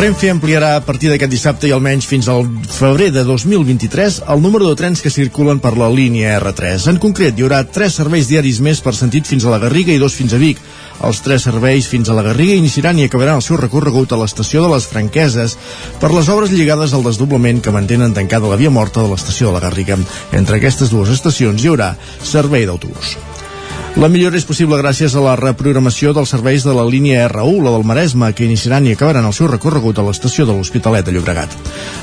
Renfe ampliarà a partir d'aquest dissabte i almenys fins al febrer de 2023 el número de trens que circulen per la línia R3. En concret, hi haurà tres serveis diaris més per sentit fins a la Garriga i dos fins a Vic. Els tres serveis fins a la Garriga iniciaran i acabaran el seu recorregut a l'estació de les Franqueses per les obres lligades al desdoblament que mantenen tancada la via morta de l'estació de la Garriga. Entre aquestes dues estacions hi haurà servei d'autobús. La millora és possible gràcies a la reprogramació dels serveis de la línia R1, la del Maresme, que iniciaran i acabaran el seu recorregut a l'estació de l'Hospitalet de Llobregat.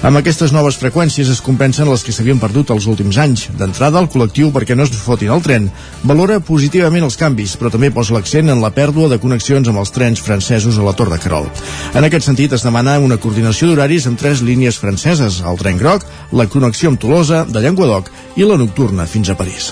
Amb aquestes noves freqüències es compensen les que s'havien perdut els últims anys. D'entrada, el col·lectiu, perquè no es fotin el tren, valora positivament els canvis, però també posa l'accent en la pèrdua de connexions amb els trens francesos a la Tor de Carol. En aquest sentit, es demana una coordinació d'horaris amb tres línies franceses, el tren groc, la connexió amb Tolosa, de Llenguadoc i la nocturna fins a París.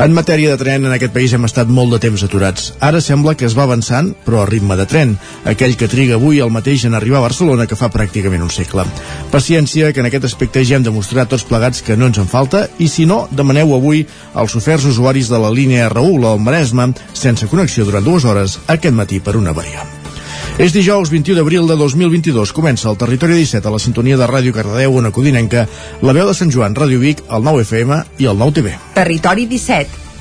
En matèria de tren, en aquest país hem estat molt de temps aturats. Ara sembla que es va avançant, però a ritme de tren, aquell que triga avui el mateix en arribar a Barcelona que fa pràcticament un segle. Paciència, que en aquest aspecte ja hem demostrat tots plegats que no ens en falta, i si no, demaneu avui als oferts usuaris de la línia R1 o del Maresme, sense connexió durant dues hores, aquest matí per una variant. És dijous 21 d'abril de 2022. Comença el Territori 17 a la sintonia de Ràdio Cardedeu, una codinenca, la veu de Sant Joan, Ràdio Vic, el 9 FM i el 9 TV. Territori 17,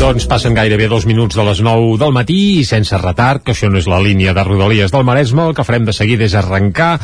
Doncs passen gairebé dos minuts de les 9 del matí i sense retard, que això no és la línia de Rodalies del Maresme, el que farem de seguida és arrencar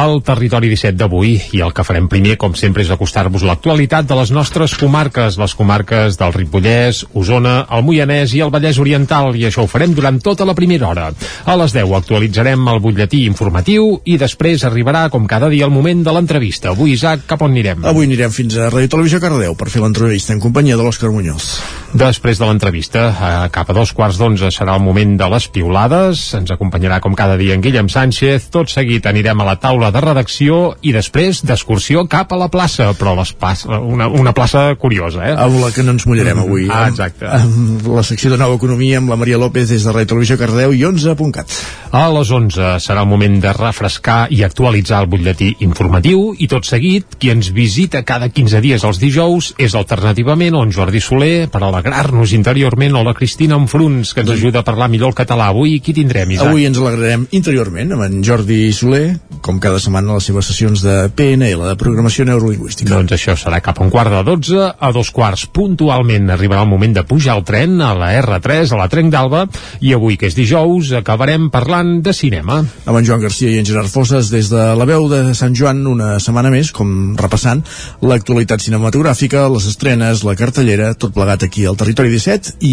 el territori 17 d'avui i el que farem primer, com sempre, és acostar-vos l'actualitat de les nostres comarques, les comarques del Ripollès, Osona, el Moianès i el Vallès Oriental, i això ho farem durant tota la primera hora. A les 10 actualitzarem el butlletí informatiu i després arribarà, com cada dia, el moment de l'entrevista. Avui, Isaac, cap on anirem? Avui anirem fins a Ràdio Televisió Cardeu per fer l'entrevista en companyia de l'Òscar Muñoz. Després de l'entrevista, eh, cap a dos quarts d'onze serà el moment de les piulades. Ens acompanyarà com cada dia en Guillem Sánchez. Tot seguit anirem a la taula de redacció i després d'excursió cap a la plaça, però les pas, una, una plaça curiosa, eh? Amb la que no ens mullarem avui. Ah, exacte. Amb, amb la secció de Nova Economia amb la Maria López des de Ràdio Televisió Cardeu i 11.cat. A les 11 serà el moment de refrescar i actualitzar el butlletí informatiu i tot seguit, qui ens visita cada 15 dies els dijous és alternativament on Jordi Soler per alegrar-nos interiorment o la Cristina Enfruns que ens ajuda a parlar millor el català. Avui qui tindrem, Isaac? Avui ens alegrarem interiorment amb en Jordi Soler, com cada setmana a les seves sessions de PNL, de Programació Neurolingüística. Doncs això serà cap a un quart de 12, a dos quarts puntualment arribarà el moment de pujar al tren a la R3, a la Trenc d'Alba, i avui, que és dijous, acabarem parlant de cinema. Amb en Joan Garcia i en Gerard Fosses des de la veu de Sant Joan una setmana més, com repassant l'actualitat cinematogràfica, les estrenes, la cartellera, tot plegat aquí al Territori 17 i,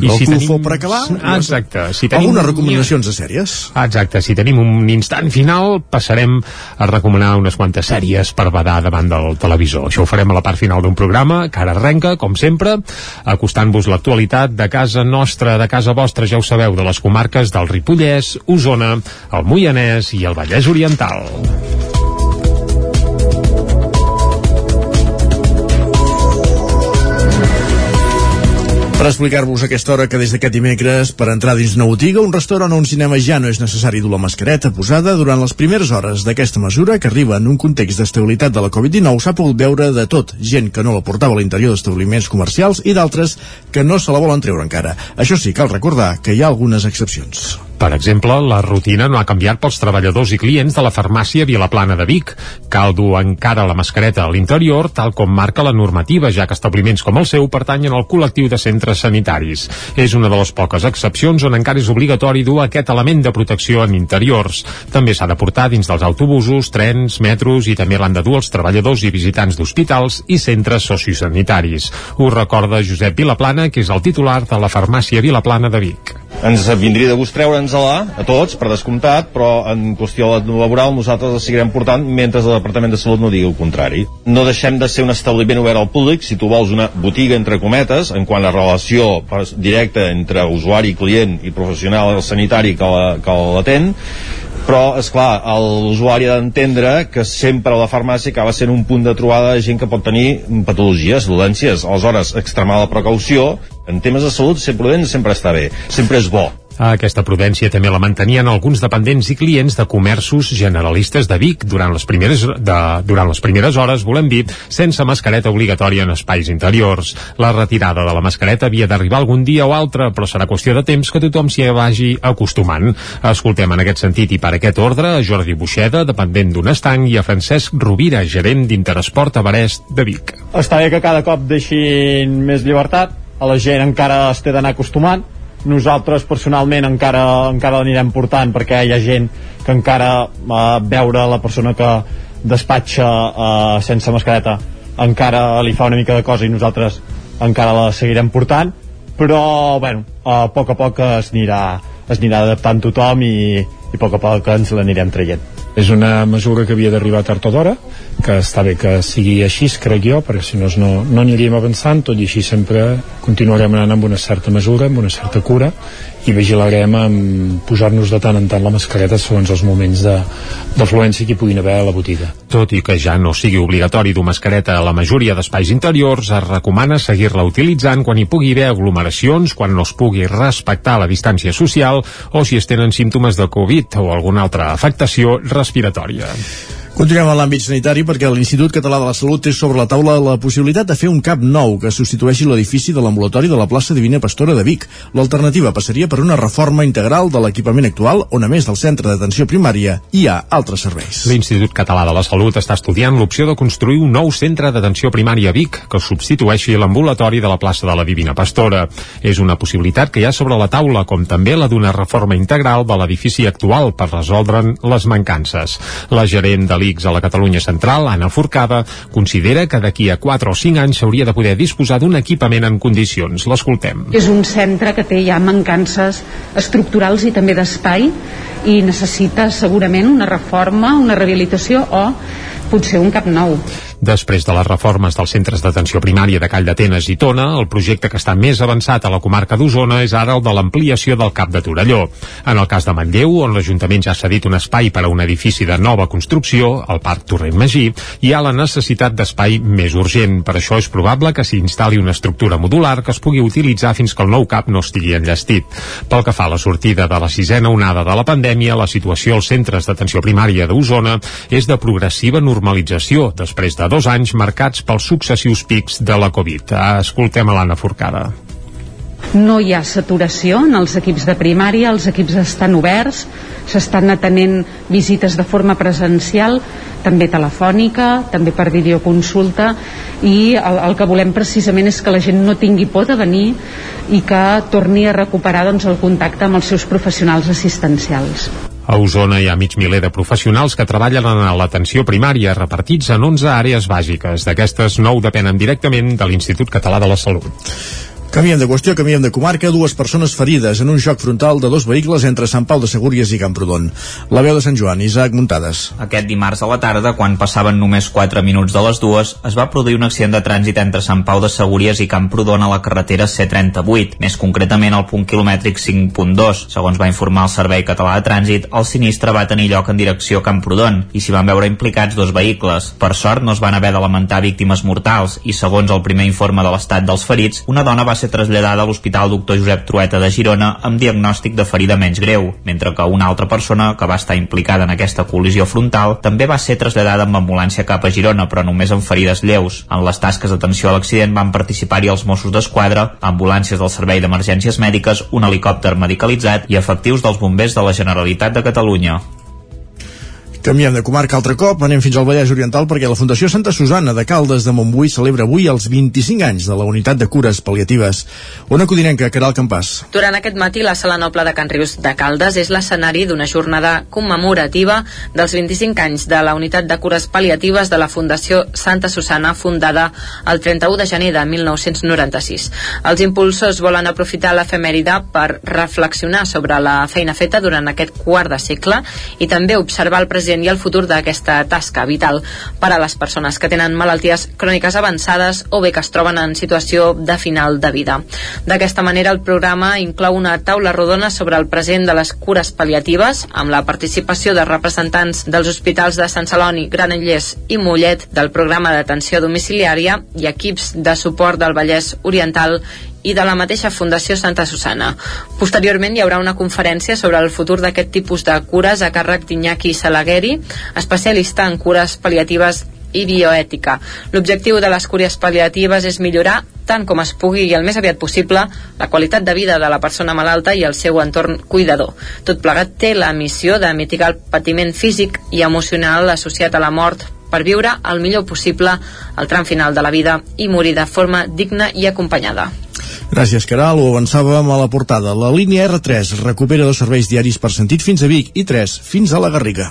I el si tenim- per acabar Ah, exacte. Si tenim- algunes recomanacions de sèries Exacte, si tenim un instant final passarem a recomanar unes quantes sèries per badar davant del televisor. Això ho farem a la part final d'un programa que ara arrenca, com sempre, acostant-vos l'actualitat de casa nostra, de casa vostra, ja ho sabeu, de les comarques del Ripollès, Osona, el Moianès i el Vallès Oriental. Per explicar-vos aquesta hora que des d'aquest dimecres per entrar dins una botiga, un restaurant o un cinema ja no és necessari dur la mascareta posada durant les primeres hores d'aquesta mesura que arriba en un context d'estabilitat de la Covid-19 s'ha pogut veure de tot, gent que no la portava a l'interior d'establiments comercials i d'altres que no se la volen treure encara. Això sí, cal recordar que hi ha algunes excepcions. Per exemple, la rutina no ha canviat pels treballadors i clients de la farmàcia Vilaplana de Vic. Cal dur encara la mascareta a l'interior, tal com marca la normativa, ja que establiments com el seu pertanyen al col·lectiu de centres sanitaris. És una de les poques excepcions on encara és obligatori dur aquest element de protecció en interiors. També s'ha de portar dins dels autobusos, trens, metros i també l'han de dur els treballadors i visitants d'hospitals i centres sociosanitaris. Ho recorda Josep Vilaplana, que és el titular de la farmàcia Vilaplana de Vic. Ens vindria de gust treure'ns-la a tots, per descomptat, però en qüestió laboral nosaltres la seguirem portant mentre el Departament de Salut no digui el contrari. No deixem de ser un establiment obert al públic, si tu vols una botiga entre cometes, en quant a relació directa entre usuari, client i professional sanitari que la- l'atén, però, és clar, l'usuari ha d'entendre que sempre la farmàcia acaba sent un punt de trobada de gent que pot tenir patologies, dolències. Aleshores, extremar la precaució En temes de salut, ser prudent sempre està bé, sempre és bo. Aquesta prudència també la mantenien alguns dependents i clients de comerços generalistes de Vic durant les primeres, de, durant les primeres hores, volem dir, sense mascareta obligatòria en espais interiors. La retirada de la mascareta havia d'arribar algun dia o altre, però serà qüestió de temps que tothom s'hi vagi acostumant. Escoltem en aquest sentit i per aquest ordre a Jordi Buixeda, dependent d'un estanc, i a Francesc Rovira, gerent d'Interesport a Barest de Vic. Està bé que cada cop deixin més llibertat, a la gent encara es té d'anar acostumant, nosaltres personalment encara, encara l'anirem portant perquè hi ha gent que encara eh, veure la persona que despatxa eh, sense mascareta encara li fa una mica de cosa i nosaltres encara la seguirem portant però bueno, a poc a poc es anirà, es anirà adaptant tothom i, i a poc a poc ens l'anirem traient és una mesura que havia d'arribar tard o d'hora que està bé que sigui així, crec jo perquè si no no, no aniríem avançant tot i així sempre continuarem anant amb una certa mesura amb una certa cura i vigilarem amb posar-nos de tant en tant la mascareta segons els moments d'afluència que hi puguin haver a la botiga. Tot i que ja no sigui obligatori dur mascareta a la majoria d'espais interiors, es recomana seguir-la utilitzant quan hi pugui haver aglomeracions, quan no es pugui respectar la distància social o si es tenen símptomes de Covid o alguna altra afectació respiratòria. Continuem a l'àmbit sanitari perquè l'Institut Català de la Salut té sobre la taula la possibilitat de fer un CAP nou que substitueixi l'edifici de l'ambulatori de la plaça Divina Pastora de Vic. L'alternativa passaria per una reforma integral de l'equipament actual on a més del centre d'atenció primària hi ha altres serveis. L'Institut Català de la Salut està estudiant l'opció de construir un nou centre d'atenció primària a Vic que substitueixi l'ambulatori de la plaça de la Divina Pastora. És una possibilitat que hi ha sobre la taula, com també la d'una reforma integral de l'edifici actual per resoldre'n les mancances. La gerent de l'ICS a la Catalunya Central, Anna Forcada, considera que d'aquí a 4 o 5 anys s'hauria de poder disposar d'un equipament en condicions. L'escoltem. És un centre que té ja mancances estructurals i també d'espai i necessita segurament una reforma, una rehabilitació o potser un cap nou. Després de les reformes dels centres d'atenció primària de Call d'Atenes i Tona, el projecte que està més avançat a la comarca d'Osona és ara el de l'ampliació del Cap de Torelló. En el cas de Manlleu, on l'Ajuntament ja ha cedit un espai per a un edifici de nova construcció, el Parc Torrent Magí, hi ha la necessitat d'espai més urgent. Per això és probable que s'hi instal·li una estructura modular que es pugui utilitzar fins que el nou CAP no estigui enllestit. Pel que fa a la sortida de la sisena onada de la pandèmia, la situació als centres d'atenció primària d'Osona és de progressiva normalització després de dos anys marcats pels successius pics de la Covid. Escoltem a l'Anna Forcada. No hi ha saturació en els equips de primària, els equips estan oberts, s'estan atenent visites de forma presencial, també telefònica, també per videoconsulta i el, el que volem precisament és que la gent no tingui por de venir i que torni a recuperar doncs, el contacte amb els seus professionals assistencials. A Osona hi ha mig miler de professionals que treballen en l'atenció primària, repartits en 11 àrees bàsiques. D'aquestes, 9 depenen directament de l'Institut Català de la Salut. Canviem de qüestió, canviem de comarca. Dues persones ferides en un xoc frontal de dos vehicles entre Sant Pau de Segúries i Camprodon. La veu de Sant Joan, Isaac Muntades. Aquest dimarts a la tarda, quan passaven només 4 minuts de les dues, es va produir un accident de trànsit entre Sant Pau de Segúries i Camprodon a la carretera C38, més concretament al punt quilomètric 5.2. Segons va informar el Servei Català de Trànsit, el sinistre va tenir lloc en direcció a Camprodon i s'hi van veure implicats dos vehicles. Per sort, no es van haver de lamentar víctimes mortals i, segons el primer informe de l'estat dels ferits, una dona va ser traslladada a l'Hospital Doctor Josep Trueta de Girona amb diagnòstic de ferida menys greu, mentre que una altra persona que va estar implicada en aquesta col·lisió frontal també va ser traslladada amb ambulància cap a Girona, però només amb ferides lleus. En les tasques d'atenció a l'accident van participar-hi els Mossos d'Esquadra, ambulàncies del Servei d'Emergències Mèdiques, un helicòpter medicalitzat i efectius dels bombers de la Generalitat de Catalunya. Canviem de comarca altre cop, anem fins al Vallès Oriental perquè la Fundació Santa Susana de Caldes de Montbui celebra avui els 25 anys de la unitat de cures pal·liatives. Una codinenca, Caral Campàs. Durant aquest matí, la Sala Noble de Can Rius de Caldes és l'escenari d'una jornada commemorativa dels 25 anys de la unitat de cures pal·liatives de la Fundació Santa Susana, fundada el 31 de gener de 1996. Els impulsors volen aprofitar l'efemèride per reflexionar sobre la feina feta durant aquest quart de segle i també observar el present i el futur d'aquesta tasca vital per a les persones que tenen malalties cròniques avançades o bé que es troben en situació de final de vida. D'aquesta manera, el programa inclou una taula rodona sobre el present de les cures pal·liatives amb la participació de representants dels hospitals de Sant Celoni, Granollers i Mollet del programa d'atenció domiciliària i equips de suport del Vallès Oriental i de la mateixa Fundació Santa Susana. Posteriorment hi haurà una conferència sobre el futur d'aquest tipus de cures a càrrec d'Iñaki Salagueri, especialista en cures paliatives i bioètica. L'objectiu de les cures paliatives és millorar, tant com es pugui i el més aviat possible, la qualitat de vida de la persona malalta i el seu entorn cuidador. Tot plegat té la missió de mitigar el patiment físic i emocional associat a la mort per viure el millor possible el tram final de la vida i morir de forma digna i acompanyada. Gràcies, Caral. Ho avançàvem a la portada. La línia R3 recupera dos serveis diaris per sentit fins a Vic i 3 fins a la Garriga.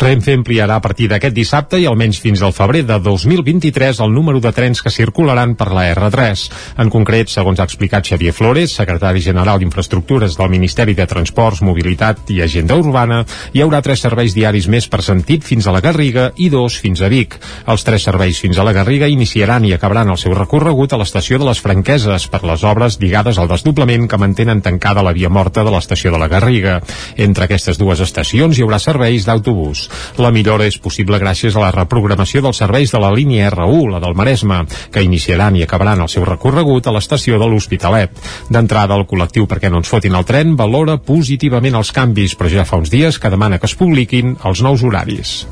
Renfe ampliarà a partir d'aquest dissabte i almenys fins al febrer de 2023 el número de trens que circularan per la R3. En concret, segons ha explicat Xavier Flores, secretari general d'Infraestructures del Ministeri de Transports, Mobilitat i Agenda Urbana, hi haurà tres serveis diaris més per sentit fins a la Garriga i dos fins a Vic. Els tres serveis fins a la Garriga iniciaran i acabaran el seu recorregut a l'estació de les Franqueses per les obres lligades al desdoblament que mantenen tancada la via morta de l'estació de la Garriga. Entre aquestes dues estacions hi haurà serveis d'autobús. La millora és possible gràcies a la reprogramació dels serveis de la línia R1, la del Maresme, que iniciaran i acabaran el seu recorregut a l'estació de l'Hospitalet. D'entrada, el col·lectiu Perquè no ens fotin el tren valora positivament els canvis, però ja fa uns dies que demana que es publiquin els nous horaris.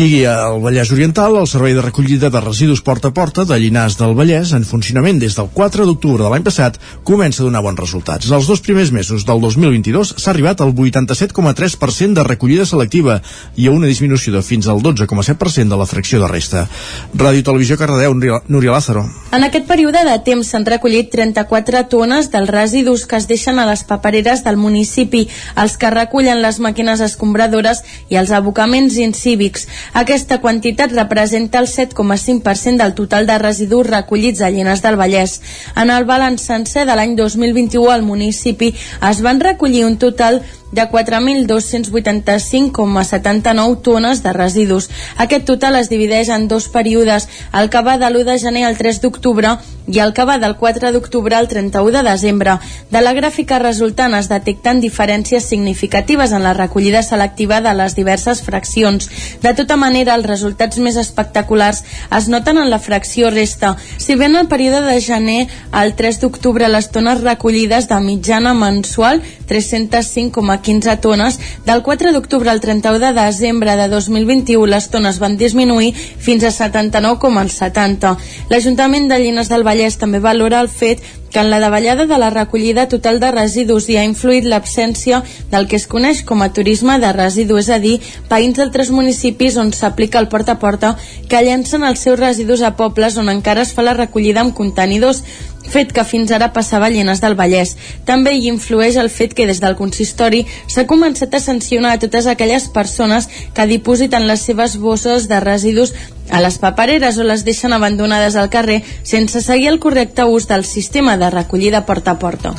I al Vallès Oriental, el servei de recollida de residus porta a porta de Llinars del Vallès, en funcionament des del 4 d'octubre de l'any passat, comença a donar bons resultats. Els dos primers mesos del 2022 s'ha arribat al 87,3% de recollida selectiva i a una disminució de fins al 12,7% de la fracció de resta. Ràdio Televisió Cardedeu, Núria Lázaro. En aquest període de temps s'han recollit 34 tones dels residus que es deixen a les papereres del municipi, els que recullen les màquines escombradores i els abocaments incívics. Aquesta quantitat representa el 7,5% del total de residus recollits a Llenes del Vallès. En el balanç sencer de l'any 2021 al municipi es van recollir un total de 4.285,79 tones de residus. Aquest total es divideix en dos períodes, el que va de l'1 de gener al 3 d'octubre i el que va del 4 d'octubre al 31 de desembre. De la gràfica resultant es detecten diferències significatives en la recollida selectiva de les diverses fraccions. De tota manera, els resultats més espectaculars es noten en la fracció resta. Si bé en el període de gener al 3 d'octubre les tones recollides de mitjana mensual 305,15 tones, del 4 d'octubre al 31 de desembre de 2021 les tones van disminuir fins a 79,70. L'Ajuntament de Llines del Vallès també valora el fet que en la davallada de la recollida total de residus hi ha influït l'absència del que es coneix com a turisme de residu, és a dir, veïns d'altres municipis on s'aplica el porta a porta que llencen els seus residus a pobles on encara es fa la recollida amb contenidors fet que fins ara passava a Llenes del Vallès. També hi influeix el fet que des del consistori s'ha començat a sancionar a totes aquelles persones que dipositen les seves bosses de residus a les papereres o les deixen abandonades al carrer sense seguir el correcte ús del sistema de recollida porta a porta.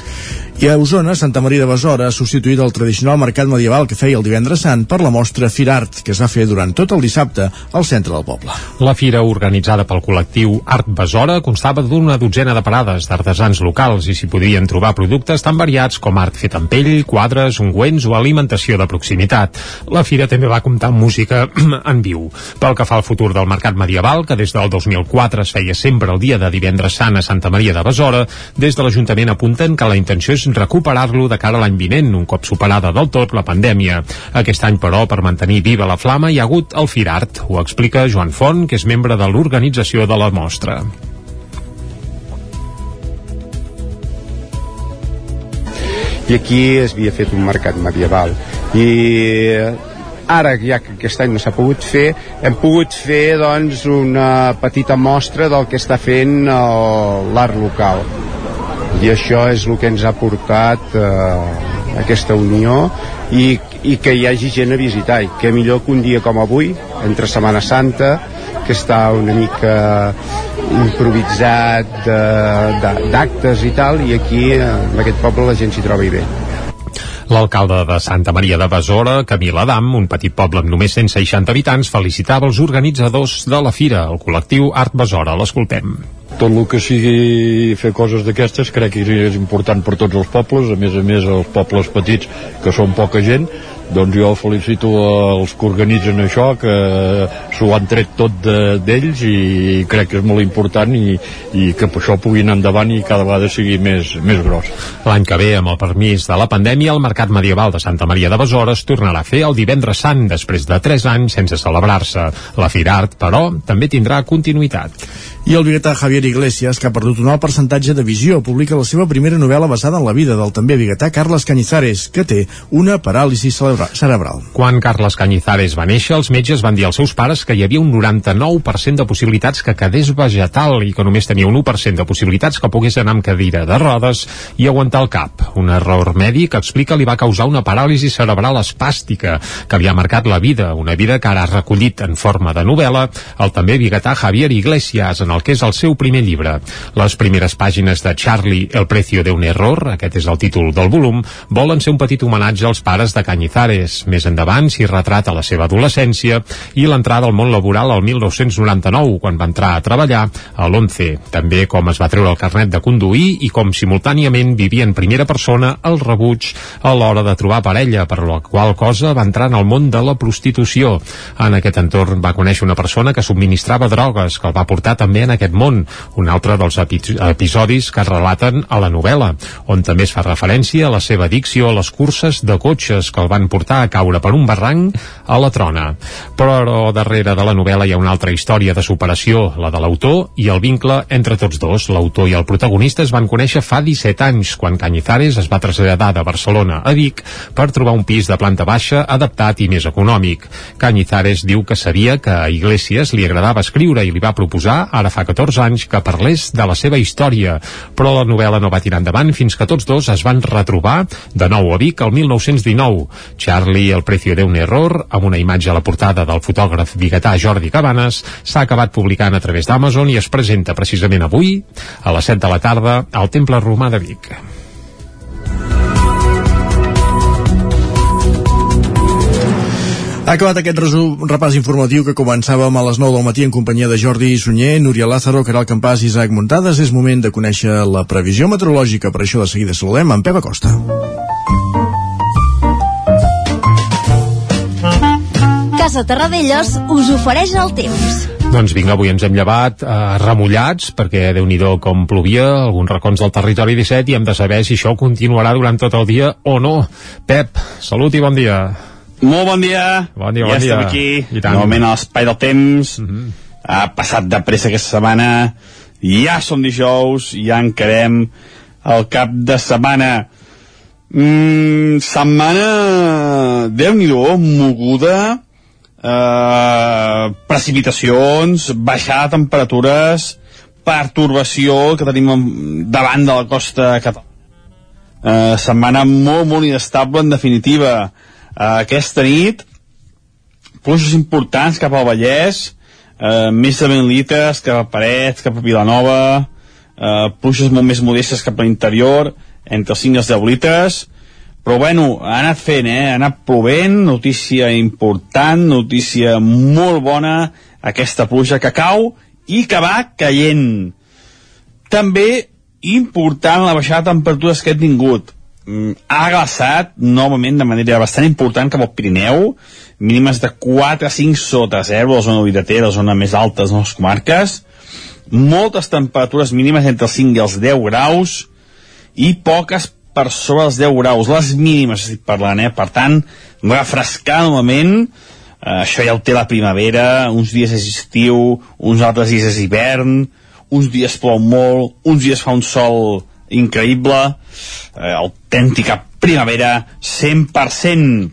I a Osona, Santa Maria de Besora ha substituït el tradicional mercat medieval que feia el divendres sant per la mostra Firart, que es va fer durant tot el dissabte al centre del poble. La fira, organitzada pel col·lectiu Art Besora, constava d'una dotzena de parades d'artesans locals i s'hi podien trobar productes tan variats com art fet amb pell, quadres, ungüents o alimentació de proximitat. La fira també va comptar amb música en viu. Pel que fa al futur del mercat medieval, que des del 2004 es feia sempre el dia de divendres sant a Santa Maria de Besora, des de l'Ajuntament apunten que la intenció és recuperar-lo de cara a l'any vinent, un cop superada del tot la pandèmia. Aquest any, però, per mantenir viva la flama, hi ha hagut el Firart. Ho explica Joan Font, que és membre de l'organització de la mostra. i aquí es havia fet un mercat medieval i ara ja que aquest any no s'ha pogut fer hem pogut fer doncs una petita mostra del que està fent l'art local i això és el que ens ha portat eh, aquesta unió i, i que hi hagi gent a visitar. I que millor que un dia com avui entre Setmana Santa que està una mica improvisat d'actes i tal i aquí en aquest poble la gent s'hi troba bé. L'alcalde de Santa Maria de Besora, Camil Adam, un petit poble amb només 160 habitants, felicitava els organitzadors de la fira, el col·lectiu Art Besora. L'escoltem tot el que sigui fer coses d'aquestes crec que és important per tots els pobles, a més a més els pobles petits que són poca gent doncs jo felicito els que organitzen això que s'ho han tret tot d'ells i crec que és molt important i, i que això pugui anar endavant i cada vegada sigui més, més gros. L'any que ve, amb el permís de la pandèmia, el Mercat Medieval de Santa Maria de Besora es tornarà a fer el divendres sant després de 3 anys sense celebrar-se. La Firart, però, també tindrà continuïtat. I el biguetà Javier Iglesias, que ha perdut un alt percentatge de visió, publica la seva primera novel·la basada en la vida del també biguetà Carles Cañizares, que té una paràlisi cerebral. Quan Carles Cañizares va néixer, els metges van dir als seus pares que hi havia un 99% de possibilitats que quedés vegetal i que només tenia un 1% de possibilitats que pogués anar amb cadira de rodes i aguantar el cap. Un error mèdic, explica, li va causar una paràlisi cerebral espàstica que li ha marcat la vida, una vida que ara ha recollit en forma de novel·la el també biguetà Javier Iglesias en el que és el seu primer llibre. Les primeres pàgines de Charlie, El precio de un error, aquest és el títol del volum, volen ser un petit homenatge als pares de Cañizares. Més endavant s'hi retrata la seva adolescència i l'entrada al món laboral al 1999, quan va entrar a treballar a l'11. També com es va treure el carnet de conduir i com simultàniament vivia en primera persona el rebuig a l'hora de trobar parella, per la qual cosa va entrar en el món de la prostitució. En aquest entorn va conèixer una persona que subministrava drogues, que el va portar també en aquest món, un altre dels epi episodis que es relaten a la novel·la, on també es fa referència a la seva addicció a les curses de cotxes que el van portar a caure per un barranc a la trona. Però darrere de la novel·la hi ha una altra història de superació, la de l'autor i el vincle entre tots dos. L'autor i el protagonista es van conèixer fa 17 anys, quan Cañizares es va traslladar de Barcelona a Vic per trobar un pis de planta baixa adaptat i més econòmic. Cañizares diu que sabia que a Iglesias li agradava escriure i li va proposar, ara fa 14 anys que parlés de la seva història, però la novel·la no va tirar endavant fins que tots dos es van retrobar de nou a Vic el 1919. Charlie, el precio de un error, amb una imatge a la portada del fotògraf biguetà Jordi Cabanes, s'ha acabat publicant a través d'Amazon i es presenta precisament avui, a les 7 de la tarda, al Temple Romà de Vic. Ha acabat aquest resum, repàs informatiu que començàvem a les 9 del matí en companyia de Jordi Sunyer, Núria Lázaro, Caral Campàs i Isaac Muntades. És moment de conèixer la previsió meteorològica. Per això de seguida saludem en Pep Acosta. Casa Terradellos us ofereix el temps. Doncs vinga, avui ens hem llevat eh, remullats, perquè déu nhi com plovia, alguns racons del territori 17, i hem de saber si això continuarà durant tot el dia o no. Pep, salut i bon dia. Molt bon dia. Bon dia, ja bon dia. estem aquí, novament a l'espai del temps. Uh -huh. Ha passat de pressa aquesta setmana. Ja som dijous, ja encarem el cap de setmana. Mm, setmana, déu nhi moguda, eh, precipitacions, baixada de temperatures, pertorbació que tenim davant de la costa catalana. Eh, setmana molt, molt inestable, en definitiva Uh, aquesta nit, pluges importants cap al Vallès, uh, més de 20 litres cap a Parets, cap a Vilanova, uh, pluges molt més modestes cap a l'interior, entre 5 i els 10 litres, però bueno, ha anat fent, eh? ha anat plovent, notícia important, notícia molt bona, aquesta pluja que cau i que va caient. També important la baixada de temperatures que he tingut Mm, ha glaçat novament de manera bastant important cap al Pirineu, mínimes de 4 a 5 sota 0 a la zona Oideter, la zona més alta de les comarques, moltes temperatures mínimes entre els 5 i els 10 graus i poques per sobre els 10 graus, les mínimes estic parlant, eh? per tant, refrescar novament, eh, això ja ho té la primavera, uns dies és estiu, uns altres dies és hivern, uns dies plou molt, uns dies fa un sol increïble, eh, autèntica primavera 100%.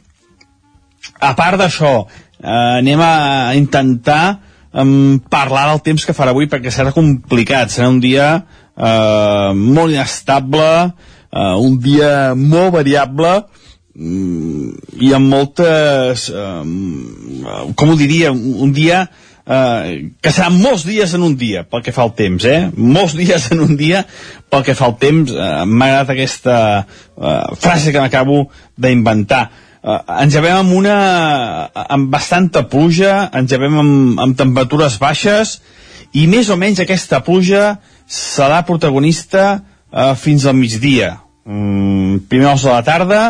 A part d'això, eh, anem a intentar eh, parlar del temps que farà avui perquè serà complicat, serà un dia eh, molt inestable, eh, un dia molt variable, mm, i amb moltes eh, com ho diria un dia eh, que seran molts dies en un dia pel que fa al temps, eh? Molts dies en un dia pel que fa al temps. Eh, M'ha agradat aquesta eh, frase que m'acabo d'inventar. Eh, ens llevem amb una amb bastanta pluja, ens llevem amb, amb temperatures baixes i més o menys aquesta pluja serà protagonista eh, fins al migdia. Mm, primer de la tarda,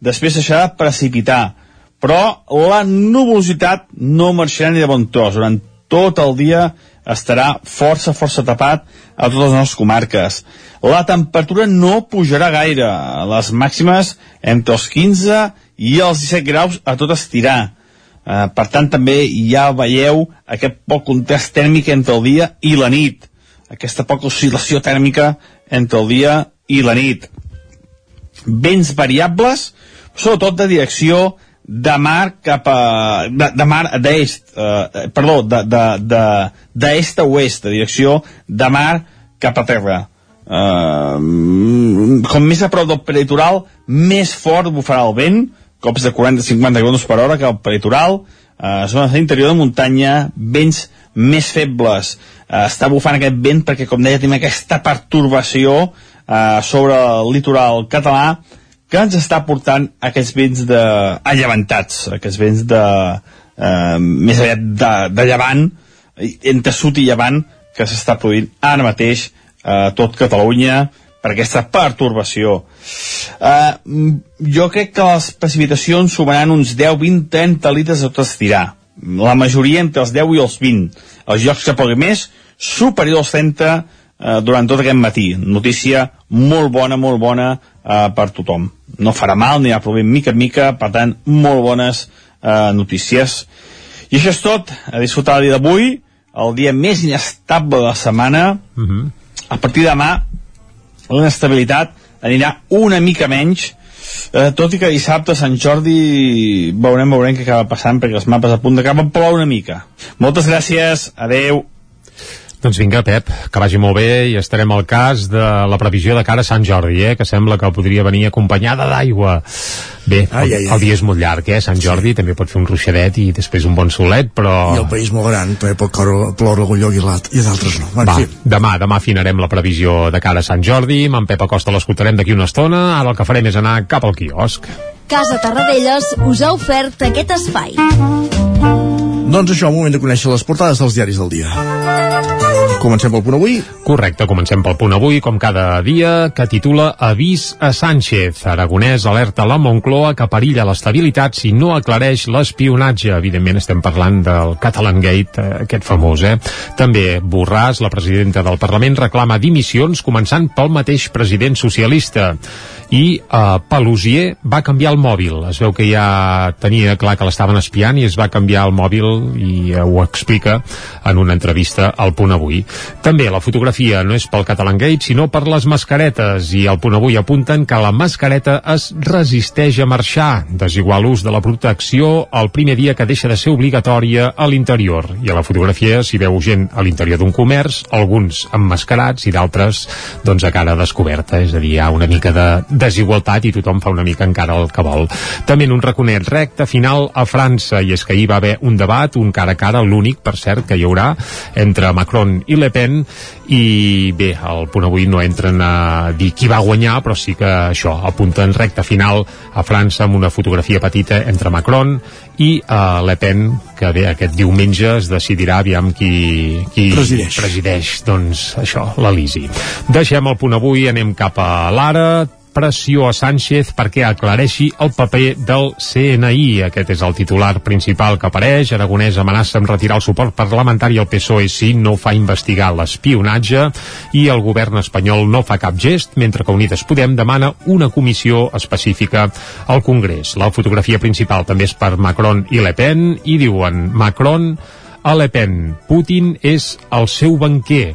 després deixarà precipitar però la nuvolositat no marxarà ni de bon tros. Durant tot el dia estarà força, força tapat a totes les nostres comarques. La temperatura no pujarà gaire, les màximes entre els 15 i els 17 graus a tot estirar. Eh, per tant, també ja veieu aquest poc contrast tèrmic entre el dia i la nit. Aquesta poca oscil·lació tèrmica entre el dia i la nit. Vents variables, sobretot de direcció de mar cap a... de, de mar d'est, eh, perdó, de, de, de, d'est a oest, de direcció de mar cap a terra. Eh, com més a prop del peritoral, més fort bufarà el vent, cops de 40-50 km per hora cap al peritoral, eh, zones d'interior de muntanya, vents més febles. Eh, està bufant aquest vent perquè, com deia, tenim aquesta pertorbació eh, sobre el litoral català que ens està portant aquests vents de allevantats, aquests vents de eh, més aviat de, de llevant, entre sud i llevant, que s'està produint ara mateix a eh, tot Catalunya per aquesta pertorbació. Eh, jo crec que les precipitacions sumaran uns 10, 20, 30 litres a tot estirar. La majoria entre els 10 i els 20. Els llocs que pugui més, superior als 30 eh, durant tot aquest matí. Notícia molt bona, molt bona eh, per tothom no farà mal, anirà plovent mica en mica, per tant, molt bones eh, notícies. I això és tot, a disfrutar el dia d'avui, el dia més inestable de la setmana. Uh -huh. A partir de demà, la inestabilitat anirà una mica menys, eh, tot i que dissabte Sant Jordi veurem, veurem què acaba passant perquè els mapes a punt d'acabar plou una mica. Moltes gràcies, adeu. Doncs vinga, Pep, que vagi molt bé i estarem al cas de la previsió de cara a Sant Jordi, eh, que sembla que podria venir acompanyada d'aigua. Bé, ai, ai, ai. el dia és molt llarg, eh? Sant Jordi sí. també pot fer un ruixadet i després un bon solet, però... I el país molt gran, també pot ploure algun lloc i, i d'altres no. Va, demà, demà afinarem la previsió de cara a Sant Jordi, amb en Pep Acosta l'escoltarem d'aquí una estona, ara el que farem és anar cap al quiosc. Casa Tarradellas us ha ofert aquest espai. Doncs això, moment de conèixer les portades dels diaris del dia. Comencem pel punt avui? Correcte, comencem pel punt avui, com cada dia, que titula Avís a Sánchez. Aragonès alerta la Moncloa que perilla l'estabilitat si no aclareix l'espionatge. Evidentment estem parlant del Catalan Gate, eh, aquest famós, eh? També Borràs, la presidenta del Parlament, reclama dimissions, començant pel mateix president socialista i uh, Pelusier va canviar el mòbil. Es veu que ja tenia clar que l'estaven espiant i es va canviar el mòbil i uh, ho explica en una entrevista al Punt Avui. També la fotografia no és pel Catalan Gate sinó per les mascaretes. I al Punt Avui apunten que la mascareta es resisteix a marxar. Desigual ús de la protecció el primer dia que deixa de ser obligatòria a l'interior. I a la fotografia s'hi veu gent a l'interior d'un comerç, alguns emmascarats i d'altres doncs a cara descoberta, és a dir, hi ha una mica de, desigualtat i tothom fa una mica encara el que vol. També en un raconet recte final a França, i és que ahir va haver un debat, un cara a cara, l'únic, per cert, que hi haurà entre Macron i Le Pen, i bé, al punt avui no entren a dir qui va guanyar, però sí que això, apunten recte final a França amb una fotografia petita entre Macron i uh, Le Pen, que bé, aquest diumenge es decidirà aviam qui, qui presideix. presideix doncs això, l'Elisi. Deixem el punt avui, anem cap a l'ara, pressió a Sánchez perquè aclareixi el paper del CNI. Aquest és el titular principal que apareix. Aragonès amenaça amb retirar el suport parlamentari al PSOE si no fa investigar l'espionatge i el govern espanyol no fa cap gest, mentre que Unides Podem demana una comissió específica al Congrés. La fotografia principal també és per Macron i Le Pen i diuen Macron a Le Pen. Putin és el seu banquer.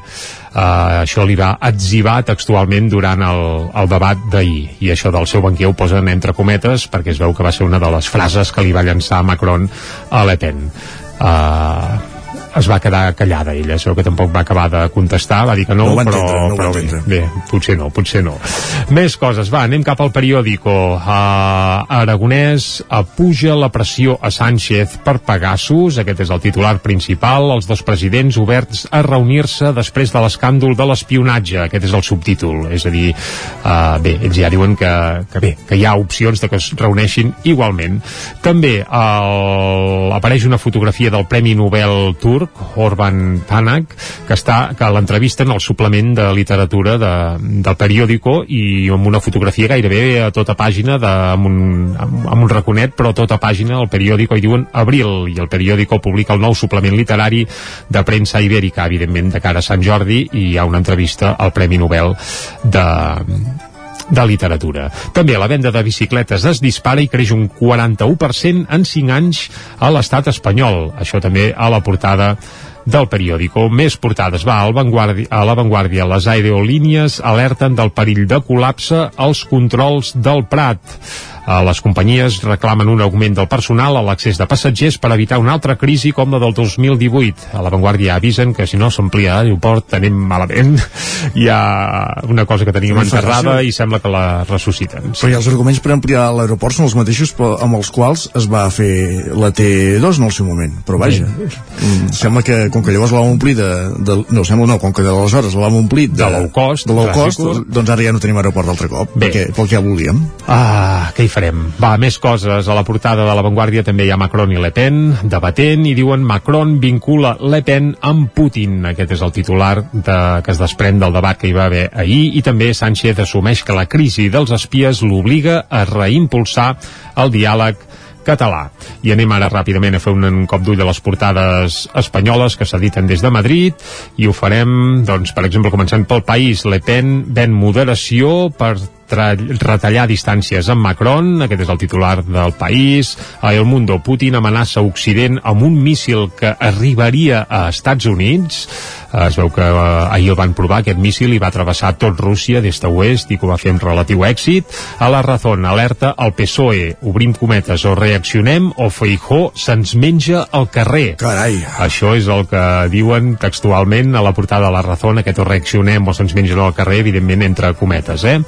Uh, això li va etzibar textualment durant el, el debat d'ahir i això del seu banquer ho posen entre cometes perquè es veu que va ser una de les frases que li va llançar Macron a Le Pen uh, es va quedar callada ella, veu que tampoc va acabar de contestar, va dir que no, no però, entendre, no però bé, bé, potser no, potser no. Més coses, va, anem cap al periòdico. Uh, Aragonès apuja la pressió a Sánchez per Pegasus, aquest és el titular principal, els dos presidents oberts a reunir-se després de l'escàndol de l'espionatge, aquest és el subtítol, és a dir, uh, bé, ells ja diuen que, que bé, que hi ha opcions de que es reuneixin igualment. També el, apareix una fotografia del Premi Nobel Tour dramaturg, Orban Panak, que està que l'entrevisten al suplement de literatura de, del periòdico i amb una fotografia gairebé a tota pàgina de, amb, un, amb, amb un raconet, però a tota pàgina al periòdico i diuen Abril, i el periòdico publica el nou suplement literari de premsa ibèrica, evidentment de cara a Sant Jordi, i hi ha una entrevista al Premi Nobel de, de literatura. També la venda de bicicletes es dispara i creix un 41% en 5 anys a l'estat espanyol. Això també a la portada del periòdico. Més portades va a l'avantguàrdia. Les aerolínies alerten del perill de col·lapse als controls del Prat. Eh, les companyies reclamen un augment del personal a l'accés de passatgers per evitar una altra crisi com la del 2018. A l'avantguàrdia avisen que si no s'amplia l'aeroport anem malament. Hi ha una cosa que teníem enterrada i sembla que la ressusciten. Però i els arguments per ampliar l'aeroport són els mateixos amb els quals es va fer la T2 en el seu moment. Però vaja, mm, sembla que com que llavors l'hem omplit de, de, no, sembla no, com que d'aleshores l'hem omplit de, De low cost, de low cost doncs ara ja no tenim aeroport d'altre cop, Bé. perquè, pel que ja volíem. Ah, què hi farem? Va, més coses. A la portada de La Vanguardia també hi ha Macron i Le Pen debatent i diuen Macron vincula Le Pen amb Putin. Aquest és el titular de, que es desprèn del debat que hi va haver ahir i també Sánchez assumeix que la crisi dels espies l'obliga a reimpulsar el diàleg català. I anem ara ràpidament a fer un cop d'ull a les portades espanyoles que s'editen des de Madrid i ho farem, doncs, per exemple, començant pel país. Le Pen ven moderació per retallar distàncies amb Macron, aquest és el titular del país. A El Mundo, Putin amenaça Occident amb un míssil que arribaria a Estats Units. Es veu que eh, ahir el van provar, aquest míssil, i va travessar tot Rússia des de oest i que ho va fer amb relatiu èxit. A la Razón alerta el PSOE, obrim cometes, o reaccionem o Feijó se'ns menja al carrer. Carai. Això és el que diuen textualment a la portada de la Razón, aquest o reaccionem o se'ns mengen al carrer, evidentment entre cometes, eh?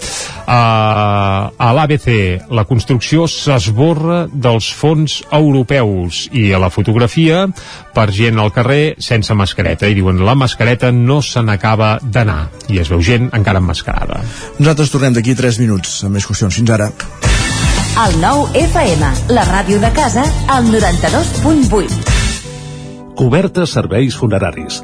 Uh, a l'ABC, la construcció s'esborra dels fons europeus i a la fotografia per gent al carrer sense mascareta i diuen la mascareta no se n'acaba d'anar i es veu gent encara emmascarada. Nosaltres tornem d'aquí 3 minuts amb més qüestions. Fins ara. El nou FM, la ràdio de casa, al 92.8. Cobertes serveis funeraris.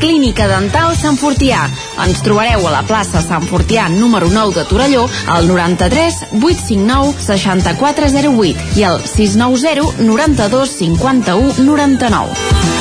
Clínica Dental Sant Fortià. Ens trobareu a la plaça Sant Fortià número 9 de Torelló al 93 859 6408 i al 690 92 51 99.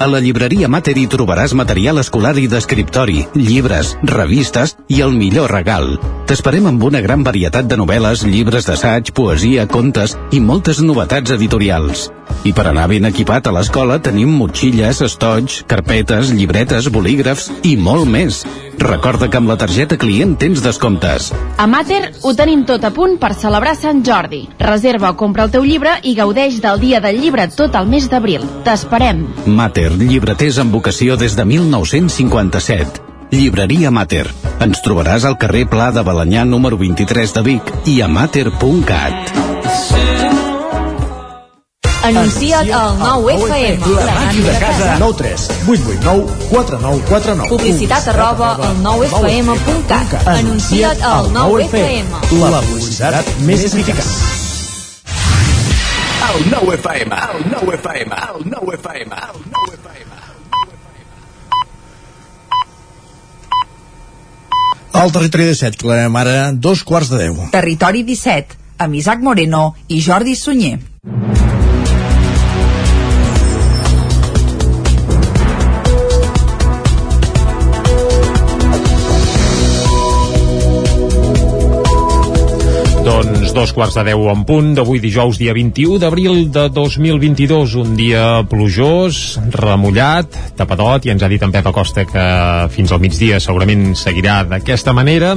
A la llibreria Mater hi trobaràs material escolar i d'escriptori, llibres, revistes i el millor regal. T'esperem amb una gran varietat de novel·les, llibres d'assaig, poesia, contes i moltes novetats editorials. I per anar ben equipat a l'escola tenim motxilles, estoig, carpetes, llibretes, bolígrafs i molt més. Recorda que amb la targeta client tens descomptes. A Mater ho tenim tot a punt per celebrar Sant Jordi. Reserva o compra el teu llibre i gaudeix del dia del llibre tot el mes d'abril. T'esperem. Mater, llibreters amb vocació des de 1957. Llibreria Mater. Ens trobaràs al carrer Pla de Balanyà número 23 de Vic i a mater.cat. Anuncia't al 9FM. La màquina de casa. 9 3 8 8 9 4 9 4 9 Publicitat arroba al 9FM.cat. Anuncia't al 9FM. La publicitat més eficaç. El 9FM, el 9FM, el 9FM, el 9FM. Al territori de 7, clamem ara dos quarts de 10. Territori 17, amb Isaac Moreno i Jordi Sunyer. Doncs dos quarts de deu en punt d'avui dijous dia 21 d'abril de 2022 un dia plujós, remullat tapadot i ens ha dit en Pep Acosta que fins al migdia segurament seguirà d'aquesta manera.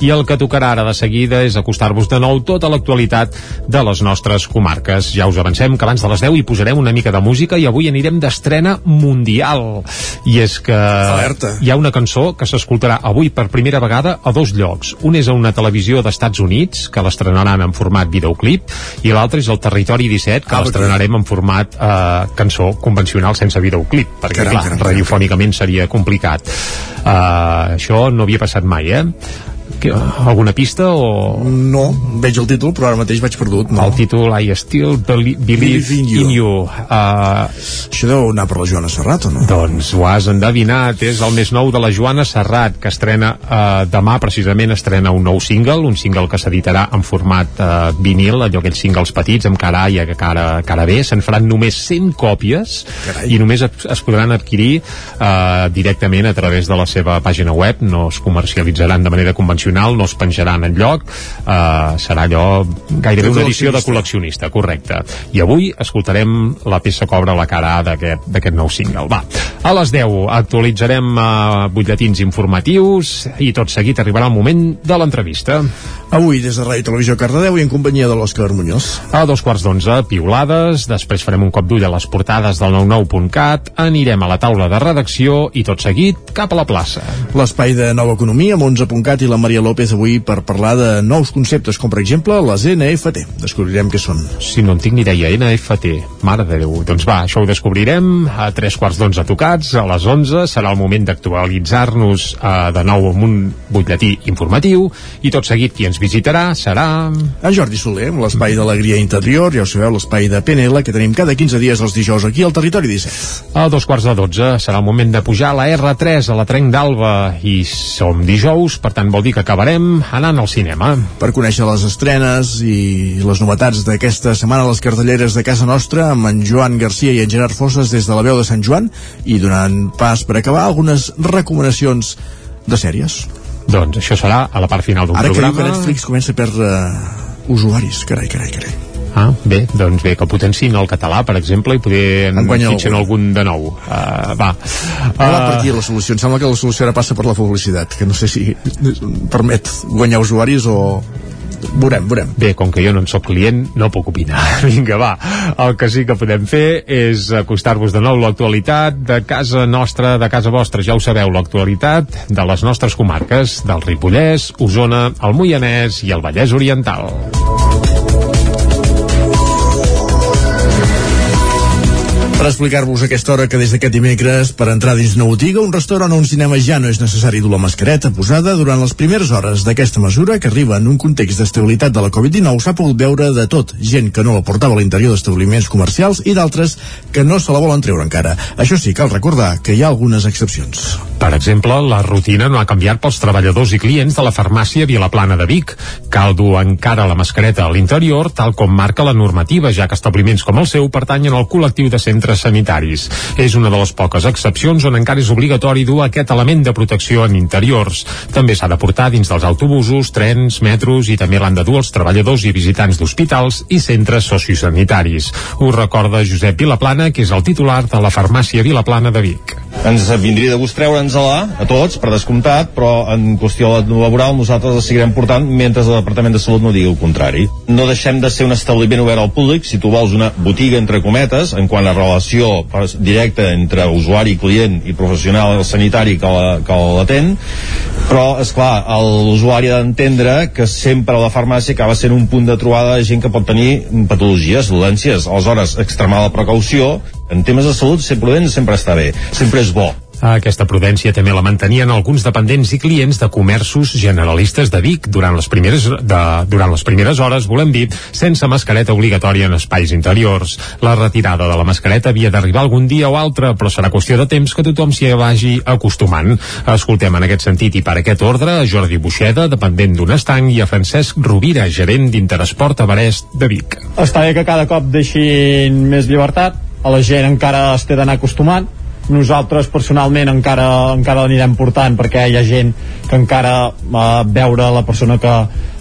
I el que tocarà ara de seguida és acostar-vos de nou tota l'actualitat de les nostres comarques. Ja us avancem que abans de les 10 hi posarem una mica de música i avui anirem d'estrena mundial. I és que Alerta. hi ha una cançó que s'escoltarà avui per primera vegada a dos llocs. Un és a una televisió d'Estats Units que l'estrenaran en format videoclip i l'altre és el Territori 17 que Ah, l'estrenarem en format eh, cançó convencional sense videoclip perquè Caram, clar, caram, radiofònicament seria complicat. Uh, això no havia passat mai eh? Que, alguna pista o... No, veig el títol, però ara mateix vaig perdut. No. El títol I Still Believe, believe in You, in you. Uh, Això deu anar per la Joana Serrat, o no? Doncs ho has endevinat, és el més nou de la Joana Serrat, que estrena uh, demà precisament estrena un nou single, un single que s'editarà en format uh, vinil, allò aquells singles petits amb cara A i cara, cara B, se'n faran només 100 còpies Carai. i només es, es podran adquirir uh, directament a través de la seva pàgina web, no es comercialitzaran de manera convencional, no es penjaran en lloc, uh, serà allò gairebé una edició de col·leccionista. correcte. I avui escoltarem la peça que obre la cara d'aquest nou single. Va, a les 10 actualitzarem uh, butlletins informatius i tot seguit arribarà el moment de l'entrevista. Avui, des de Ràdio Televisió Cardedeu i en companyia de l'Òscar Muñoz. A dos quarts d'onze, piulades, després farem un cop d'ull a les portades del 99.cat, anirem a la taula de redacció i tot seguit cap a la plaça. L'espai de Nova Economia amb 11.cat i la Maria López avui per parlar de nous conceptes, com per exemple les NFT. Descobrirem què són. Si no en tinc ni idea, NFT, mare de Déu. Doncs va, això ho descobrirem a tres quarts d'onze tocats, a les 11 serà el moment d'actualitzar-nos eh, de nou amb un butlletí informatiu i tot seguit qui ens visitarà serà... En Jordi Soler, amb l'espai d'Alegria Interior, ja ho sabeu, l'espai de PNL, que tenim cada 15 dies els dijous aquí al Territori 17. A dos quarts de dotze serà el moment de pujar a la R3 a la Trenc d'Alba i som dijous, per tant vol dir que acabarem anant al cinema. Per conèixer les estrenes i les novetats d'aquesta setmana a les cartelleres de casa nostra amb en Joan Garcia i en Gerard Fosses des de la veu de Sant Joan i donant pas per acabar algunes recomanacions de sèries. Doncs això serà a la part final d'un Ara que programa. Netflix comença a perdre usuaris, carai, carai, carai. Ah, bé, doncs bé, que potenciïn el català, per exemple, i poder en Enguanya fitxen algun de nou. Uh, va. Ara va per aquí la solució. Em sembla que la solució ara passa per la publicitat, que no sé si permet guanyar usuaris o... Veurem, veurem. Bé, com que jo no en sóc client, no puc opinar. Vinga, va. El que sí que podem fer és acostar-vos de nou l'actualitat de casa nostra, de casa vostra. Ja ho sabeu, l'actualitat de les nostres comarques, del Ripollès, Osona, el Moianès i el Vallès Oriental. Per explicar-vos aquesta hora que des d'aquest dimecres, per entrar dins una botiga, un restaurant o un cinema ja no és necessari dur la mascareta posada durant les primeres hores d'aquesta mesura que arriba en un context d'estabilitat de la Covid-19 s'ha pogut veure de tot. Gent que no la portava a l'interior d'establiments comercials i d'altres que no se la volen treure encara. Això sí, cal recordar que hi ha algunes excepcions. Per exemple, la rutina no ha canviat pels treballadors i clients de la farmàcia Vilaplana de Vic. Cal dur encara la mascareta a l'interior, tal com marca la normativa, ja que establiments com el seu pertanyen al col·lectiu de centres sanitaris. És una de les poques excepcions on encara és obligatori dur aquest element de protecció en interiors. També s'ha de portar dins dels autobusos, trens, metros i també l'han de dur els treballadors i visitants d'hospitals i centres sociosanitaris. Ho recorda Josep Vilaplana, que és el titular de la farmàcia Vilaplana de Vic. Ens vindria de gust treure'ns-la a tots, per descomptat, però en qüestió laboral nosaltres la seguirem portant mentre el Departament de Salut no digui el contrari. No deixem de ser un establiment obert al públic, si tu vols una botiga entre cometes, en quant a relació directa entre usuari, client i professional sanitari que l'atén, però, és clar, l'usuari ha d'entendre que sempre la farmàcia acaba sent un punt de trobada de gent que pot tenir patologies, dolències. Aleshores, extremar la precaució en temes de salut ser prudent sempre està bé, sempre és bo aquesta prudència també la mantenien alguns dependents i clients de comerços generalistes de Vic durant les primeres, de, durant les primeres hores, volem dir, sense mascareta obligatòria en espais interiors. La retirada de la mascareta havia d'arribar algun dia o altre, però serà qüestió de temps que tothom s'hi vagi acostumant. Escoltem en aquest sentit i per aquest ordre a Jordi Buixeda, dependent d'un estanc, i a Francesc Rovira, gerent d'Interesport a Barest de Vic. Està bé que cada cop deixin més llibertat, a la gent encara es té d'anar acostumant, nosaltres personalment encara, encara l'anirem portant perquè hi ha gent que encara eh, veure la persona que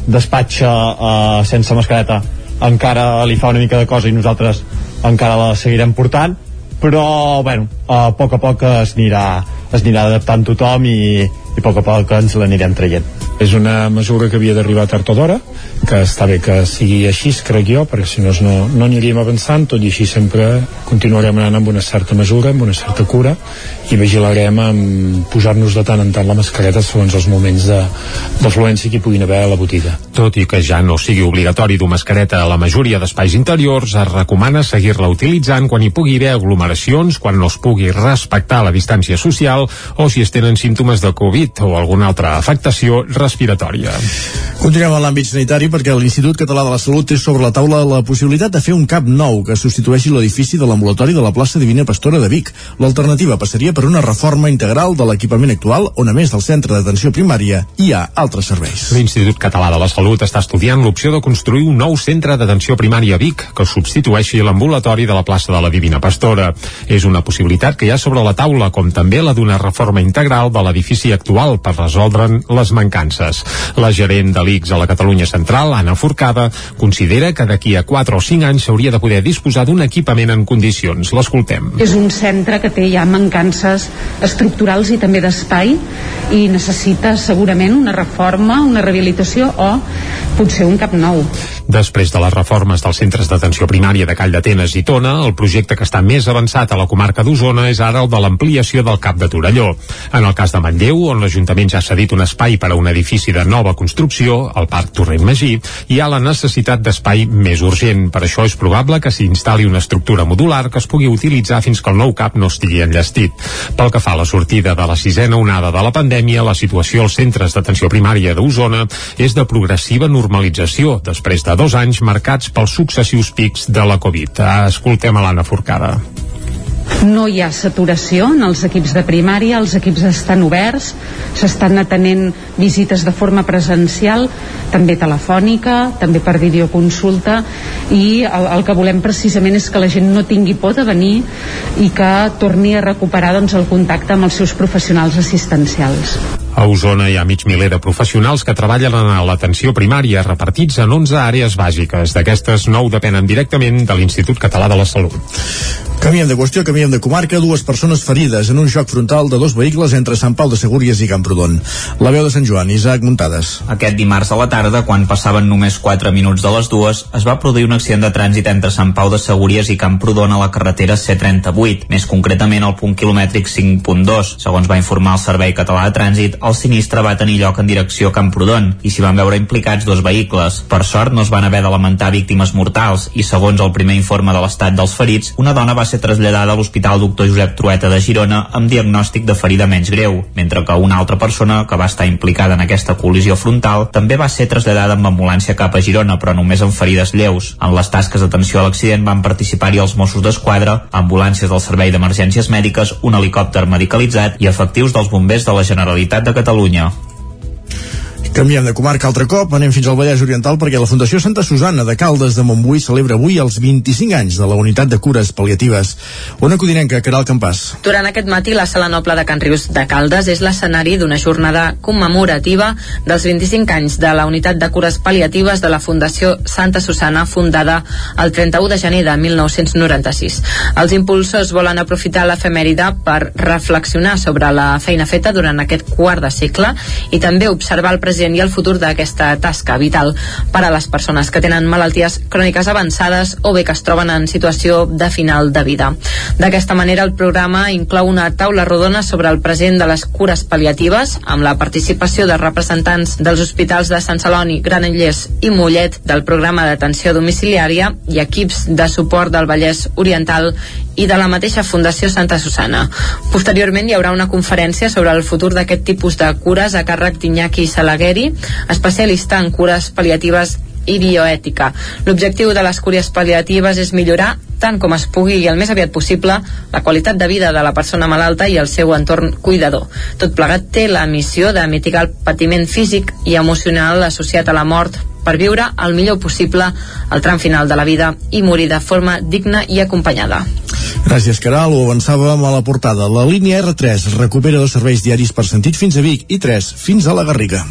despatxa eh, sense mascareta encara li fa una mica de cosa i nosaltres encara la seguirem portant. Però bueno, a poc a poc es anirà, es anirà adaptant tothom i, i a poc a poc ens l'anirem traient. És una mesura que havia d'arribar tard o d'hora que està bé que sigui així, crec jo, perquè si no no, no aniríem avançant, tot i així sempre continuarem anant amb una certa mesura, amb una certa cura, i vigilarem amb posar-nos de tant en tant la mascareta segons els moments d'afluència que hi puguin haver a la botiga. Tot i que ja no sigui obligatori dur mascareta a la majoria d'espais interiors, es recomana seguir-la utilitzant quan hi pugui haver aglomeracions, quan no es pugui respectar la distància social o si es tenen símptomes de Covid o alguna altra afectació respiratòria. Continuem a l'àmbit sanitari perquè l'Institut Català de la Salut té sobre la taula la possibilitat de fer un CAP nou que substitueixi l'edifici de l'ambulatori de la plaça Divina Pastora de Vic. L'alternativa passaria per una reforma integral de l'equipament actual on a més del centre d'atenció primària hi ha altres serveis. L'Institut Català de la Salut està estudiant l'opció de construir un nou centre d'atenció primària a Vic que substitueixi l'ambulatori de la plaça de la Divina Pastora. És una possibilitat que hi ha sobre la taula, com també la d'una reforma integral de l'edifici actual per resoldre'n les mancances. La gerent de l'ICS a la Catalunya Central, Anna Forcada, considera que d'aquí a 4 o 5 anys s'hauria de poder disposar d'un equipament en condicions. L'escoltem. És un centre que té ja mancances estructurals i també d'espai i necessita segurament una reforma, una rehabilitació o potser un cap nou. Després de les reformes dels centres d'atenció primària de Call d'Atenes i Tona, el projecte que està més avançat a la comarca d'Osona és ara el de l'ampliació del cap de Torelló. En el cas de Manlleu, on l'Ajuntament ja ha cedit un espai per a un edifici de nova construcció, el Parc Torrent Magí, hi ha la necessitat d'espai més urgent. Per això és probable que s'instal·li una estructura modular que es pugui utilitzar fins que el nou cap no estigui enllestit. Pel que fa a la sortida de la sisena onada de la pandèmia, la situació als centres d'atenció primària d'Osona és de progressiva normalització després de dos anys marcats pels successius pics de la Covid. Escoltem a l'Anna Forcada no hi ha saturació en els equips de primària, els equips estan oberts, s'estan atenent visites de forma presencial, també telefònica, també per videoconsulta i el, el que volem precisament és que la gent no tingui por de venir i que torni a recuperar doncs, el contacte amb els seus professionals assistencials. A Osona hi ha mig miler de professionals que treballen a l'atenció primària repartits en 11 àrees bàsiques. D'aquestes, 9 depenen directament de l'Institut Català de la Salut. Canviem de qüestió, canviem de comarca. Dues persones ferides en un xoc frontal de dos vehicles entre Sant Pau de Segúries i Camprodon. La veu de Sant Joan, Isaac Muntades. Aquest dimarts a la tarda, quan passaven només 4 minuts de les dues, es va produir un accident de trànsit entre Sant Pau de Segúries i Camprodon a la carretera C38, més concretament al punt quilomètric 5.2. Segons va informar el Servei Català de Trànsit, el sinistre va tenir lloc en direcció a Camprodon i s'hi van veure implicats dos vehicles. Per sort no es van haver de lamentar víctimes mortals i segons el primer informe de l'estat dels ferits, una dona va ser traslladada a l'Hospital Doctor Josep Trueta de Girona amb diagnòstic de ferida menys greu, mentre que una altra persona que va estar implicada en aquesta col·lisió frontal també va ser traslladada amb ambulància cap a Girona, però només amb ferides lleus. En les tasques d'atenció a l'accident van participar-hi els Mossos d'Esquadra, ambulàncies del Servei d'Emergències Mèdiques, un helicòpter medicalitzat i efectius dels bombers de la Generalitat de Catalunya. Canviem de comarca altre cop, anem fins al Vallès Oriental perquè la Fundació Santa Susana de Caldes de Montbui celebra avui els 25 anys de la unitat de cures paliatives. Una codinenca, Caral Campàs. Durant aquest matí, la Sala Noble de Can Rius de Caldes és l'escenari d'una jornada commemorativa dels 25 anys de la unitat de cures paliatives de la Fundació Santa Susana, fundada el 31 de gener de 1996. Els impulsors volen aprofitar l'efemèride per reflexionar sobre la feina feta durant aquest quart de segle i també observar el present i el futur d'aquesta tasca vital per a les persones que tenen malalties cròniques avançades o bé que es troben en situació de final de vida. D'aquesta manera, el programa inclou una taula rodona sobre el present de les cures paliatives amb la participació de representants dels hospitals de Sant Celoni, Granollers i Mollet del programa d'atenció domiciliària i equips de suport del Vallès Oriental i de la mateixa Fundació Santa Susana. Posteriorment hi haurà una conferència sobre el futur d'aquest tipus de cures a càrrec d'Iñaki Salagueri, especialista en cures paliatives i bioètica. L'objectiu de les cures paliatives és millorar tant com es pugui i el més aviat possible la qualitat de vida de la persona malalta i el seu entorn cuidador. Tot plegat té la missió de mitigar el patiment físic i emocional associat a la mort per viure el millor possible el tram final de la vida i morir de forma digna i acompanyada. Gràcies, Caral. Ho avançàvem a la portada. La línia R3 recupera dos serveis diaris per sentit fins a Vic i 3 fins a la Garriga.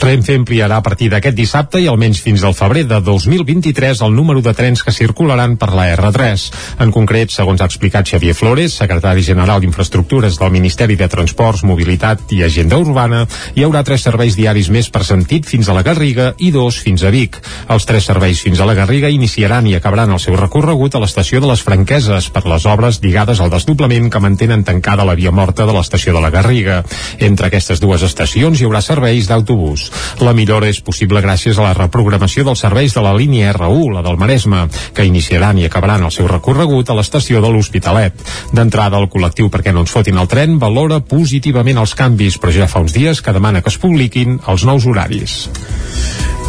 Renfe ampliarà a partir d'aquest dissabte i almenys fins al febrer de 2023 el número de trens que circularan per la R3. En concret, segons ha explicat Xavier Flores, secretari general d'Infraestructures del Ministeri de Transports, Mobilitat i Agenda Urbana, hi haurà tres serveis diaris més per sentit fins a la Garriga i dos fins a Vic. Els tres serveis fins a la Garriga iniciaran i acabaran el seu recorregut a l'estació de les Franqueses per les obres lligades al desdoblament que mantenen tancada la via morta de l'estació de la Garriga. Entre aquestes dues estacions hi haurà serveis d'autobús. La millora és possible gràcies a la reprogramació dels serveis de la línia R1, la del Maresme, que iniciaran i acabaran el seu recorregut a l'estació de l'Hospitalet. D'entrada, el col·lectiu Perquè no ens fotin el tren valora positivament els canvis, però ja fa uns dies que demana que es publiquin els nous horaris.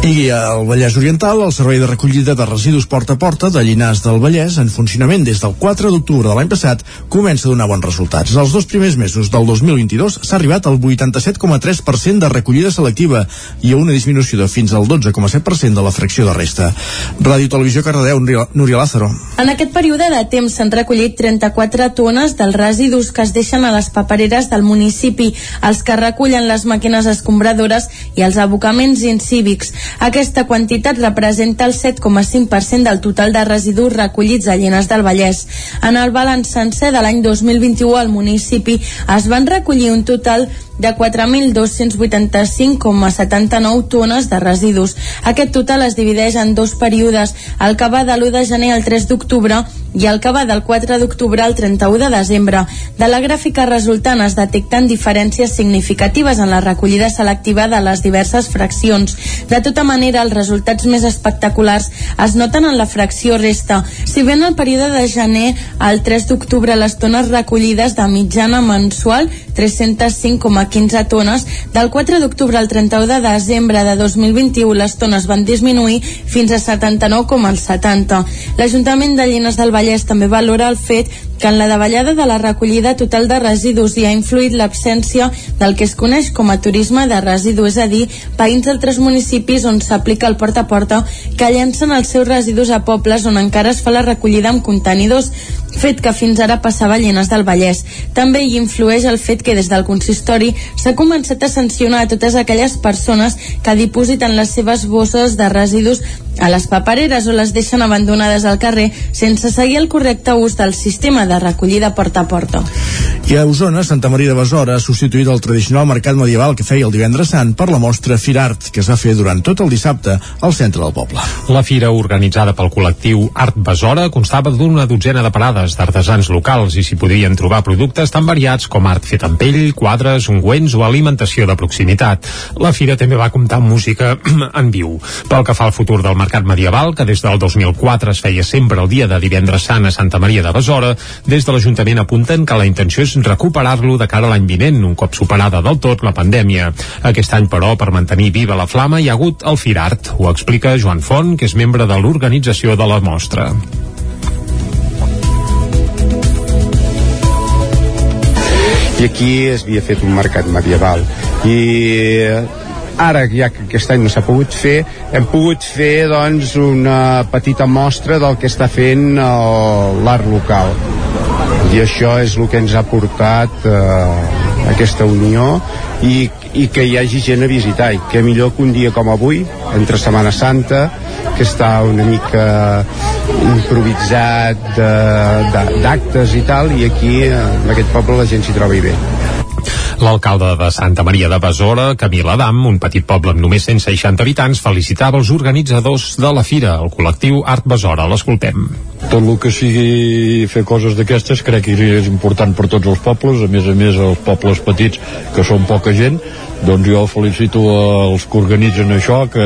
I al Vallès Oriental, el servei de recollida de residus porta a porta de Llinars del Vallès, en funcionament des del 4 d'octubre de l'any passat, comença a donar bons resultats. Els dos primers mesos del 2022 s'ha arribat al 87,3% de recollida selectiva i a una disminució de fins al 12,7% de la fracció de resta. Ràdio Televisió Cardedeu, Núria Lázaro. En aquest període de temps s'han recollit 34 tones dels residus que es deixen a les papereres del municipi, els que recullen les màquines escombradores i els abocaments incívics. Aquesta quantitat representa el 7,5% del total de residus recollits a Llenes del Vallès. En el balanç sencer de l'any 2021 al municipi es van recollir un total de 4.285,79 tones de residus. Aquest total es divideix en dos períodes, el que va de l'1 de gener al 3 d'octubre i el que va del 4 d'octubre al 31 de desembre. De la gràfica resultant es detecten diferències significatives en la recollida selectiva de les diverses fraccions. De tota manera, els resultats més espectaculars es noten en la fracció resta. Si bé en el període de gener al 3 d'octubre les tones recollides de mitjana mensual 305,15 tones, del 4 d'octubre al 31 de desembre de 2021 les tones van disminuir fins a 79,70. L'Ajuntament de Llenes del Vallès també valora el fet que en la davallada de la recollida total de residus hi ha influït l'absència del que es coneix com a turisme de residu, és a dir, veïns d'altres municipis on s'aplica el porta a porta que llancen els seus residus a pobles on encara es fa la recollida amb contenidors, fet que fins ara passava a del Vallès. També hi influeix el fet que des del consistori s'ha començat a sancionar a totes aquelles persones que dipositen les seves bosses de residus a les papereres o les deixen abandonades al carrer sense seguir el correcte ús del sistema de recollida porta a porta. I a Osona, Santa Maria de Besora ha substituït el tradicional mercat medieval que feia el divendres sant per la mostra Firart, que es va fer durant tot el dissabte al centre del poble. La fira, organitzada pel col·lectiu Art Besora, constava d'una dotzena de parades d'artesans locals i s'hi podien trobar productes tan variats com art fet amb pell, quadres, ungüents o alimentació de proximitat. La fira també va comptar amb música en viu. Pel que fa al futur del mercat medieval, que des del 2004 es feia sempre el dia de divendres sant a Santa Maria de Besora, des de l'Ajuntament apunten que la intenció és recuperar-lo de cara a l'any vinent, un cop superada del tot la pandèmia. Aquest any, però, per mantenir viva la flama, hi ha hagut el Firart. Ho explica Joan Font, que és membre de l'organització de la mostra. i aquí es havia fet un mercat medieval i ara ja que aquest any no s'ha pogut fer hem pogut fer doncs una petita mostra del que està fent l'art local i això és el que ens ha portat eh, aquesta unió i, i que hi hagi gent a visitar i que millor que un dia com avui entre Setmana Santa que està una mica improvisat d'actes i tal i aquí en aquest poble la gent s'hi trobi bé L'alcalde de Santa Maria de Besora, Camil Adam, un petit poble amb només 160 habitants, felicitava els organitzadors de la fira, el col·lectiu Art Besora. L'escoltem. Tot el que sigui fer coses d'aquestes crec que és important per tots els pobles, a més a més els pobles petits, que són poca gent, doncs jo felicito els que organitzen això que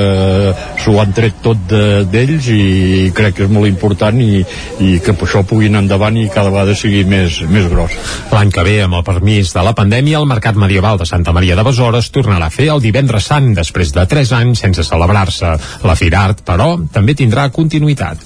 s'ho han tret tot d'ells de, i crec que és molt important i, i que per això puguin endavant i cada vegada sigui més, més gros. L'any que ve, amb el permís de la pandèmia, el Mercat Medieval de Santa Maria de Besora es tornarà a fer el divendres sant després de 3 anys sense celebrar-se. La Firart, però, també tindrà continuïtat.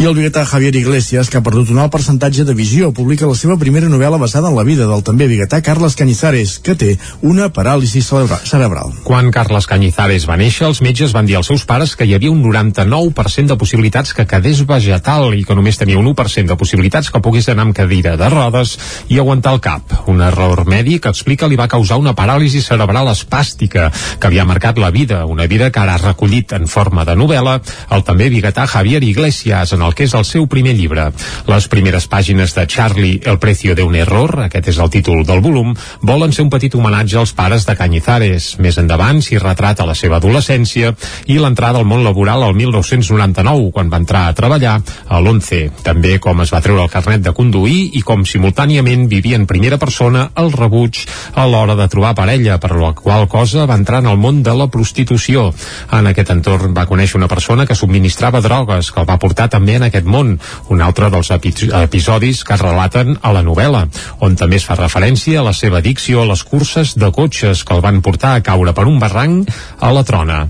I el biguetà Javier Iglesias, que ha perdut un alt percentatge de visió, publica la seva primera novel·la basada en la vida del també biguetà Carles Cañizares, que té una paràlisi cerebral. Quan Carles Cañizares va néixer, els metges van dir als seus pares que hi havia un 99% de possibilitats que quedés vegetal i que només tenia un 1% de possibilitats que pogués anar amb cadira de rodes i aguantar el cap. Un error mèdic explica li va causar una paràlisi cerebral espàstica que havia marcat la vida, una vida que ara ha recollit en forma de novel·la el també biguetà Javier Iglesias en el que és el seu primer llibre. Les primeres pàgines de Charlie, El precio de un error, aquest és el títol del volum, volen ser un petit homenatge als pares de Cañizares. Més endavant s'hi retrata la seva adolescència i l'entrada al món laboral al 1999, quan va entrar a treballar a l'11. També com es va treure el carnet de conduir i com simultàniament vivia en primera persona el rebuig a l'hora de trobar parella, per la qual cosa va entrar en el món de la prostitució. En aquest entorn va conèixer una persona que subministrava drogues, que el va portar també en aquest món, un altre dels epi episodis que es relaten a la novel·la, on també es fa referència a la seva addicció a les curses de cotxes que el van portar a caure per un barranc a la trona.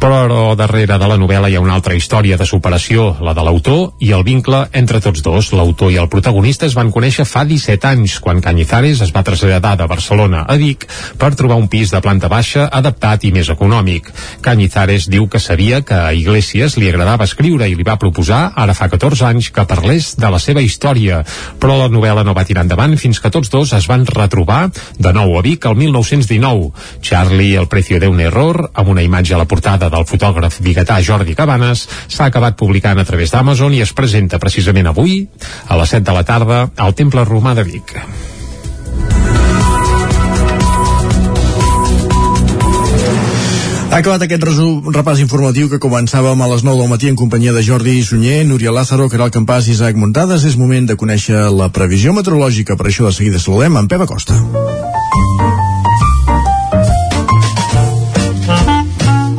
Però darrere de la novel·la hi ha una altra història de superació, la de l'autor i el vincle entre tots dos. L'autor i el protagonista es van conèixer fa 17 anys, quan Cañizares es va traslladar de Barcelona a Vic per trobar un pis de planta baixa adaptat i més econòmic. Cañizares diu que sabia que a Iglesias li agradava escriure i li va proposar, ara fa 14 anys, que parlés de la seva història, però la novel·la no va tirar endavant fins que tots dos es van retrobar de nou a Vic el 1919. Charlie, el precio de un error, amb una imatge a la portada del fotògraf biguetà Jordi Cabanes, s'ha acabat publicant a través d'Amazon i es presenta precisament avui, a les 7 de la tarda, al Temple Romà de Vic. Ha acabat aquest resum, repàs informatiu que començàvem a les 9 del matí en companyia de Jordi Sunyer, Núria Lázaro, Caral Campàs i Isaac Muntades. És moment de conèixer la previsió meteorològica. Per això de seguida saludem en Pep Acosta.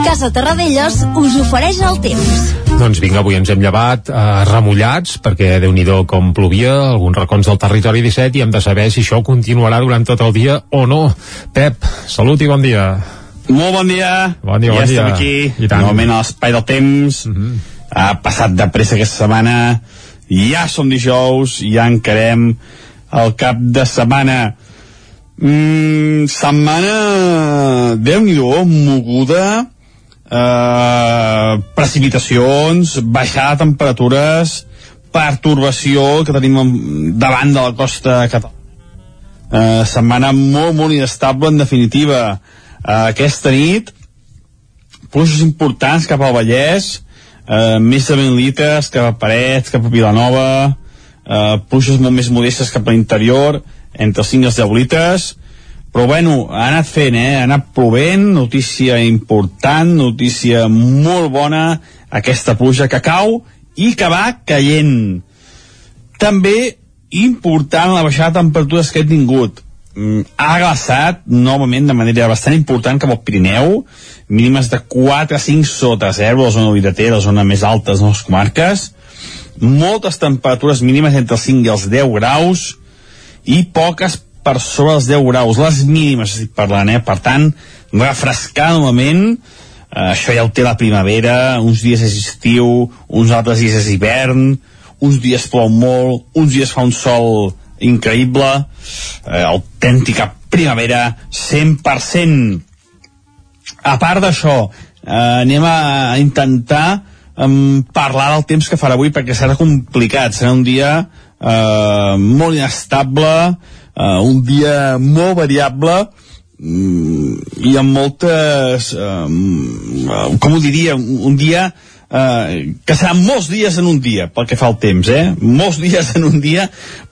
Casa Terradellos us ofereix el temps. Doncs vinga, avui ens hem llevat eh, remullats, perquè déu nhi com plovia, alguns racons del territori 17, i hem de saber si això continuarà durant tot el dia o no. Pep, salut i bon dia. Molt bon dia. Bon dia, ja bon estem dia. aquí, I tant. novament a l'espai del temps. Mm -hmm. Ha passat de pressa aquesta setmana. Ja som dijous, ja encarem el cap de setmana. Mm, setmana, déu nhi moguda, eh, precipitacions, baixada de temperatures, pertorbació que tenim davant de la costa catalana. Eh, setmana molt, molt inestable, en definitiva aquesta nit, pluges importants cap al Vallès, uh, més de 20 litres cap a Parets, cap a Vilanova, uh, pluges molt més modestes cap a l'interior, entre els 5 i els 10 litres, però bueno, ha anat fent, eh? ha anat plovent, notícia important, notícia molt bona, aquesta pluja que cau i que va caient. També important la baixada de temperatures que he tingut ha glaçat novament de manera bastant important cap al Pirineu, mínimes de 4 a 5 sota 0 a la zona Oideter, la zona més alta de les comarques, moltes temperatures mínimes entre els 5 i els 10 graus i poques per sobre els 10 graus, les mínimes estic parlant, eh? per tant, refrescar novament, eh, això ja ho té la primavera, uns dies és estiu, uns altres dies és hivern, uns dies plou molt, uns dies fa un sol increïble, eh, autèntica primavera 100%. a part d'això, eh, anem a intentar um, parlar del temps que farà avui perquè serà complicat, serà un dia eh, molt inestable, eh, un dia molt variable, mm, i amb moltes eh, com ho diria un dia eh, que seran molts dies en un dia pel que fa al temps, eh? molts dies en un dia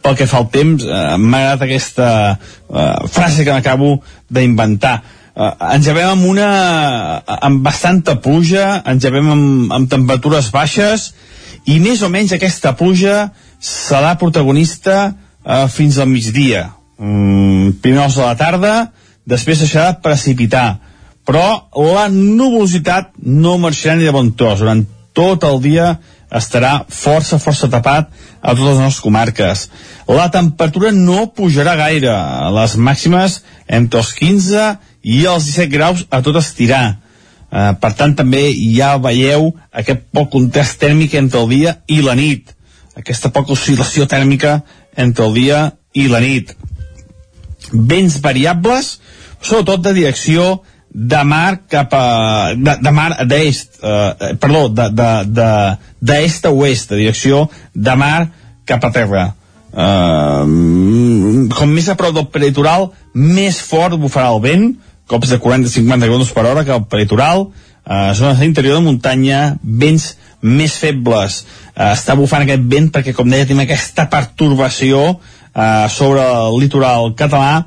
pel que fa al temps. Eh, m'ha agradat aquesta eh, frase que m'acabo d'inventar. Eh, ens llevem amb una amb bastanta pluja ens llevem amb, amb temperatures baixes i més o menys aquesta pluja serà protagonista eh, fins al migdia. Mm, primers de la tarda després deixarà de precipitar però la nuvolositat no marxarà ni de bon tros durant tot el dia estarà força, força tapat a totes les nostres comarques. La temperatura no pujarà gaire, les màximes entre els 15 i els 17 graus a tot estirar. Eh, per tant, també ja veieu aquest poc contrast tèrmic entre el dia i la nit. Aquesta poca oscil·lació tèrmica entre el dia i la nit. Vents variables, sobretot de direcció de mar cap a... de, de mar d'est, eh, perdó, de, de, de, d'est a oest, de direcció de mar cap a terra. Eh, com més a prop del peritoral, més fort bufarà el vent, cops de 40-50 km per hora cap al peritoral, eh, zones d'interior de muntanya, vents més febles. Eh, està bufant aquest vent perquè, com deia, tenim aquesta pertorbació eh, sobre el litoral català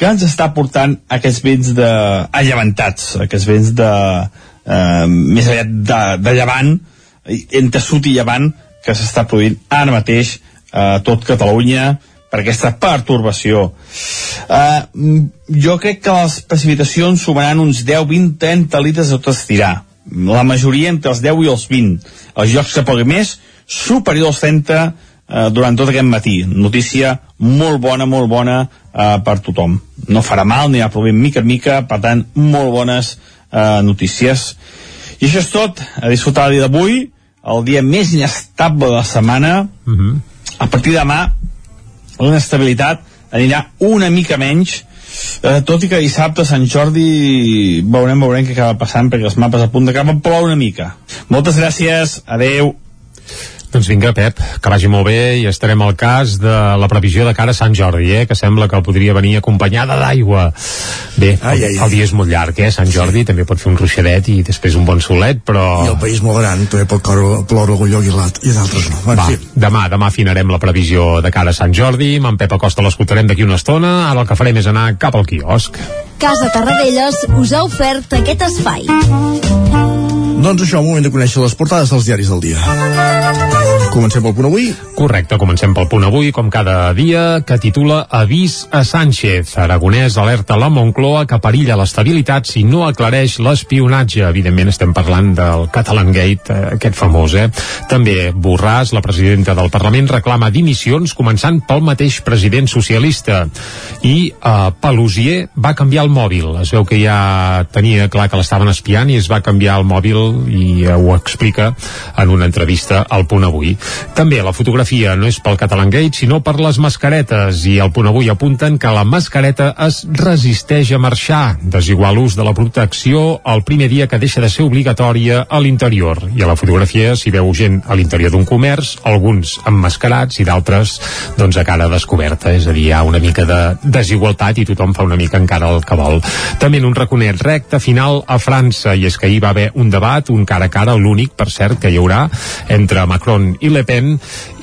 que ens està portant aquests vents de allevantats, aquests vents de eh, més aviat de, de llevant, entre sud i llevant, que s'està produint ara mateix a eh, tot Catalunya per aquesta pertorbació. Eh, jo crec que les precipitacions sumaran uns 10, 20, 30 litres a tot estirar. La majoria entre els 10 i els 20. Els llocs que pugui més, superior als 30 eh, durant tot aquest matí. Notícia molt bona, molt bona eh, per tothom. No farà mal, ni ha problema mica en mica, per tant, molt bones eh, notícies. I això és tot, a disfrutar el dia d'avui, el dia més inestable de la setmana. Uh -huh. A partir de demà, la inestabilitat anirà una mica menys, eh, tot i que dissabte Sant Jordi veurem, veurem què acaba passant perquè els mapes apunten que va ploure una mica. Moltes gràcies, adeu. Doncs vinga, Pep, que vagi molt bé i estarem al cas de la previsió de cara a Sant Jordi, eh, que sembla que podria venir acompanyada d'aigua. Bé, ai, ai, ai. el dia és molt llarg, eh, Sant Jordi, sí. també pot fer un ruixadet i després un bon solet, però... I el país molt gran, també pot ploure algun lloc i, i d'altres no. Va, sí. demà, demà afinarem la previsió de cara a Sant Jordi, amb en Pep Acosta l'escoltarem d'aquí una estona, ara el que farem és anar cap al quiosc. Casa Tarradellas us ha ofert aquest espai. Doncs això, moment de conèixer les portades dels diaris del dia. Comencem pel punt avui? Correcte, comencem pel punt avui, com cada dia, que titula Avís a Sánchez. Aragonès alerta la Moncloa que perilla l'estabilitat si no aclareix l'espionatge. Evidentment estem parlant del Catalan Gate, eh, aquest famós, eh? També Borràs, la presidenta del Parlament, reclama dimissions, començant pel mateix president socialista. I eh, Pelusier va canviar el mòbil. Es veu que ja tenia clar que l'estaven espiant i es va canviar el mòbil i eh, ho explica en una entrevista al punt avui. També la fotografia no és pel Catalan Gate, sinó per les mascaretes, i al punt avui apunten que la mascareta es resisteix a marxar. Desigual ús de la protecció el primer dia que deixa de ser obligatòria a l'interior. I a la fotografia s'hi veu gent a l'interior d'un comerç, alguns emmascarats i d'altres doncs a cara descoberta, és a dir, hi ha una mica de desigualtat i tothom fa una mica encara el que vol. També en un raconet recte final a França, i és que ahir va haver un debat, un cara a cara, l'únic, per cert, que hi haurà entre Macron i Le Pen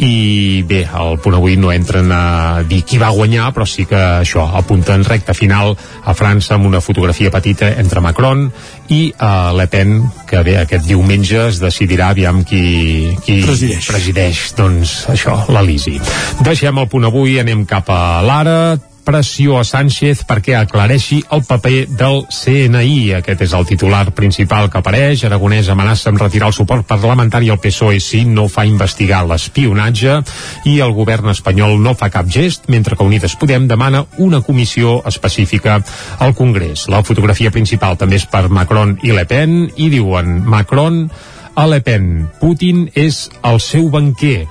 i bé, al punt avui no entren a dir qui va guanyar però sí que això, apunten recta final a França amb una fotografia petita entre Macron i uh, Le Pen que bé, aquest diumenge es decidirà aviam qui, qui presideix. presideix doncs això, l'Elisi deixem el punt avui, anem cap a l'ara pressió a Sánchez perquè aclareixi el paper del CNI. Aquest és el titular principal que apareix. Aragonès amenaça amb retirar el suport parlamentari al PSOE si no fa investigar l'espionatge i el govern espanyol no fa cap gest, mentre que Unides Podem demana una comissió específica al Congrés. La fotografia principal també és per Macron i Le Pen i diuen Macron a Le Pen. Putin és el seu banquer.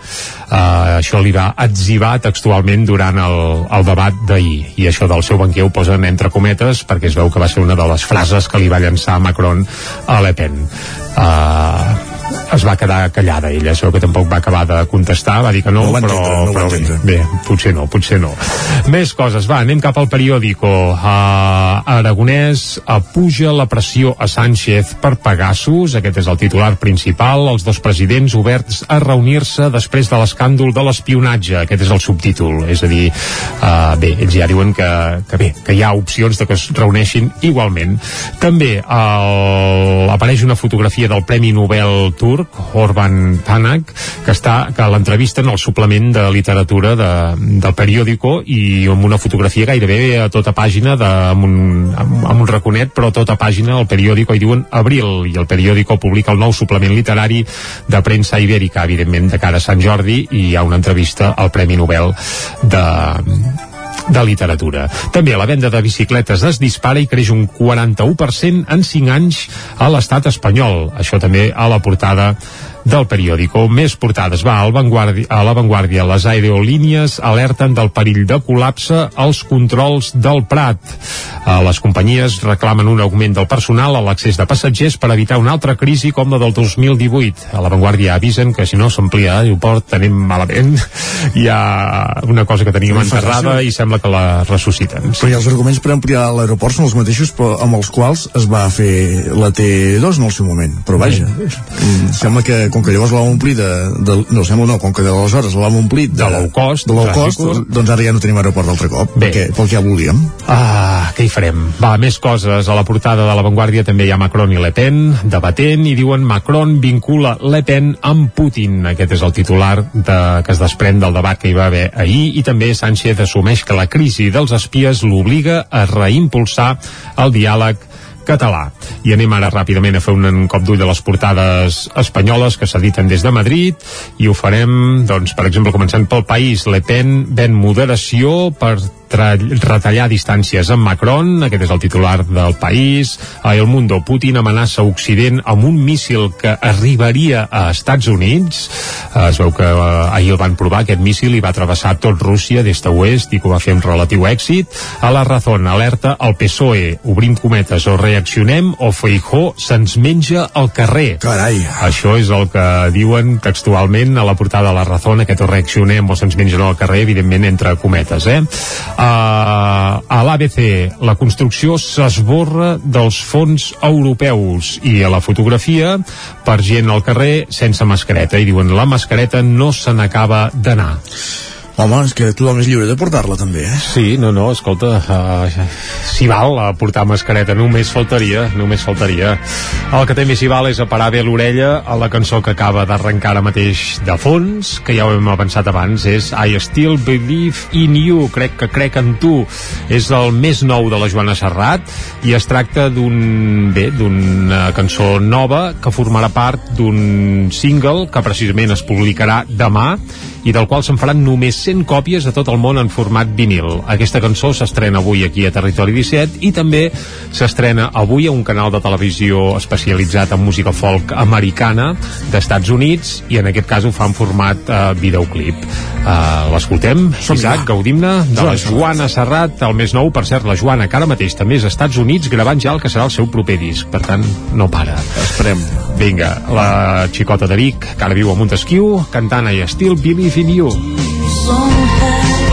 Uh, això li va exhibar textualment durant el, el debat d'ahir. I això del seu banquer ho posen entre cometes perquè es veu que va ser una de les frases que li va llançar Macron a Le Pen. Uh, es va quedar callada ella, veu que tampoc va acabar de contestar, va dir que no, No però, entendre, no però bé, bé, potser no, potser no. Més coses, va, anem cap al periòdico. Uh, Aragonès apuja la pressió a Sánchez per Pegasus, aquest és el titular principal, els dos presidents oberts a reunir-se després de l'escàndol de l'espionatge, aquest és el subtítol, és a dir, uh, bé, ells ja diuen que, que bé, que hi ha opcions de que es reuneixin igualment. També el, apareix una fotografia del Premi Nobel turc, Orban Panak, que està que l'entrevisten al suplement de literatura de, del periòdico i amb una fotografia gairebé a tota pàgina de, amb, un, amb, amb un raconet, però a tota pàgina al periòdico i diuen Abril, i el periòdico publica el nou suplement literari de premsa ibèrica, evidentment de cara a Sant Jordi, i hi ha una entrevista al Premi Nobel de, de literatura. També la venda de bicicletes es dispara i creix un 41% en 5 anys a l'estat espanyol. Això també a la portada del periòdico. Més portades. Va, Vanguardia, a l'avantguàrdia, les aerolínies alerten del perill de col·lapse als controls del Prat. Eh, les companyies reclamen un augment del personal a l'accés de passatgers per evitar una altra crisi com la del 2018. A l'avantguàrdia avisen que si no s'amplia l'aeroport tenim malament. Hi ha una cosa que teníem Sí, enterrada i sembla que la ressusciten. Però hi ha els arguments per ampliar l'aeroport són els mateixos però amb els quals es va fer la T2 en el seu moment. Però vaja, mm, sembla que com que llavors la vam omplir de, de, no, sembla no, com que d'aleshores la vam omplir de, de low cost, de low cost tràfic. doncs ara ja no tenim aeroport d'altre cop, Bé. perquè, pel que ja volíem. Ah, què hi farem? Va, més coses. A la portada de La Vanguardia també hi ha Macron i Le Pen debatent i diuen Macron vincula Le Pen amb Putin. Aquest és el titular de, que es desprèn del debat que hi va haver ahir i també Sánchez assumeix que la crisi dels espies l'obliga a reimpulsar el diàleg català. I anem ara ràpidament a fer un cop d'ull a les portades espanyoles que s'editen des de Madrid i ho farem, doncs, per exemple, començant pel país. Le Pen ven moderació per retallar distàncies amb Macron, aquest és el titular del país. A El Mundo, Putin amenaça Occident amb un míssil que arribaria a Estats Units. Eh, Es veu que eh, ahir el van provar, aquest míssil, i va travessar tot Rússia d'est a oest i que ho va fer amb relatiu èxit. A la Razón, alerta el PSOE, obrim cometes, o reaccionem o Feijó se'ns menja al carrer. Carai. Això és el que diuen textualment a la portada de la Razón, aquest o reaccionem o se'ns mengen al carrer, evidentment entre cometes, eh? Uh, a l'ABC, la construcció s'esborra dels fons europeus i a la fotografia per gent al carrer sense mascareta i diuen la mascareta no se n'acaba d'anar. Home, és que tothom és lliure de portar-la també, eh? Sí, no, no, escolta, uh, s'hi val a portar mascareta, només faltaria, només faltaria. El que també s'hi val és a parar bé l'orella a la cançó que acaba d'arrencar ara mateix de fons, que ja ho hem avançat abans, és I Still Believe in You, crec que crec en tu. És el més nou de la Joana Serrat i es tracta d'un, bé, d'una cançó nova que formarà part d'un single que precisament es publicarà demà i del qual se'n faran només 100 còpies a tot el món en format vinil. Aquesta cançó s'estrena avui aquí a Territori 17 i també s'estrena avui a un canal de televisió especialitzat en música folk americana d'Estats Units i en aquest cas ho fa en format eh, videoclip. Eh, L'escoltem, Isaac, gaudim-ne de la Joana Serrat, el més nou, per cert, la Joana, que ara mateix també és als Estats Units gravant ja el que serà el seu proper disc, per tant, no para. Esperem. Vinga, la xicota de Vic, que ara viu a Montesquieu, cantant I Still Believe in You. 松开。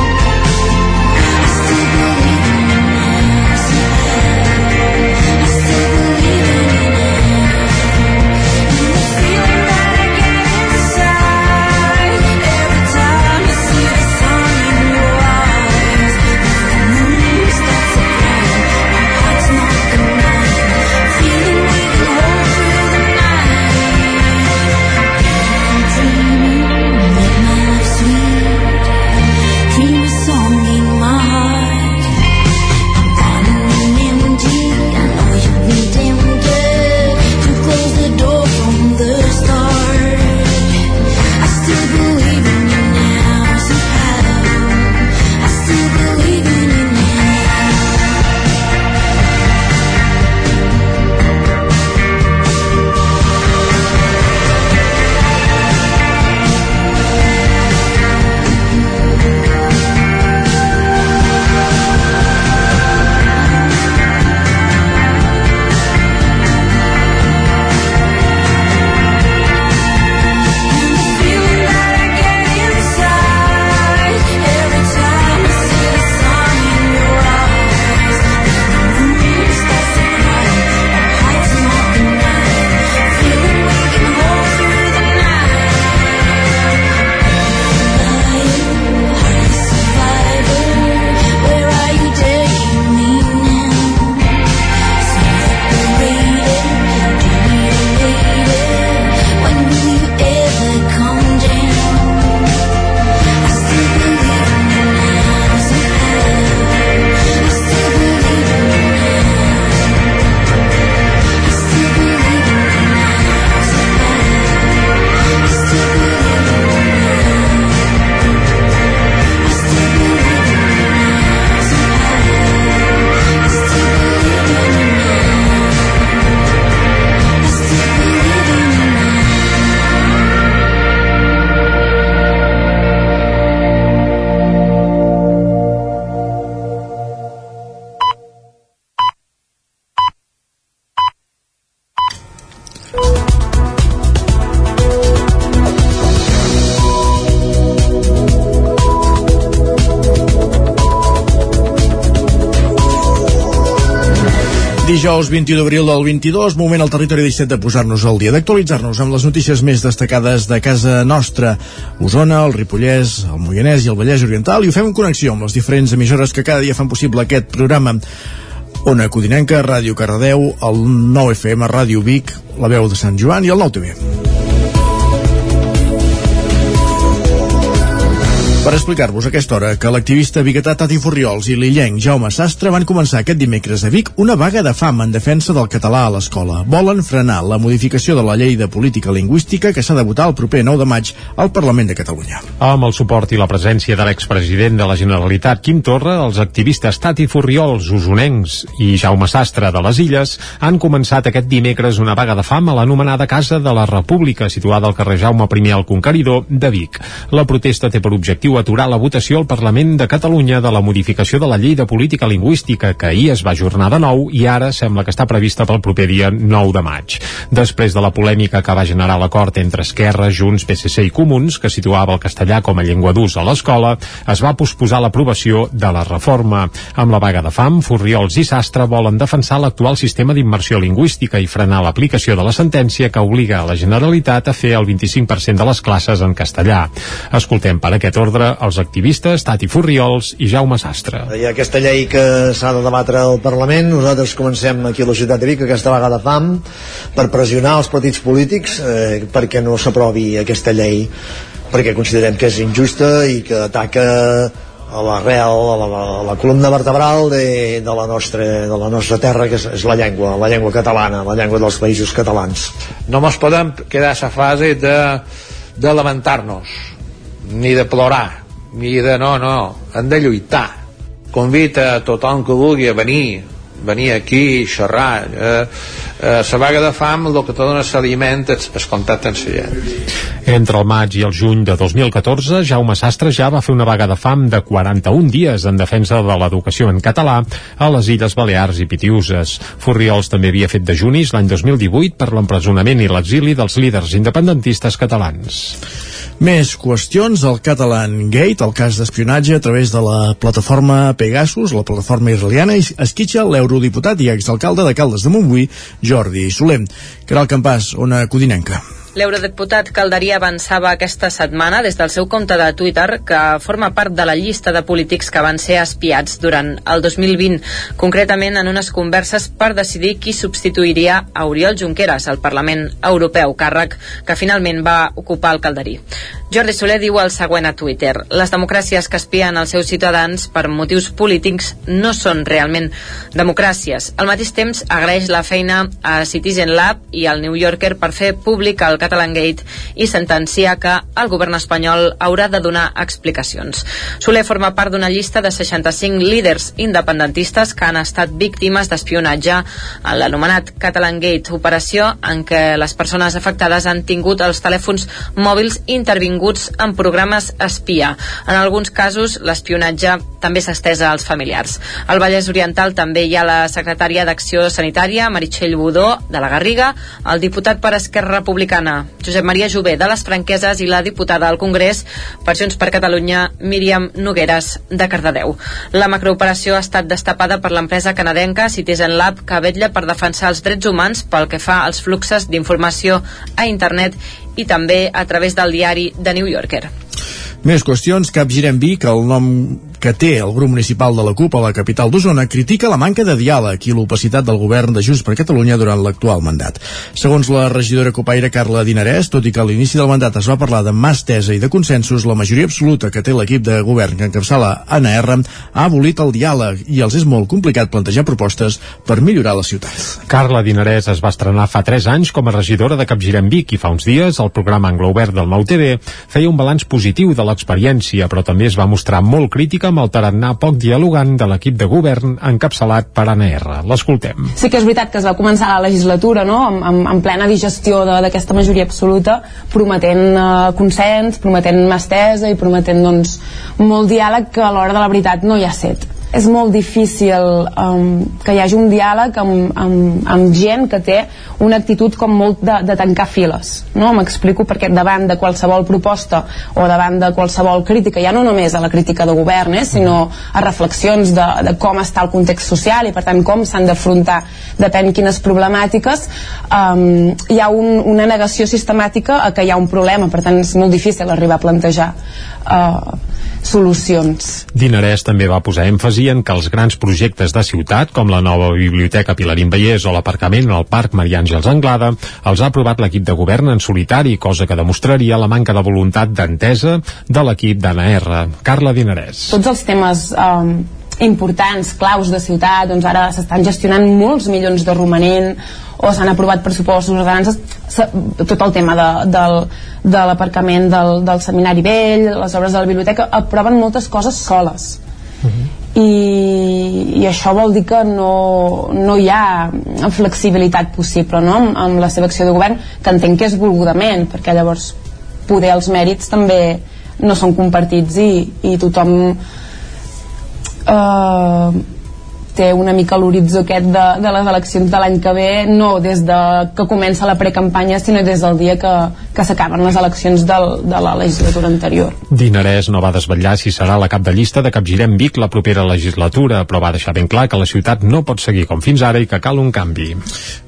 Dijous 21 d'abril del 22, moment al territori 17 de posar-nos al dia, d'actualitzar-nos amb les notícies més destacades de casa nostra, Osona, el Ripollès, el Moianès i el Vallès Oriental, i ho fem en connexió amb les diferents emissores que cada dia fan possible aquest programa. Ona Codinenca, Ràdio Cardedeu, el 9 FM, Ràdio Vic, la veu de Sant Joan i el 9 Per explicar-vos aquesta hora que l'activista biguetà Tati Furriols i l'illenc Jaume Sastre van començar aquest dimecres a Vic una vaga de fam en defensa del català a l'escola. Volen frenar la modificació de la llei de política lingüística que s'ha de votar el proper 9 de maig al Parlament de Catalunya. Amb el suport i la presència de l'expresident de la Generalitat, Quim Torra, els activistes Tati Furriols, usonencs i Jaume Sastre de les Illes han començat aquest dimecres una vaga de fam a l'anomenada Casa de la República, situada al carrer Jaume I al Conqueridor de Vic. La protesta té per objectiu aturar la votació al Parlament de Catalunya de la modificació de la llei de política lingüística que ahir es va ajornar de nou i ara sembla que està prevista pel proper dia 9 de maig. Després de la polèmica que va generar l'acord entre Esquerra, Junts, PSC i Comuns, que situava el castellà com a llengua d'ús a l'escola, es va posposar l'aprovació de la reforma. Amb la vaga de fam, Furriols i Sastre volen defensar l'actual sistema d'immersió lingüística i frenar l'aplicació de la sentència que obliga a la Generalitat a fer el 25% de les classes en castellà. Escoltem per aquest ordre els activistes Tati Furriols i Jaume Sastre. Hi ha aquesta llei que s'ha de debatre al Parlament, nosaltres comencem aquí a la ciutat de Vic aquesta vegada fam per pressionar els partits polítics eh, perquè no s'aprovi aquesta llei perquè considerem que és injusta i que ataca a l'arrel, a la, a la columna vertebral de, de, la nostra, de la nostra terra, que és, és la llengua, la llengua catalana, la llengua dels països catalans. No ens podem quedar a la fase de, de lamentar-nos ni de plorar, ni de no, no, hem de lluitar. Convita a tothom que vulgui a venir, venir aquí, xerrar. Eh, eh, la vaga de fam, el que te dona s'aliment és, és contacte amb la gent. Entre el maig i el juny de 2014, Jaume Sastre ja va fer una vaga de fam de 41 dies en defensa de l'educació en català a les Illes Balears i Pitiuses. Furriols també havia fet de junis l'any 2018 per l'empresonament i l'exili dels líders independentistes catalans. Més qüestions, el Catalan Gate, el cas d'espionatge a través de la plataforma Pegasus, la plataforma israeliana, esquitxa l'eurodiputat i exalcalde de Caldes de Montbui, Jordi Solem. Caral Campàs, una codinenca. L'eurodiputat Calderí avançava aquesta setmana des del seu compte de Twitter que forma part de la llista de polítics que van ser espiats durant el 2020, concretament en unes converses per decidir qui substituiria a Oriol Junqueras al Parlament Europeu, càrrec que finalment va ocupar el Calderí. Jordi Soler diu el següent a Twitter. Les democràcies que espien els seus ciutadans per motius polítics no són realment democràcies. Al mateix temps, agraeix la feina a Citizen Lab i al New Yorker per fer públic el Catalan Gate i sentencia que el govern espanyol haurà de donar explicacions. Soler forma part d'una llista de 65 líders independentistes que han estat víctimes d'espionatge en l'anomenat Catalan Gate, operació en què les persones afectades han tingut els telèfons mòbils intervinguts en programes espia. En alguns casos, l'espionatge també s'ha estès als familiars. Al Vallès Oriental també hi ha la secretària d'Acció Sanitària, Meritxell Budó, de la Garriga, el diputat per Esquerra Republicana, Josep Maria Jové, de les Franqueses, i la diputada al Congrés per Junts per Catalunya, Míriam Nogueres, de Cardedeu. La macrooperació ha estat destapada per l'empresa canadenca Citizen Lab, que vetlla per defensar els drets humans pel que fa als fluxes d'informació a internet i també a través del diari The New Yorker. Més qüestions, Capgirem Vic, el nom que té el grup municipal de la CUP a la capital d'Osona critica la manca de diàleg i l'opacitat del govern de Junts per Catalunya durant l'actual mandat. Segons la regidora copaire Carla Dinarès, tot i que a l'inici del mandat es va parlar de mà estesa i de consensos, la majoria absoluta que té l'equip de govern que encapçala ANR ha abolit el diàleg i els és molt complicat plantejar propostes per millorar la ciutat. Carla Dinarès es va estrenar fa 3 anys com a regidora de Capgirem Vic i fa uns dies el programa Anglo Obert del Nou TV feia un balanç positiu de l'experiència, però també es va mostrar molt crítica amb el tarannà poc dialogant de l'equip de govern encapçalat per ANR. L'escoltem. Sí que és veritat que es va començar la legislatura no? en, en, en plena digestió d'aquesta majoria absoluta, prometent eh, consens, prometent mà estesa i prometent doncs, molt diàleg que a l'hora de la veritat no hi ha set és molt difícil um, que hi hagi un diàleg amb, amb, amb gent que té una actitud com molt de, de tancar files no? m'explico perquè davant de qualsevol proposta o davant de qualsevol crítica ja no només a la crítica de govern eh, sinó a reflexions de, de com està el context social i per tant com s'han d'afrontar depèn quines problemàtiques um, hi ha un, una negació sistemàtica a que hi ha un problema per tant és molt difícil arribar a plantejar uh, solucions. Dinarès també va posar èmfasi en que els grans projectes de ciutat, com la nova biblioteca Pilarín Vallès o l'aparcament al Parc Maria Àngels Anglada, els ha aprovat l'equip de govern en solitari, cosa que demostraria la manca de voluntat d'entesa de l'equip d'ANR. Carla Dinarès. Tots els temes um, importants, claus de ciutat, doncs ara s'estan gestionant molts milions de romanent o s'han aprovat pressupostos ordenances tot el tema de, del, de l'aparcament del, del seminari vell les obres de la biblioteca aproven moltes coses soles uh -huh. I, i això vol dir que no, no hi ha flexibilitat possible no? amb, amb la seva acció de govern que entenc que és volgudament perquè llavors poder els mèrits també no són compartits i, i tothom eh, té una mica l'horitzó aquest de, de les eleccions de l'any que ve no des de que comença la precampanya sinó des del dia que, que s'acaben les eleccions del, de la legislatura anterior. Dinarès no va desvetllar si serà la cap de llista de Capgirem Vic la propera legislatura però va deixar ben clar que la ciutat no pot seguir com fins ara i que cal un canvi.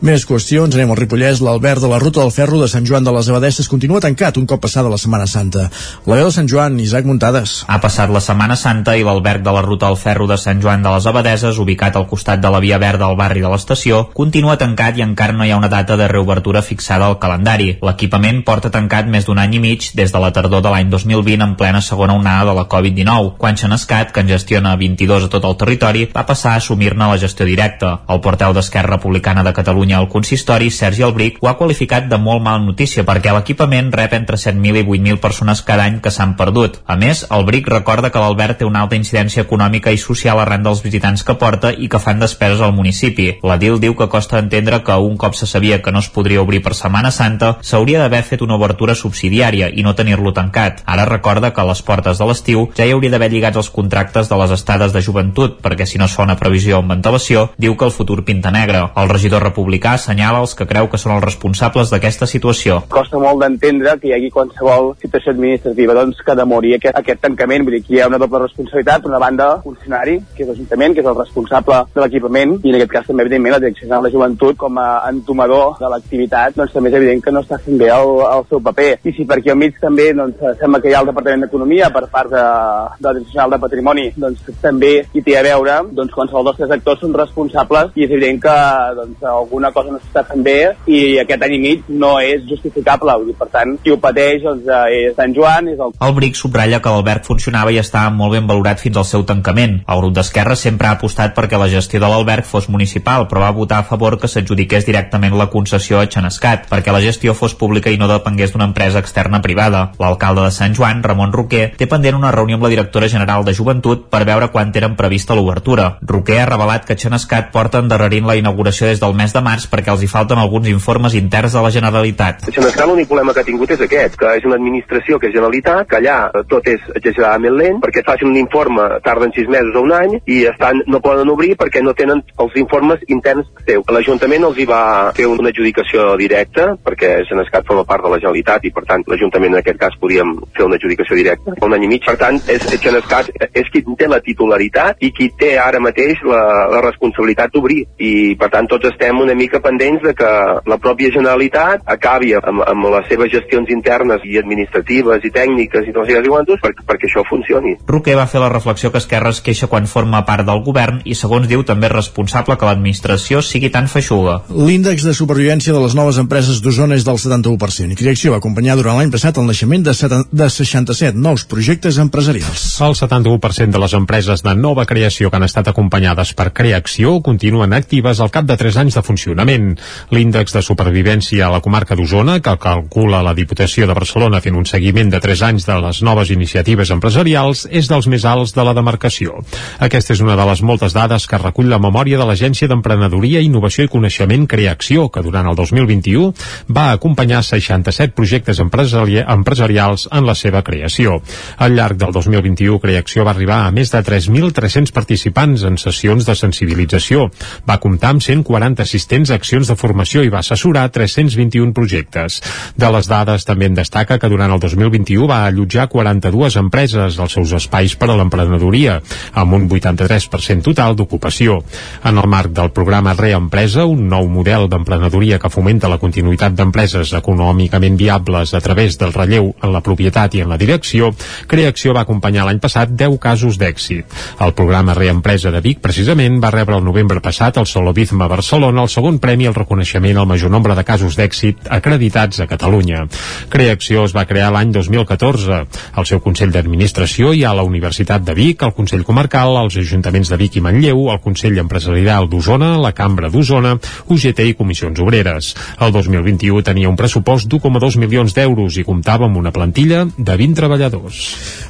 Més qüestions, anem al Ripollès. l'Albert de la ruta del ferro de Sant Joan de les Abadesses continua tancat un cop passada la Setmana Santa. La veu de Sant Joan, Isaac Muntades. Ha passat la Setmana Santa i l'alberg de la ruta del ferro de Sant Joan de les Abadeses ubicat ubicat al costat de la via verda al barri de l'estació, continua tancat i encara no hi ha una data de reobertura fixada al calendari. L'equipament porta tancat més d'un any i mig des de la tardor de l'any 2020 en plena segona onada de la Covid-19, quan Xenescat, que en gestiona 22 a tot el territori, va passar a assumir-ne la gestió directa. El porteu d'Esquerra Republicana de Catalunya al consistori, Sergi Albric, ho ha qualificat de molt mal notícia perquè l'equipament rep entre 7.000 i 8.000 persones cada any que s'han perdut. A més, Albric recorda que l'Albert té una alta incidència econòmica i social arran dels visitants que porta porta i que fan despeses al municipi. La DIL diu que costa entendre que un cop se sabia que no es podria obrir per Setmana Santa, s'hauria d'haver fet una obertura subsidiària i no tenir-lo tancat. Ara recorda que a les portes de l'estiu ja hi hauria d'haver lligats els contractes de les estades de joventut, perquè si no es fa una previsió amb ventilació, diu que el futur pinta negre. El regidor republicà assenyala els que creu que són els responsables d'aquesta situació. Costa molt d'entendre que hi hagi qualsevol situació administrativa doncs, que demori aquest, aquest tancament. Vull dir que hi ha una doble responsabilitat, per una banda, funcionari, que és l'Ajuntament, que és el responsable responsable de l'equipament i en aquest cas també evidentment la Direcció General de Joventut com a entomador de l'activitat doncs també és evident que no està fent bé el, el seu paper i si per aquí al mig també doncs, sembla que hi ha el Departament d'Economia per part de, de la Direcció General de Patrimoni doncs també hi té a veure doncs qualsevol dels tres actors són responsables i és evident que doncs, alguna cosa no s'està fent bé i aquest any i mig no és justificable i per tant qui ho pateix doncs, eh, és Sant Joan és el... El BRIC subratlla que l'Alberg funcionava i estava molt ben valorat fins al seu tancament. El grup d'Esquerra sempre ha apostat per perquè la gestió de l'alberg fos municipal, però va votar a favor que s'adjudiqués directament la concessió a Xenescat, perquè la gestió fos pública i no depengués d'una empresa externa privada. L'alcalde de Sant Joan, Ramon Roquer, té pendent una reunió amb la directora general de Joventut per veure quan tenen prevista l'obertura. Roquer ha revelat que Xenescat porta endarrerint la inauguració des del mes de març perquè els hi falten alguns informes interns de la Generalitat. Xenescat l'únic problema que ha tingut és aquest, que és una administració que és Generalitat, que allà tot és exageradament lent, perquè facin un informe tarden sis mesos o un any i estan, no poden obrir perquè no tenen els informes interns seus. L'Ajuntament els hi va fer una adjudicació directa perquè Genescat forma part de la Generalitat i per tant l'Ajuntament en aquest cas podíem fer una adjudicació directa un any i mig. Per tant, és, Genescat és qui té la titularitat i qui té ara mateix la, la responsabilitat d'obrir i per tant tots estem una mica pendents de que la pròpia Generalitat acabi amb, amb les seves gestions internes i administratives i tècniques i no sé què perquè, perquè això funcioni. Roquer va fer la reflexió que Esquerra es queixa quan forma part del govern i segons diu també és responsable que l'administració sigui tan feixuga. L'índex de supervivència de les noves empreses d'Osona és del 71% i Creacció va acompanyar durant l'any passat el naixement de, de 67 nous projectes empresarials. El 71% de les empreses de nova creació que han estat acompanyades per Creacció continuen actives al cap de 3 anys de funcionament. L'índex de supervivència a la comarca d'Osona, que calcula la Diputació de Barcelona fent un seguiment de 3 anys de les noves iniciatives empresarials, és dels més alts de la demarcació. Aquesta és una de les moltes dades dades que recull la memòria de l'Agència d'Emprenedoria, Innovació i Coneixement Creacció, que durant el 2021 va acompanyar 67 projectes empresari empresarials en la seva creació. Al llarg del 2021, Creacció va arribar a més de 3.300 participants en sessions de sensibilització. Va comptar amb 140 assistents a accions de formació i va assessorar 321 projectes. De les dades també en destaca que durant el 2021 va allotjar 42 empreses als seus espais per a l'emprenedoria, amb un 83% total d'ocupació. En el marc del programa Reempresa, un nou model d'emprenedoria que fomenta la continuïtat d'empreses econòmicament viables a través del relleu en la propietat i en la direcció, Creacció va acompanyar l'any passat 10 casos d'èxit. El programa Reempresa de Vic, precisament, va rebre el novembre passat al Solobizma Barcelona el segon premi al reconeixement al major nombre de casos d'èxit acreditats a Catalunya. Creacció es va crear l'any 2014. Al seu Consell d'Administració hi ha la Universitat de Vic, el Consell Comarcal, els Ajuntaments de Vic i Manlleu, el Consell Empresarial d'Osona, la Cambra d'Osona, UGT i Comissions Obreres. El 2021 tenia un pressupost d'1,2 milions d'euros i comptava amb una plantilla de 20 treballadors.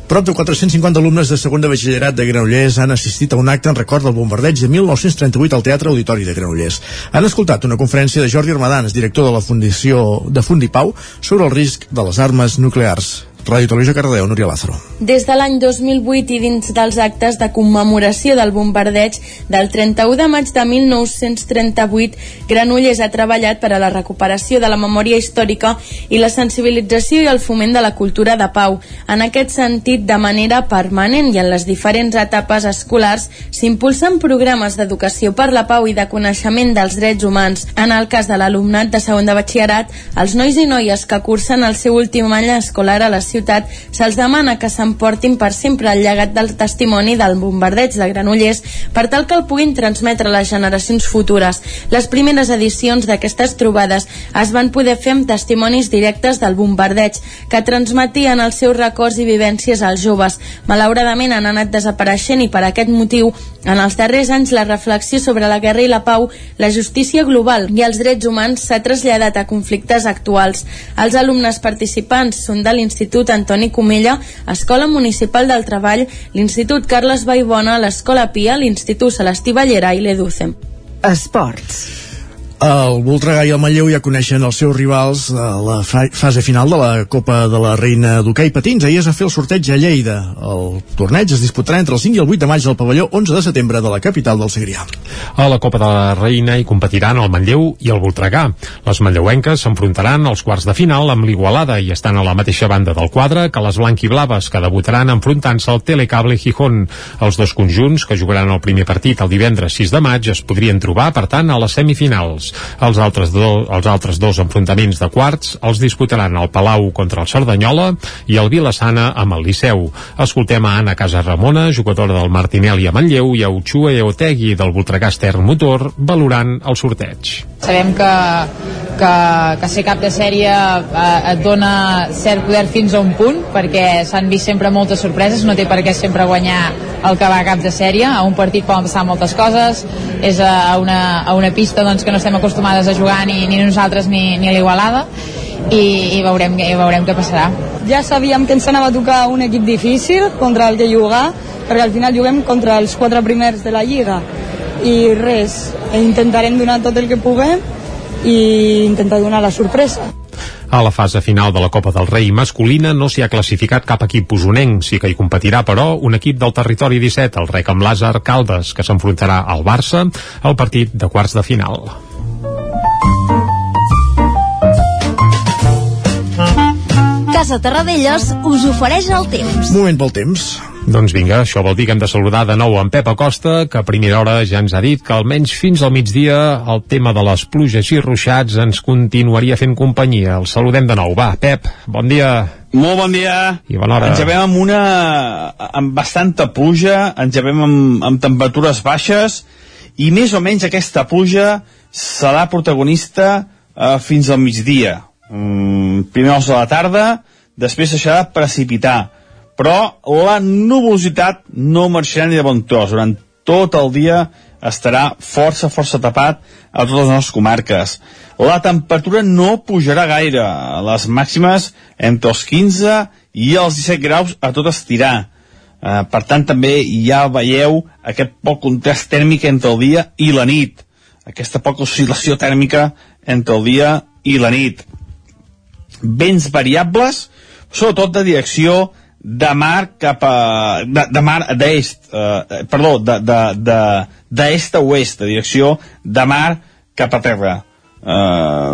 Prop de 450 alumnes de segon de batxillerat de Granollers han assistit a un acte en record del bombardeig de 1938 al Teatre Auditori de Granollers. Han escoltat una conferència de Jordi Armadans, director de la Fundació de Fundipau, sobre el risc de les armes nuclears. Ràdio Televisió Cardedeu, Núria Lázaro. Des de l'any 2008 i dins dels actes de commemoració del bombardeig del 31 de maig de 1938, Granollers ha treballat per a la recuperació de la memòria històrica i la sensibilització i el foment de la cultura de pau. En aquest sentit, de manera permanent i en les diferents etapes escolars, s'impulsen programes d'educació per la pau i de coneixement dels drets humans. En el cas de l'alumnat de segon de batxillerat, els nois i noies que cursen el seu últim any escolar a la ciutat se'ls demana que s'emportin per sempre el llegat del testimoni del bombardeig de Granollers per tal que el puguin transmetre a les generacions futures. Les primeres edicions d'aquestes trobades es van poder fer amb testimonis directes del bombardeig que transmetien els seus records i vivències als joves. Malauradament han anat desapareixent i per aquest motiu en els darrers anys la reflexió sobre la guerra i la pau, la justícia global i els drets humans s'ha traslladat a conflictes actuals. Els alumnes participants són de l'Institut Antoni Comella, Escola Municipal del Treball, l'Institut Carles Baibona, l'Escola Pia, l'Institut Celestí Ballera i l'Educem. Esports. El Voltregà i el Manlleu ja coneixen els seus rivals a la fa fase final de la Copa de la Reina d'Hockey Patins. Ahir es va fer el sorteig a Lleida. El torneig es disputarà entre el 5 i el 8 de maig al pavelló 11 de setembre de la capital del Segrià. A la Copa de la Reina hi competiran el Manlleu i el Voltregà. Les manlleuenques s'enfrontaran als quarts de final amb l'Igualada i estan a la mateixa banda del quadre que les blanquiblaves que debutaran enfrontant-se al Telecable Gijón. Els dos conjunts que jugaran el primer partit el divendres 6 de maig es podrien trobar, per tant, a les semifinals. Els altres, do, els altres dos enfrontaments de quarts els disputaran el Palau contra el Cerdanyola i el Vilassana amb el Liceu. Escoltem a Anna Casa Ramona, jugadora del Martinelli a Manlleu, i a Uchua Eotegui del Voltregà Stern Motor, valorant el sorteig. Sabem que, que, que ser cap de sèrie eh, et dona cert poder fins a un punt, perquè s'han vist sempre moltes sorpreses, no té per què sempre guanyar el que va a cap de sèrie, a un partit poden passar moltes coses, és a una, a una pista doncs, que no estem acostumades a jugar ni, ni nosaltres ni, ni l'Igualada, i, i, veurem, i veurem què passarà. Ja sabíem que ens anava a tocar un equip difícil contra el que jugar, perquè al final juguem contra els quatre primers de la Lliga i res, intentarem donar tot el que puguem i intentar donar la sorpresa. A la fase final de la Copa del Rei masculina no s'hi ha classificat cap equip posonenc, sí que hi competirà, però, un equip del territori 17, el Rec amb Lázar Caldes, que s'enfrontarà al Barça al partit de quarts de final. Casa Terradellos us ofereix el temps. Moment pel temps. Doncs vinga, això vol dir que hem de saludar de nou en Pep Acosta, que a primera hora ja ens ha dit que almenys fins al migdia el tema de les pluges i ruixats ens continuaria fent companyia. El saludem de nou. Va, Pep, bon dia. Molt bon dia. I bona hora. Ens llevem amb una... amb bastanta pluja, ens llevem amb, amb temperatures baixes, i més o menys aquesta pluja serà protagonista eh, fins al migdia. Mm, primer hores de la tarda, després deixarà de precipitar però la nuvolositat no marxarà ni de bon tros. Durant tot el dia estarà força, força tapat a totes les nostres comarques. La temperatura no pujarà gaire. Les màximes entre els 15 i els 17 graus a tot estirar. eh, per tant també ja veieu aquest poc contrast tèrmic entre el dia i la nit aquesta poca oscil·lació tèrmica entre el dia i la nit vents variables sobretot de direcció de mar cap a... de, de mar d'est, eh, perdó, de, de, de, d'est a oest, de direcció de mar cap a terra. Eh,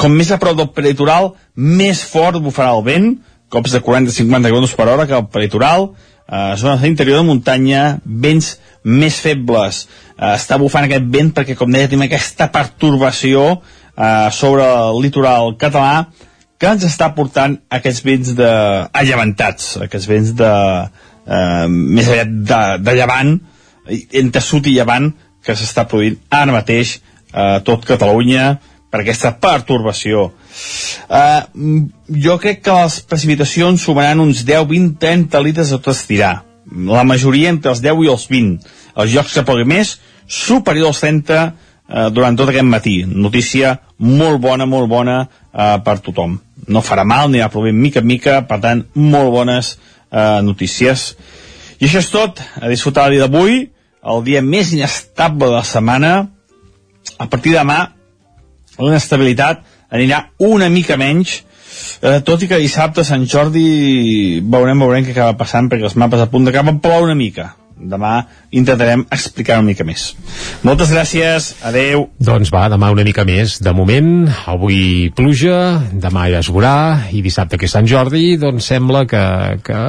com més a prop del peritoral, més fort bufarà el vent, cops de 40-50 km per hora cap al peritoral, eh, zones d'interior de muntanya, vents més febles. Eh, està bufant aquest vent perquè, com deia, tenim aquesta pertorbació eh, sobre el litoral català que ens està portant aquests vents de allevantats, aquests vents de eh, més aviat de, de llevant, entre sud i llevant, que s'està produint ara mateix a eh, tot Catalunya per aquesta pertorbació. Eh, jo crec que les precipitacions sumaran uns 10, 20, 30 litres a tot estirar. La majoria entre els 10 i els 20. Els llocs que pugui més, superior als 30 eh, durant tot aquest matí. Notícia molt bona, molt bona eh, per tothom no farà mal, anirà plovent mica en mica, per tant, molt bones eh, notícies. I això és tot, a disfrutar el dia d'avui, el dia més inestable de la setmana. A partir de demà, la estabilitat anirà una mica menys, eh, tot i que dissabte Sant Jordi veurem, veurem què acaba passant, perquè els mapes apunten que va ploure una mica demà intentarem explicar una mica més. Moltes gràcies, adeu. Doncs va, demà una mica més. De moment, avui pluja, demà ja es veurà, i dissabte que és Sant Jordi, doncs sembla que, que,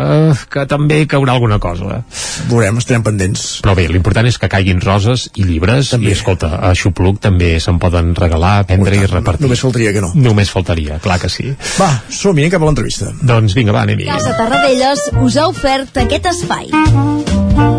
que també caurà alguna cosa. Veurem, estarem pendents. Però bé, l'important és que caiguin roses i llibres, també. i escolta, a Xupluc també se'n poden regalar, prendre i repartir. Només faltaria que no. Només faltaria, clar que sí. Va, som-hi, cap a l'entrevista. Doncs vinga, va, anem-hi. Casa Tarradellas us ha ofert aquest espai.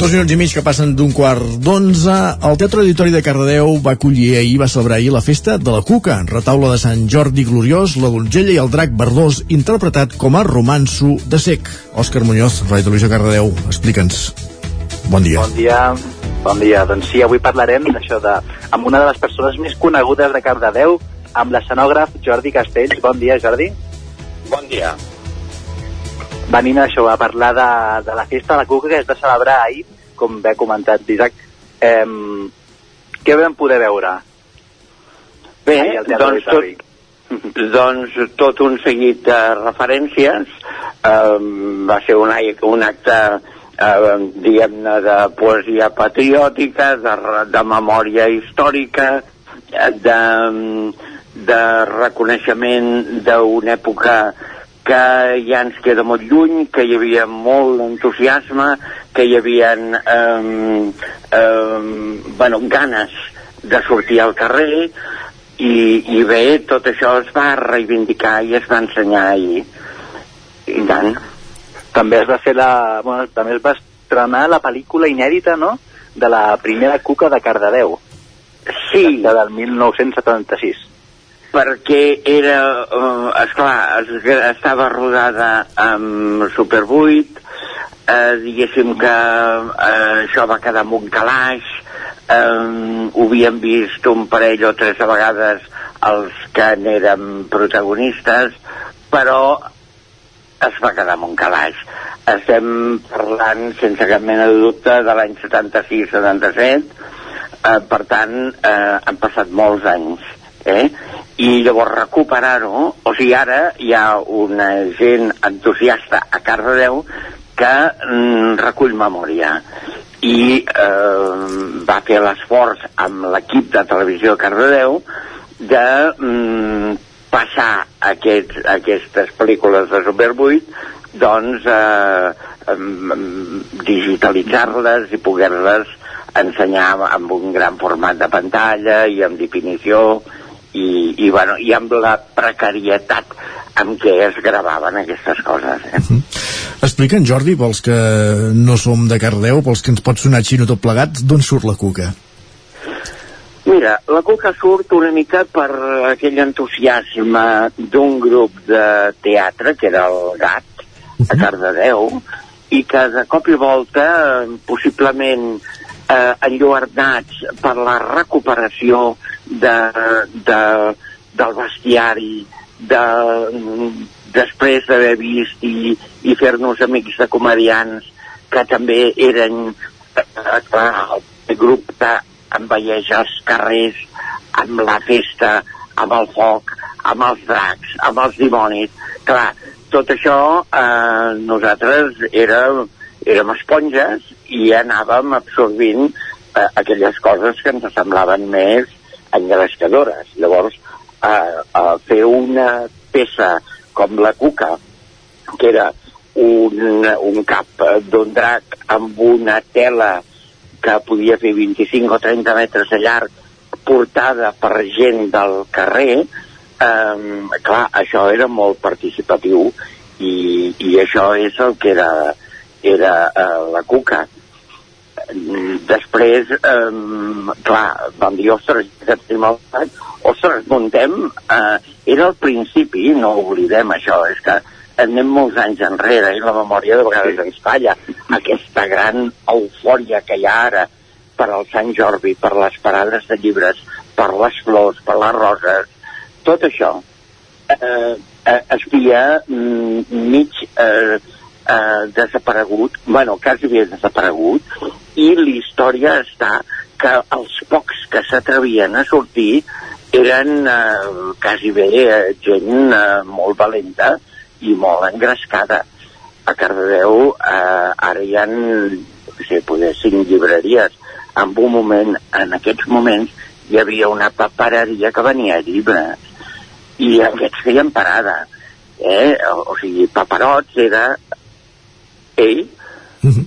Dos minuts i mig que passen d'un quart d'onze. El Teatre Auditori de Cardedeu va acollir ahir, va celebrar ahir la festa de la Cuca, retaule de Sant Jordi Gloriós, la donzella i el drac verdós, interpretat com a romanso de sec. Òscar Muñoz, Ràdio Televisió Cardedeu, explica'ns. Bon dia. Bon dia. Bon dia. Doncs sí, avui parlarem d'això de... amb una de les persones més conegudes de Cardedeu, amb l'escenògraf Jordi Castells. Bon dia, Jordi. Bon dia. Venim això a parlar de, de la festa de la Cuca que es va celebrar ahir, com bé ha comentat l'Isaac. Eh, què vam poder veure? Bé, Ahir doncs tot, doncs tot un seguit de referències. Eh, va ser un, un acte eh, diguem-ne de poesia patriòtica, de, de memòria històrica, eh, de, de reconeixement d'una època que ja ens queda molt lluny, que hi havia molt entusiasme, que hi havia eh, eh, bueno, ganes de sortir al carrer i, i bé, tot això es va reivindicar i es va ensenyar ahir. I tant. També es va fer la... Bueno, també es va estrenar la pel·lícula inèdita, no?, de la primera Cuca de Cardedeu. Sí. De, del 1976. Perquè era, uh, esclar, es, estava rodada amb Super 8, eh, diguéssim que eh, això va quedar amb un calaix, eh, ho havíem vist un parell o tres vegades els que n'érem protagonistes, però es va quedar amb un calaix. Estem parlant, sense cap mena de dubte, de l'any 76-77, eh, per tant, eh, han passat molts anys, eh? I llavors recuperar-ho, o sigui, ara hi ha una gent entusiasta a Cardedeu que mm, recull memòria i eh, va fer l'esforç amb l'equip de televisió de Cardedeu de mm, passar aquest, aquestes pel·lícules de Super 8 doncs eh, em, digitalitzar-les i poder-les ensenyar amb un gran format de pantalla i amb definició i, i, bueno, i amb la precarietat amb què es gravaven aquestes coses. Eh? Mhm. Explica'ns, Jordi, pels que no som de Cardeu, pels que ens pot sonar xino tot plegat, d'on surt la cuca? Mira, la cuca surt una mica per aquell entusiasme d'un grup de teatre, que era el GAT, a Cardedeu, i que de cop i volta, eh, possiblement eh, enlluernats per la recuperació de, de, del bestiari, de, després d'haver vist i, i fer-nos amics de comedians que també eren eh, clar, el grup que envelleix els carrers amb la festa, amb el foc, amb els dracs, amb els dimonis. Clar, tot això eh, nosaltres érem, érem esponges i anàvem absorbint eh, aquelles coses que ens semblaven més engrescadores. Llavors, eh, eh, fer una peça com la Cuca, que era un, un cap d'un drac amb una tela que podia fer 25 o 30 metres de llarg portada per gent del carrer, eh, clar, això era molt participatiu i, i això és el que era, era eh, la Cuca. Després, eh, clar, vam dir, ostres, que tenim el ostres, muntem, eh, era el principi, no oblidem això, és que anem molts anys enrere i la memòria de vegades ens falla. Aquesta gran eufòria que hi ha ara per al Sant Jordi, per les parades de llibres, per les flors, per les roses, tot això eh, eh, es havia mm, mig eh, eh, desaparegut, bueno, quasi havia desaparegut, i la història està que els pocs que s'atrevien a sortir eren eh, quasi bé eh, gent eh, molt valenta i molt engrescada. A Cardedeu eh, ara hi ha, no sé, poder cinc llibreries. En un moment, en aquests moments, hi havia una papereria que venia llibres i aquests feien parada. Eh? O, o sigui, Paperots era ell. Mm -hmm.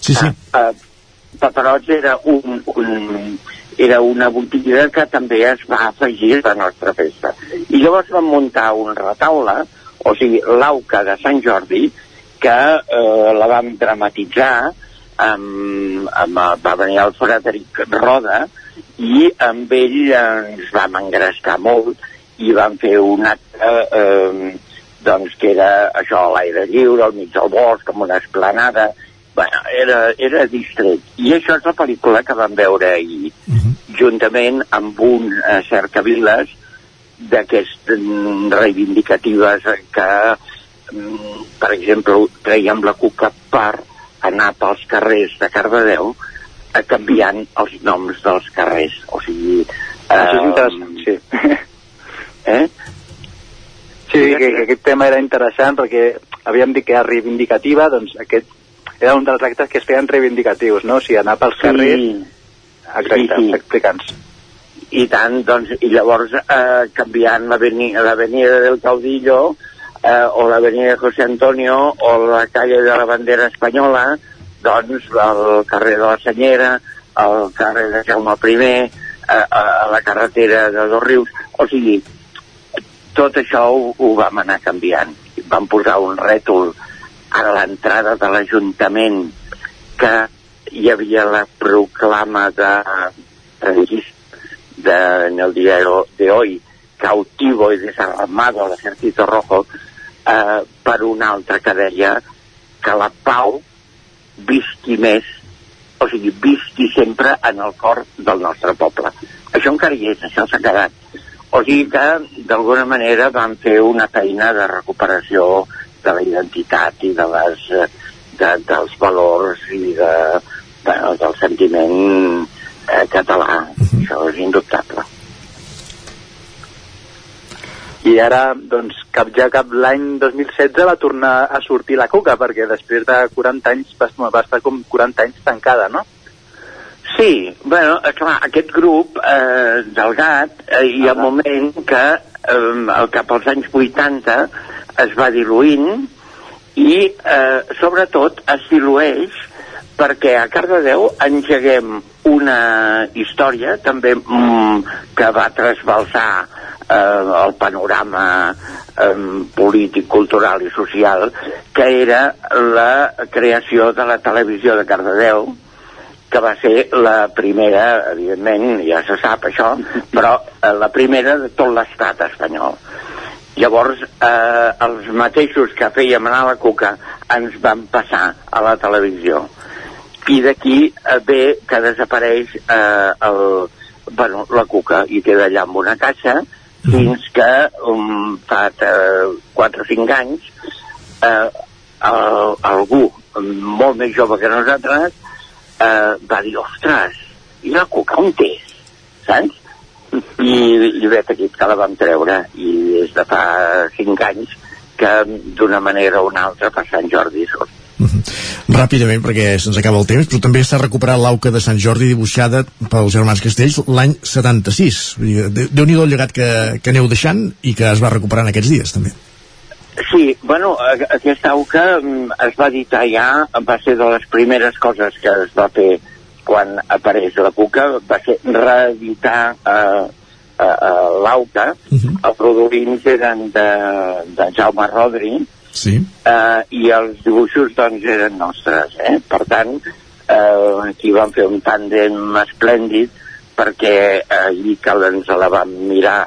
Sí, sí. Uh, uh, Paperots era un, un, era una botiga que també es va afegir a la nostra festa. I llavors vam muntar un retaule, o sigui, l'auca de Sant Jordi, que eh, la vam dramatitzar, amb, amb, va venir el Frederic Roda, i amb ell ens vam engrescar molt i vam fer un acte eh, doncs que era això a l'aire lliure, al mig del bosc, amb una esplanada, bueno, era, era distret. I això és la pel·lícula que vam veure ahir, uh -huh. juntament amb un eh, cercaviles d'aquestes mm, reivindicatives que, mm, per exemple, traiem la cuca per anar pels carrers de Cardedeu eh, canviant els noms dels carrers. O sigui... Eh, Això és interessant, sí. Eh? Sí, que, que aquest tema era interessant perquè havíem dit que era reivindicativa, doncs aquest era un dels actes que es feien reivindicatius, no? O sigui, anar pels carrers... Sí. Exacte, Sí, sí. explica'ns. i tant, doncs, i llavors eh, canviant l'avenida del Caudillo eh, o l'avenida José Antonio o la calle de la bandera espanyola doncs el carrer de la Senyera el carrer de Jaume I eh, a la carretera de Dos Rius o sigui, tot això ho, ho vam anar canviant vam posar un rètol a l'entrada de l'Ajuntament que hi havia la proclama de de, en el diario de hoy, cautivo y desarmado al ejército rojo, eh, per un altre que deia que la pau visqui més, o sigui, visqui sempre en el cor del nostre poble. Això encara hi és, això s'ha quedat. O sigui que, d'alguna manera, van fer una feina de recuperació de la identitat i de les, de, dels valors i de, bueno, del sentiment eh, català. Això és indubtable. I ara, doncs, cap ja cap l'any 2016 va tornar a sortir la Cuca, perquè després de 40 anys va, va estar com 40 anys tancada, no? Sí, bueno, eh, clar, aquest grup eh, del GAT, eh, hi ha un moment que eh, al cap als anys 80 es va diluint i eh, sobretot es dilueix perquè a Cardedeu engeguem una història també mm, que va trasbalsar eh, el panorama eh, polític, cultural i social, que era la creació de la televisió de Cardedeu, que va ser la primera, evidentment, ja se sap això, però eh, la primera de tot l'estat espanyol. Llavors, eh, els mateixos que fèiem anar a la cuca ens van passar a la televisió. I d'aquí eh, ve que desapareix eh, el, bueno, la cuca i queda allà en una caixa fins que um, fa eh, 4 o 5 anys eh, el, algú molt més jove que nosaltres eh, va dir, ostres, i la cuca on és? Saps? I, i vet aquí que la vam treure i des de fa 5 anys que d'una manera o una altra per Sant Jordi surt. Ràpidament, perquè se'ns acaba el temps, però també s'ha recuperat l'auca de Sant Jordi dibuixada pels germans Castells l'any 76. Vull dir, de- Déu-n'hi-do el llegat que, que aneu deixant i que es va recuperant aquests dies, també. Sí, bueno, a- aquesta auca mm, es va editar ja, va ser de les primeres coses que es va fer quan apareix la cuca, va ser reeditar eh, eh, eh, l'auca, els rodolins eren de, de Jaume Rodri, Sí. eh, i els dibuixos doncs eren nostres, eh? Per tant, eh, aquí vam fer un tàndem esplèndid perquè allí que ens la vam mirar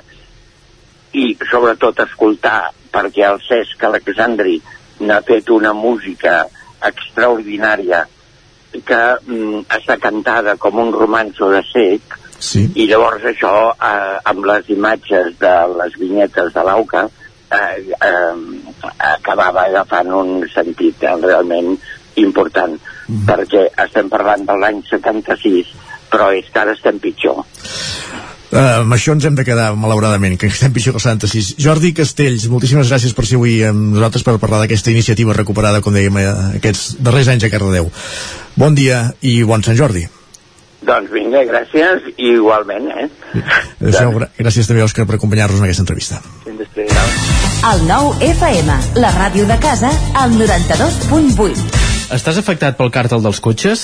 i sobretot escoltar perquè el Cesc Alexandri n'ha fet una música extraordinària que mm, està cantada com un romanço de sec sí. i llavors això eh, amb les imatges de les vinyetes de l'AUCA eh, eh, acabava agafant un sentit eh, realment important Mhm. perquè estem parlant de l'any 76 però és que ara estem pitjor Uh, amb això ens hem de quedar, malauradament, que estem pitjor que el 76. Jordi Castells, moltíssimes gràcies per ser avui amb nosaltres per parlar d'aquesta iniciativa recuperada, com dèiem, eh, aquests darrers anys a Cardedeu. Bon dia i bon Sant Jordi. doncs vinga, gràcies i igualment eh? Adéu, gra- gràcies també, Òscar, per acompanyar-nos en aquesta entrevista. El nou FM, la ràdio de casa, al 92.8. Estàs afectat pel càrtel dels cotxes?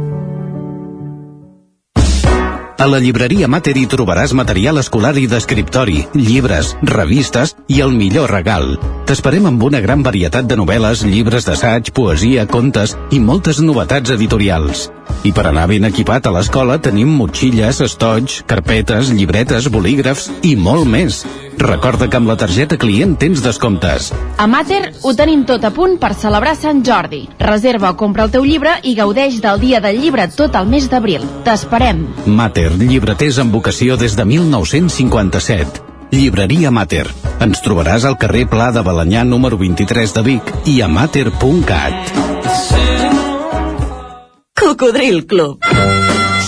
A la llibreria Mater hi trobaràs material escolar i d'escriptori, llibres, revistes i el millor regal. T'esperem amb una gran varietat de novel·les, llibres d'assaig, poesia, contes i moltes novetats editorials. I per anar ben equipat a l'escola tenim motxilles, estoig, carpetes, llibretes, bolígrafs i molt més. Recorda que amb la targeta client tens descomptes. A Mater ho tenim tot a punt per celebrar Sant Jordi. Reserva o compra el teu llibre i gaudeix del dia del llibre tot el mes d'abril. T'esperem. Mater, llibreters amb vocació des de 1957. Llibreria Mater. Ens trobaràs al carrer Pla de Balanyà número 23 de Vic i a mater.cat. Cocodril Club.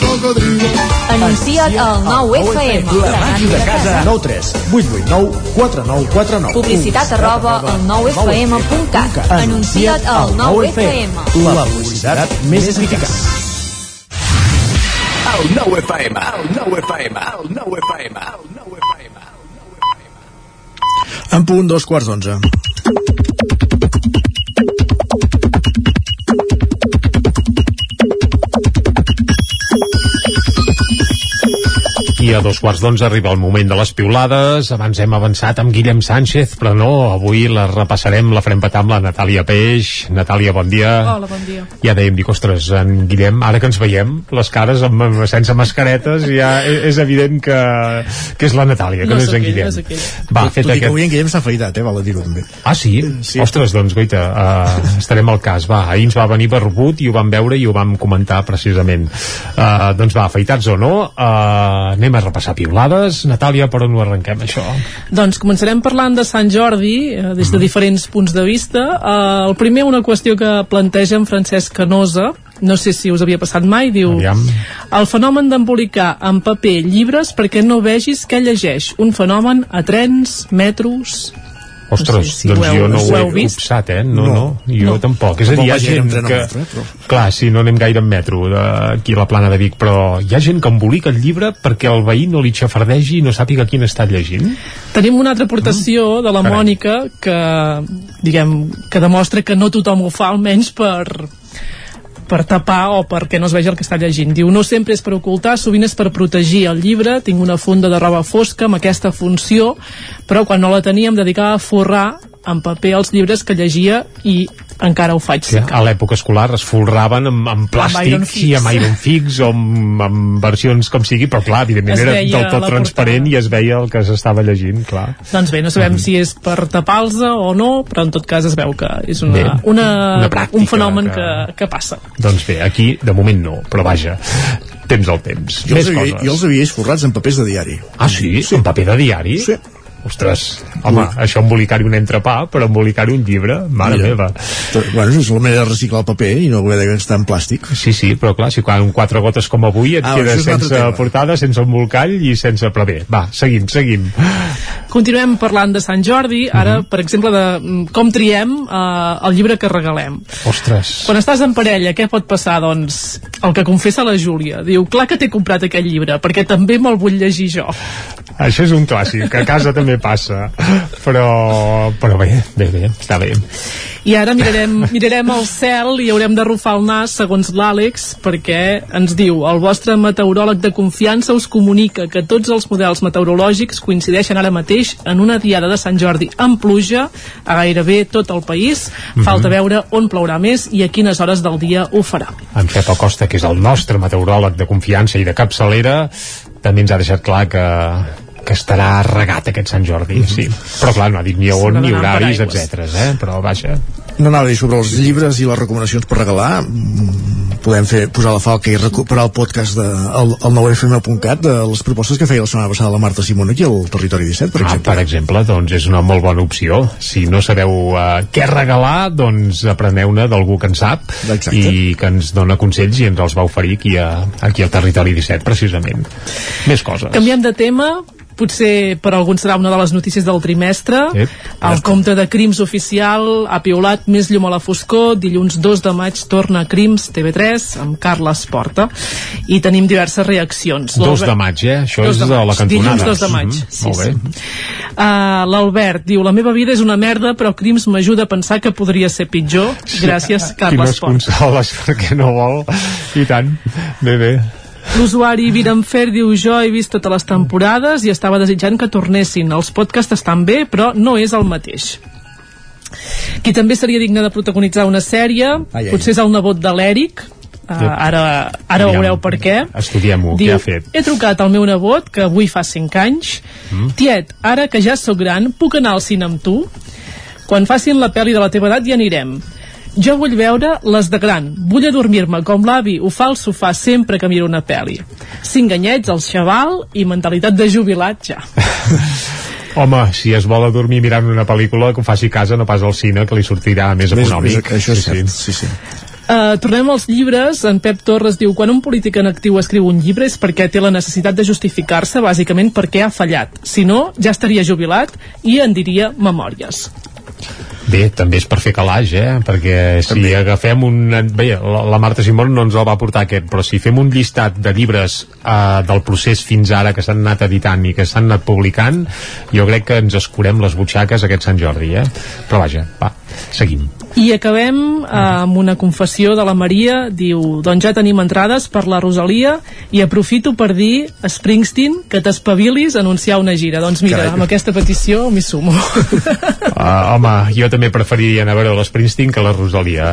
cocodrilo. Anuncia't al 9FM. La màquina de casa. 9 3 8 8 9 4 9 4 9 Publicitat arroba al 9FM.cat. Anuncia't al 9FM. La publicitat més eficaç. El 9 FM, el 9 FM, el 9 FM, el 9 FM. En punt, dos quarts d'onze. A dos quarts d'onze arriba el moment de les piulades. Abans hem avançat amb Guillem Sánchez, però no, avui la repassarem, la farem petar amb la Natàlia Peix. Natàlia, bon dia. Hola, bon dia. Ja dèiem, dic, ostres, en Guillem, ara que ens veiem, les cares amb, amb, sense mascaretes, ja e- és evident que, que és la Natàlia, que no, No és és en Guillem. no és aquell. Va, Tot fet i que aquest... avui en Guillem s'ha afaitat, eh? Val a dir-ho també. Ah, sí? sí? Ostres, doncs, goita, uh, estarem al cas. Va, ahir ens va venir Barbut i ho vam veure i ho vam comentar precisament. Uh, doncs va, afaitats o no, uh, anem a repassar piulades. Natàlia, per on ho arrenquem, això? Doncs començarem parlant de Sant Jordi eh, des de diferents punts de vista. Eh, el primer, una qüestió que planteja en Francesc Canosa, no sé si us havia passat mai, diu Aviam. el fenomen d'embolicar en paper llibres perquè no vegis què llegeix. Un fenomen a trens, metros... Ostres, sé si doncs heu- jo no ho ho he vist. copsat, eh? No, no, No. jo No. tampoc. És a dir, hi ha gent que... metro, eh, Clar, sí, no anem gaire en metro de, aquí a la plana de Vic, però hi ha gent que embolica el llibre perquè el veí no li xafardegi i no sàpiga quin està llegint. Tenim una altra aportació de la Carai. Mònica que, diguem, que demostra que no tothom ho fa, almenys per per tapar o perquè no es vegi el que està llegint. Diu, no sempre és per ocultar, sovint és per protegir el llibre. Tinc una funda de roba fosca amb aquesta funció, però quan no la tenia em dedicava a forrar en paper els llibres que llegia i encara ho faig. Sí, a l'època escolar es folraven amb, amb plàstic fix. i amb iron fix o amb, amb versions com sigui, però clar, evidentment era del tot transparent i es veia el que s'estava llegint, clar. Doncs bé, no sabem si és per tapar-los o no, però en tot cas es veu que és una, Bé, una, una pràctica un fenomen que- que, que passa. Doncs bé, aquí de moment no, però vaja, temps al temps. Jo els, Més havia, coses. jo els havia vist forrats en papers de diari. Ah, sí? sí? En paper de diari? Sí. Ostres, home, això embolicar-hi un entrepà, però embolicar-hi un llibre, mare Mira. meva. Bueno, és la manera de reciclar el paper i no haver de gastar en plàstic. Sí, sí, però clar, si quan quatre gotes com avui et Ah, altre sense portada, sense embolcall i sense... Però bé, va, seguim, seguim. Continuem parlant de Sant Jordi, ara, per exemple, de mm, com triem eh, el llibre que regalem. Ostres. Quan estàs en parella, què pot passar? Doncs el que confessa la Júlia. Diu, clar que t'he comprat aquest llibre, perquè també me'l vull llegir jo. Això és un clàssic, que a casa també passa. Però, però bé, bé, bé, està bé. I ara mirarem, mirarem el cel i haurem de rufar el nas, segons l'Àlex, perquè ens diu el vostre meteoròleg de confiança us comunica que tots els models meteorològics coincideixen ara mateix en una diada de Sant Jordi amb pluja a gairebé tot el país. Falta veure on plourà més i a quines hores del dia ho farà. En Pep Acosta, que és el nostre meteoròleg de confiança i de capçalera, també ens ha deixat clar que que estarà regat aquest Sant Jordi, sí. Però clar, no ha dit ni a on, ni horaris, etc. Eh? Però vaja, No anava a dir sobre els llibres i les recomanacions per regalar. Mm, Podem fer, posar la falca i recuperar el podcast de, el, el 9fm.cat de les propostes que feia la setmana passada la Marta Simón aquí al Territori 17, per ah, exemple. per exemple, doncs és una molt bona opció. Si no sabeu uh, què regalar, doncs apreneu-ne d'algú que en sap Exacte. i que ens dona consells i ens els va oferir aquí, a, aquí al Territori 17, precisament. Més coses. Canviem de tema, potser per alguns serà una de les notícies del trimestre. Ep. El compte de Crims oficial ha piulat més llum a la foscor. Dilluns 2 de maig torna a Crims TV3 amb Carles Porta. I tenim diverses reaccions. 2 L'Albert- de maig, eh? Això Dos és de de la maig, cantonada. Dilluns 2 de maig. Mhm, Sí, Molt bé. sí. Uh, L'Albert diu, la meva vida és una merda, però Crims m'ajuda a pensar que podria ser pitjor. Gràcies, Qui no Carles es Porta. consola és perquè no vol. I tant. Bé, bé. L'usuari Viramfer diu jo he vist totes les temporades i estava desitjant que tornessin. Els podcasts estan bé, però no és el mateix. Qui també seria digne de protagonitzar una sèrie, Ai, ai. potser és el nebot de l'Eric, Uh, ara ara Aviam, veureu per què. Estudiem-ho, què ha fet? he trucat al meu nebot, que avui fa 5 anys. Mm. Tiet, ara que ja sóc gran, puc anar al cine amb tu? Quan facin la pel·li de la teva edat hi anirem. Jo vull veure les de gran. Vull adormir-me com l'avi ho fa al sofà sempre que miro una pel·li. Cinc anyets, el xaval i mentalitat de jubilat ja. Home, si es vol adormir mirant una pel·lícula, que ho faci a casa, no pas al cine, que li sortirà més Més- econòmic. més- això és cert, sí, sí. Uh, tornem als llibres. En Pep Torres diu quan un polític en actiu escriu un llibre és perquè té la necessitat de justificar-se bàsicament perquè ha fallat. Si no, ja estaria jubilat i en diria memòries. Bé, també és per fer calaix, eh? Perquè si també. agafem un... Bé, la, Marta Simón no ens el va portar aquest, però si fem un llistat de llibres eh, del procés fins ara que s'han anat editant i que s'han anat publicant, jo crec que ens escurem les butxaques aquest Sant Jordi, eh? Però vaja, va, seguim. I acabem eh, amb una confessió de la Maria, diu, doncs ja tenim entrades per la Rosalia i aprofito per dir a Springsteen que t'espavilis a anunciar una gira. Doncs mira, Carai. amb aquesta petició m'hi sumo. Uh, home, jo també preferiria anar a veure l'Springsteen que la Rosalia.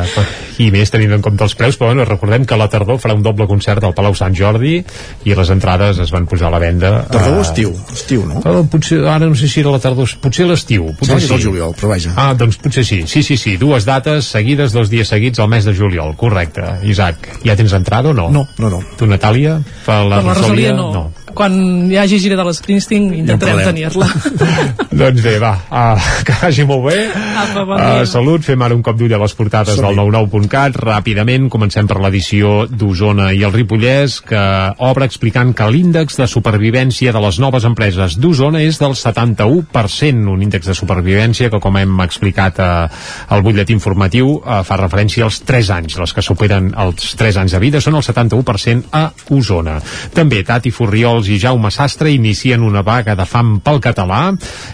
I més tenint en compte els preus, però bueno, recordem que a la tardor farà un doble concert al Palau Sant Jordi i les entrades es van posar a la venda. Tardor o estiu? Estiu, no? Uh, potser, ara no sé si era la tardor, potser l'estiu. Potser sí, sí. el juliol, però vaja. Ah, doncs potser sí. Sí, sí, sí, dues dates seguides, dos dies seguits al mes de juliol, correcte. Isaac, ja tens entrada o no? No, no, no. Tu, Natàlia? Per la, per la Rosalia, no. no quan hi hagi gira de l'Springsteen intentarem tenir-la. Doncs bé, va, uh, que vagi molt bé. Apa, bon uh, salut, fem ara un cop d'ull a les portades Som del 99.cat ràpidament, comencem per l'edició d'Osona i el Ripollès que obre explicant que l'índex de supervivència de les noves empreses d'Osona és del 71%, un índex de supervivència que com hem explicat uh, al butlletí informatiu uh, fa referència als 3 anys, les que superen els 3 anys de vida són el 71% a Osona. També Tati Furriol Bassols i Jaume Sastre inicien una vaga de fam pel català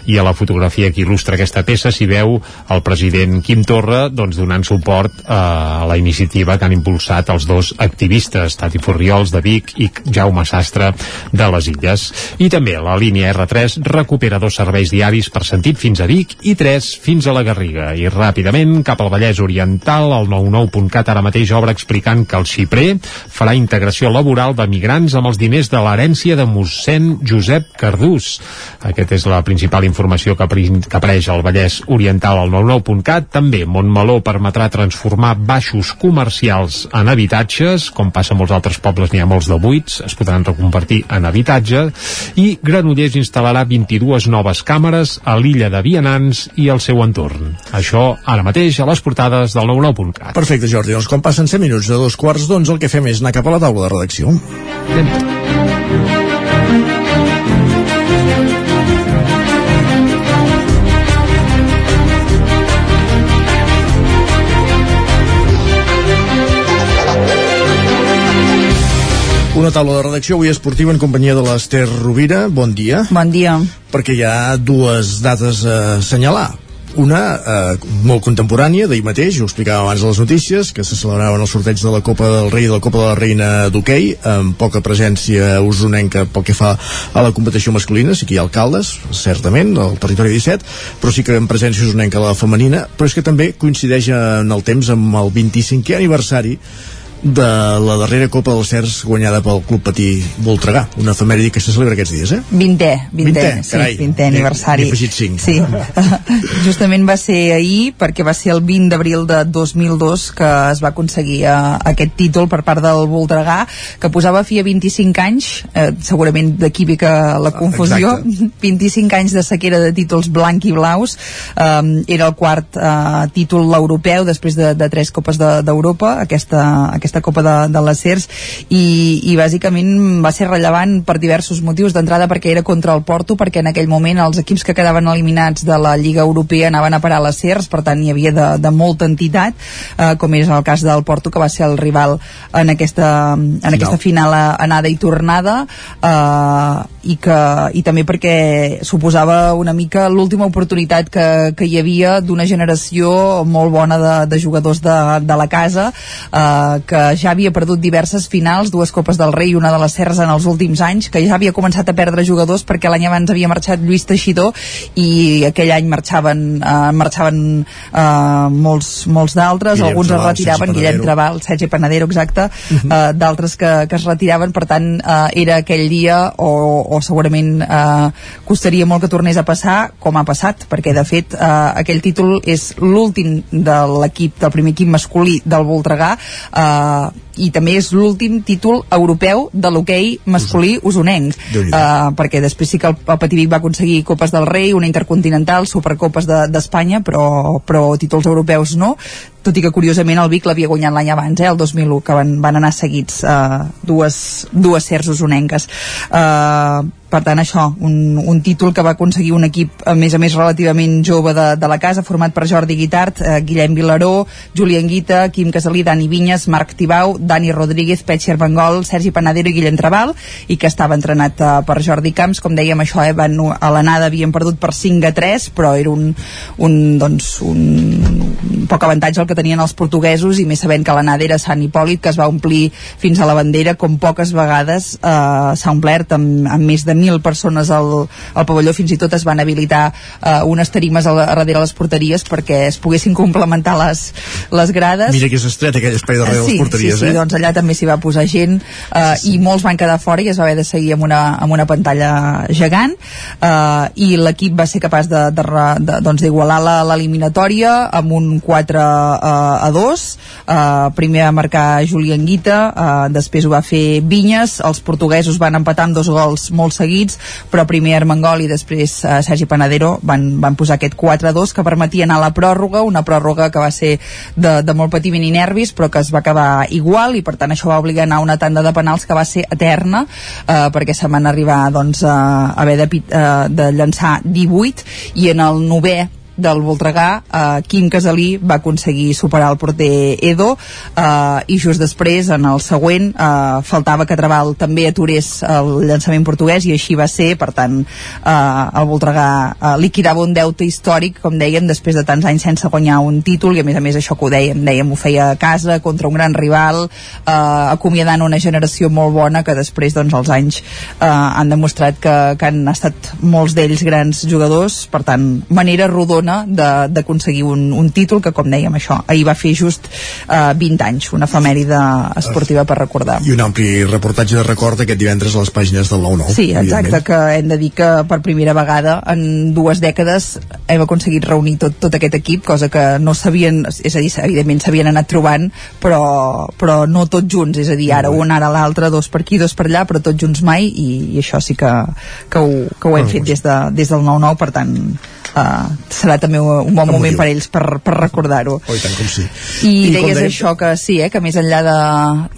i a la fotografia que il·lustra aquesta peça s'hi veu el president Quim Torra doncs, donant suport eh, a la iniciativa que han impulsat els dos activistes, Tati Furriols de Vic i Jaume Sastre de les Illes. I també la línia R3 recupera dos serveis diaris per sentit fins a Vic i tres fins a la Garriga. I ràpidament cap al Vallès Oriental, el 99.cat ara mateix obre explicant que el Xiprer farà integració laboral de migrants amb els diners de l'herència de mossèn Josep Cardús. Aquesta és la principal informació que, que apareix al Vallès Oriental al 99.cat. També Montmeló permetrà transformar baixos comercials en habitatges, com passa a molts altres pobles, n'hi ha molts de buits, es podran reconvertir en habitatge, i Granollers instal·larà 22 noves càmeres a l'illa de Vianants i al seu entorn. Això ara mateix a les portades del 99.cat. Perfecte, Jordi. Doncs quan passen 100 minuts de dos quarts d'onze, el que fem és anar cap a la taula de redacció. Anem. Una taula de redacció avui esportiva en companyia de l'Ester Rovira. Bon dia. Bon dia. Perquè hi ha dues dates a assenyalar. Una eh, molt contemporània, d'ahir mateix, ho explicàvem abans de les notícies, que se celebraven el sorteig de la Copa del Rei i de la Copa de la Reina d'hoquei, amb poca presència usonenca pel que fa a la competició masculina, sí que hi ha alcaldes, certament, al territori 17, però sí que amb presència usonenca a la femenina, però és que també coincideix en el temps amb el 25è aniversari de la darrera Copa dels Cers guanyada pel Club Patí Voltregà, una efemèride que se celebra aquests dies, eh? 20è, 20è, 20è sí, carai, 20è aniversari. N'he afegit 5. Sí, justament va ser ahir perquè va ser el 20 d'abril de 2002 que es va aconseguir uh, aquest títol per part del Voltregà, que posava fi a 25 anys, eh, segurament d'aquí ve que la confusió, Exacte. 25 anys de sequera de títols blanc i blaus, um, era el quart uh, títol europeu després de, de tres copes d'Europa, de, aquesta, aquesta aquesta Copa de, de les Cers i, i bàsicament va ser rellevant per diversos motius d'entrada perquè era contra el Porto perquè en aquell moment els equips que quedaven eliminats de la Lliga Europea anaven a parar a les Cers per tant hi havia de, de molta entitat eh, com és el cas del Porto que va ser el rival en aquesta, en final. aquesta final anada i tornada eh, i, que, i també perquè suposava una mica l'última oportunitat que, que hi havia d'una generació molt bona de, de jugadors de, de la casa eh, que ja havia perdut diverses finals, dues Copes del Rei i una de les Serres en els últims anys, que ja havia començat a perdre jugadors perquè l'any abans havia marxat Lluís Teixidor i aquell any marxaven, uh, marxaven uh, molts, molts d'altres, alguns es retiraven, Guillem Trabal, Sergi Panadero, exacte, uh -huh. uh, d'altres que, que es retiraven, per tant uh, era aquell dia o, o segurament uh, costaria molt que tornés a passar com ha passat, perquè de fet uh, aquell títol és l'últim de l'equip, del primer equip masculí del Voltregà. Uh, i també és l'últim títol europeu de l'hoquei masculí usonenc. Uh, perquè després sí que el, el Pativic va aconseguir Copes del Rei, una Intercontinental Supercopes d'Espanya, de, però, però títols europeus no, tot i que curiosament el Vic l'havia guanyat l'any abans, eh, el 2001, que van, van anar seguits eh, dues, dues sers usonenques. Eh, per tant això, un, un títol que va aconseguir un equip a més a més relativament jove de, de la casa, format per Jordi Guitart, eh, Guillem Vilaró, Julián Guita, Quim Casalí, Dani Vinyes, Marc Tibau, Dani Rodríguez, Petxer Bengol, Sergi Panadero i Guillem Trabal, i que estava entrenat eh, per Jordi Camps, com dèiem això, eh, van, a l'anada havien perdut per 5 a 3, però era un, un, doncs, un, un poc avantatge el que tenien els portuguesos i més sabent que l'anada era Sant Hipòlit, que es va omplir fins a la bandera, com poques vegades eh, s'ha omplert amb, amb més de 1.000 persones al, al pavelló, fins i tot es van habilitar uh, unes tarimes a, a darrere les porteries perquè es poguessin complementar les, les grades. Mira que és estret aquell espai darrere sí, les porteries, sí, sí, eh? doncs allà també s'hi va posar gent uh, sí, sí. i molts van quedar fora i es va haver de seguir amb una, amb una pantalla gegant uh, i l'equip va ser capaç de, de, de, doncs d'igualar l'eliminatòria amb un 4 uh, a 2 uh, primer a marcar Julián Guita uh, després ho va fer Vinyes els portuguesos van empatar amb dos gols molt seguits però primer Armengol i després eh, Sergi Panadero van, van posar aquest 4-2 que permetia anar a la pròrroga, una pròrroga que va ser de, de molt patiment i nervis però que es va acabar igual i per tant això va obligar a anar a una tanda de penals que va ser eterna eh, perquè se van arribar doncs, a haver de, eh, de llançar 18 i en el novè del Voltregà, eh, Quim Casalí va aconseguir superar el porter Edo eh, i just després, en el següent, eh, faltava que Trabal també aturés el llançament portuguès i així va ser, per tant, eh, el Voltregà eh, liquidava un deute històric, com dèiem, després de tants anys sense guanyar un títol i a més a més això que ho dèiem, dèiem, ho feia a casa contra un gran rival, eh, acomiadant una generació molt bona que després, doncs, els anys eh, han demostrat que, que han estat molts d'ells grans jugadors, per tant, manera rodona bona d'aconseguir un, un títol que, com dèiem, això, ahir va fer just eh, 20 anys, una efemèride esportiva per recordar. I un ampli reportatge de record aquest divendres a les pàgines del 9-9. Sí, exacte, que hem de dir que per primera vegada en dues dècades hem aconseguit reunir tot, tot aquest equip, cosa que no sabien, és a dir, evidentment s'havien anat trobant, però, però no tots junts, és a dir, ara un, ara l'altre, dos per aquí, dos per allà, però tots junts mai, i, i això sí que, que, ho, que ho hem fet des, de, des del 9-9, per tant, uh, serà també un bon moment per ells per, per recordar-ho. Oh, i tant com sí. I, I deies deia, això que sí, eh, que més enllà de...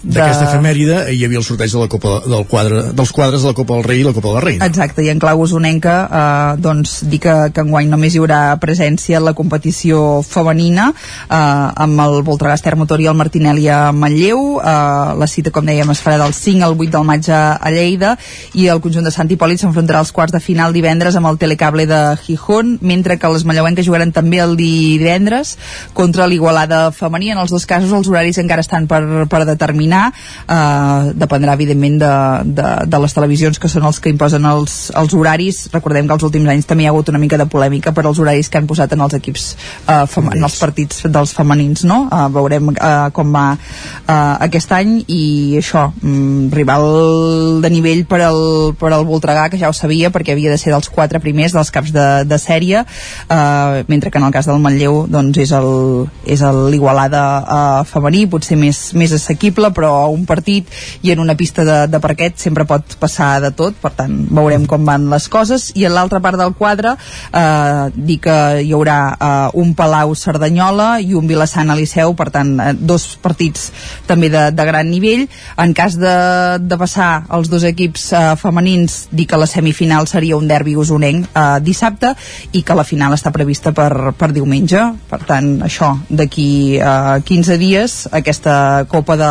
de... D'aquesta efemèride hi havia el sorteig de la Copa del quadre, dels quadres de la Copa del Rei i la Copa de la Reina. Exacte, i en clau usonenca eh, doncs dir que, que enguany només hi haurà presència en la competició femenina eh, amb el Voltregà Motor i el Martinelli a Manlleu eh, la cita com dèiem es farà del 5 al 8 del maig a, Lleida i el conjunt de Sant Hipòlit s'enfrontarà als quarts de final divendres amb el telecable de Gijón mentre que les manlleuenques jugaran també el divendres contra l'Igualada femení. En els dos casos els horaris encara estan per, per determinar. Eh, dependrà, evidentment, de, de, de les televisions que són els que imposen els, els horaris. Recordem que els últims anys també hi ha hagut una mica de polèmica per als horaris que han posat en els equips eh, fem, en els partits dels femenins, no? Eh, veurem eh, com va eh, aquest any i això, mm, rival de nivell per al, per al Voltregà, que ja ho sabia perquè havia de ser dels quatre primers dels caps de, de sèrie eh, mentre que en el cas del Manlleu doncs és el és l'Igualada eh, femení, potser més, més assequible però un partit i en una pista de, de parquet sempre pot passar de tot, per tant veurem com van les coses. I en l'altra part del quadre eh, dir que hi haurà eh, un Palau Cerdanyola i un Vilassant Liceu, per tant eh, dos partits també de, de gran nivell. En cas de, de passar els dos equips eh, femenins dir que la semifinal seria un derbi usonenc eh, dissabte i que la final està prevista per, per diumenge. Per tant això, d'aquí uh, 15 dies aquesta copa de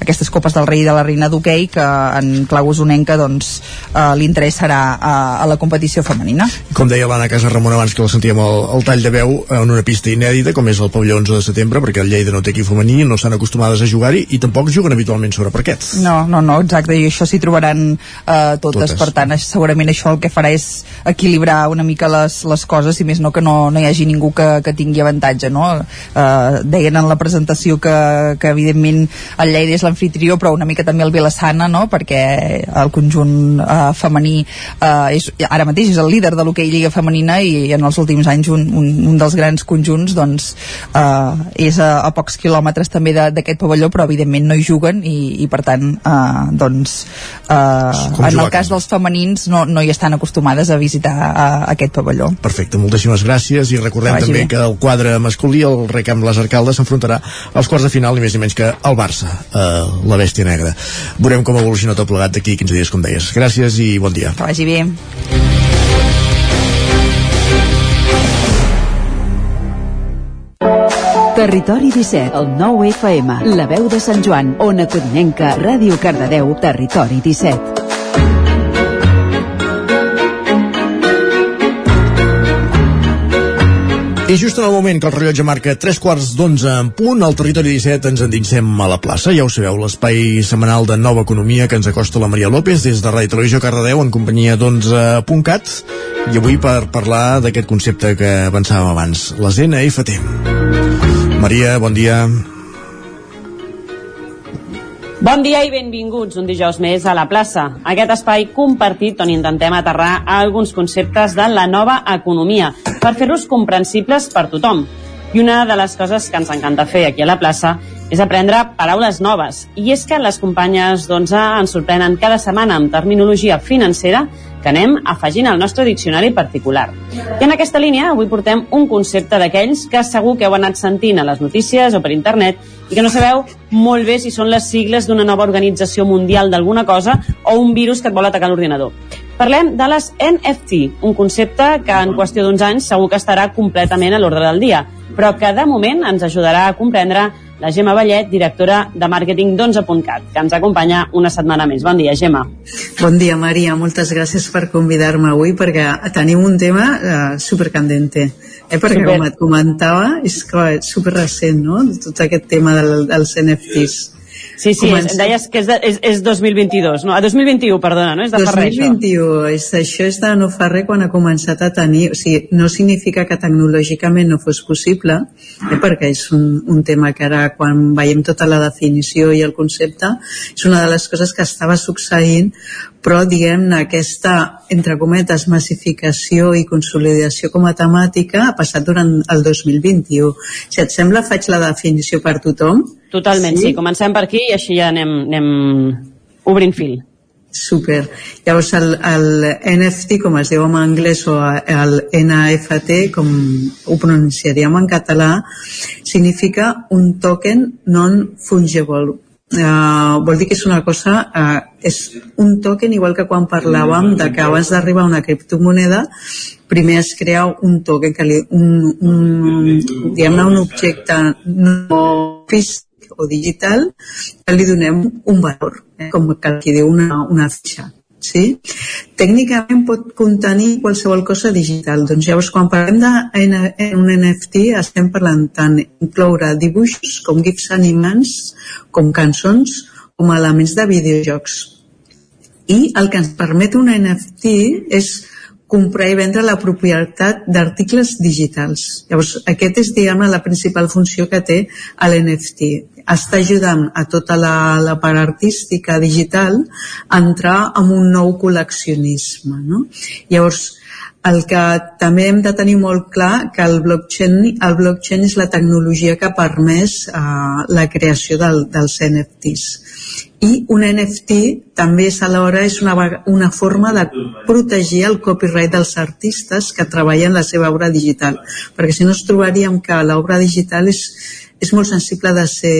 aquestes copes del rei i de la reina d'hoquei que en clau usonenca doncs uh, l'interessarà a, a la competició femenina. Com deia l'Anna Casa Ramon abans que la sentíem el, el tall de veu en una pista inèdita com és el pavelló 11 de setembre perquè el Lleida no té equip femení, no estan acostumades a jugar-hi i tampoc juguen habitualment sobre parquets. No, no, no, exacte, i això s'hi trobaran uh, totes, totes, per tant segurament això el que farà és equilibrar una mica les, les coses, si més no que no, no hi hagi ningú que, que tingui avantatge, no? Eh, deien en la presentació que, que evidentment el Lleida és l'anfitrió, però una mica també el Vilassana, no? Perquè el conjunt eh, femení eh, és, ara mateix és el líder de l'hoquei Lliga Femenina i en els últims anys un, un, un dels grans conjunts doncs eh, és a, a pocs quilòmetres també d'aquest pavelló, però evidentment no hi juguen i, i per tant eh, doncs eh, en el cas dels femenins no, no hi estan acostumades a visitar a, a aquest pavelló. Perfecte, moltíssimes gràcies i recordem que també bé. que el quadre masculí, el Recamp Les Arcaldes, s'enfrontarà als quarts de final i més ni menys que el Barça, eh, la bèstia negra. Veurem com evoluciona tot plegat d'aquí 15 dies, com deies. Gràcies i bon dia. Que vagi bé. Territori 17, el 9 FM, la veu de Sant Joan, Ona Codinenca, Ràdio Cardedeu, Territori 17. I just en el moment que el rellotge marca 3 quarts d'onze en punt, al territori 17 ens endinsem a la plaça. Ja ho sabeu, l'espai setmanal de nova economia que ens acosta la Maria López des de Ràdio Televisió Cardedeu en companyia d'11.cat i avui per parlar d'aquest concepte que avançàvem abans, les NFT. Maria, bon dia. Bon dia i benvinguts un dijous més a la plaça, aquest espai compartit on intentem aterrar alguns conceptes de la nova economia per fer-los comprensibles per tothom. I una de les coses que ens encanta fer aquí a la plaça és aprendre paraules noves. I és que les companyes d'11 ens sorprenen cada setmana amb terminologia financera que anem afegint al nostre diccionari particular. I en aquesta línia avui portem un concepte d'aquells que segur que heu anat sentint a les notícies o per internet i que no sabeu molt bé si són les sigles d'una nova organització mundial d'alguna cosa o un virus que et vol atacar l'ordinador. Parlem de les NFT, un concepte que en qüestió d'uns anys segur que estarà completament a l'ordre del dia, però que de moment ens ajudarà a comprendre la Gemma Vallet, directora de màrqueting d'11.cat, que ens acompanya una setmana més. Bon dia, Gemma. Bon dia, Maria. Moltes gràcies per convidar-me avui perquè tenim un tema uh, supercandente. Eh, perquè, Super. com et comentava, és super recent, no?, tot aquest tema del, dels NFTs. Sí, sí, Comencem... deies que és, de, és, és 2022, no? A 2021, perdona, no? És de 2021, fa res, això. 2021, és, això és de no fa res quan ha començat a tenir... O sigui, no significa que tecnològicament no fos possible, eh, perquè és un, un tema que ara, quan veiem tota la definició i el concepte, és una de les coses que estava succeint, però diguem-ne aquesta, entre cometes, massificació i consolidació com a temàtica ha passat durant el 2021. Si et sembla, faig la definició per tothom. Totalment, sí. sí. Comencem per aquí i així ja anem, anem obrint fil. Super. Llavors el, el NFT, com es diu en anglès, o el NFT, com ho pronunciaríem en català, significa un token non-fungible Uh, vol dir que és una cosa, uh, és un token igual que quan parlàvem de que abans d'arribar a una criptomoneda primer es crea un token que li, un, un, diguem-ne un objecte no físic o digital que li donem un valor, eh, com que aquí diu una, una fitxa sí? Tècnicament pot contenir qualsevol cosa digital. Doncs llavors, quan parlem d'un NFT, estem parlant tant incloure dibuixos com gifs animants, com cançons, com elements de videojocs. I el que ens permet un NFT és comprar i vendre la propietat d'articles digitals. Llavors, aquest és, diguem la principal funció que té l'NFT. Està ajudant a tota la, la part artística digital a entrar en un nou col·leccionisme. No? Llavors, el que també hem de tenir molt clar que el blockchain, el blockchain és la tecnologia que ha permès uh, la creació del, dels NFTs i un NFT també és alhora és una, una forma de protegir el copyright dels artistes que treballen la seva obra digital. Perquè si no ens trobaríem que l'obra digital és, és molt sensible de ser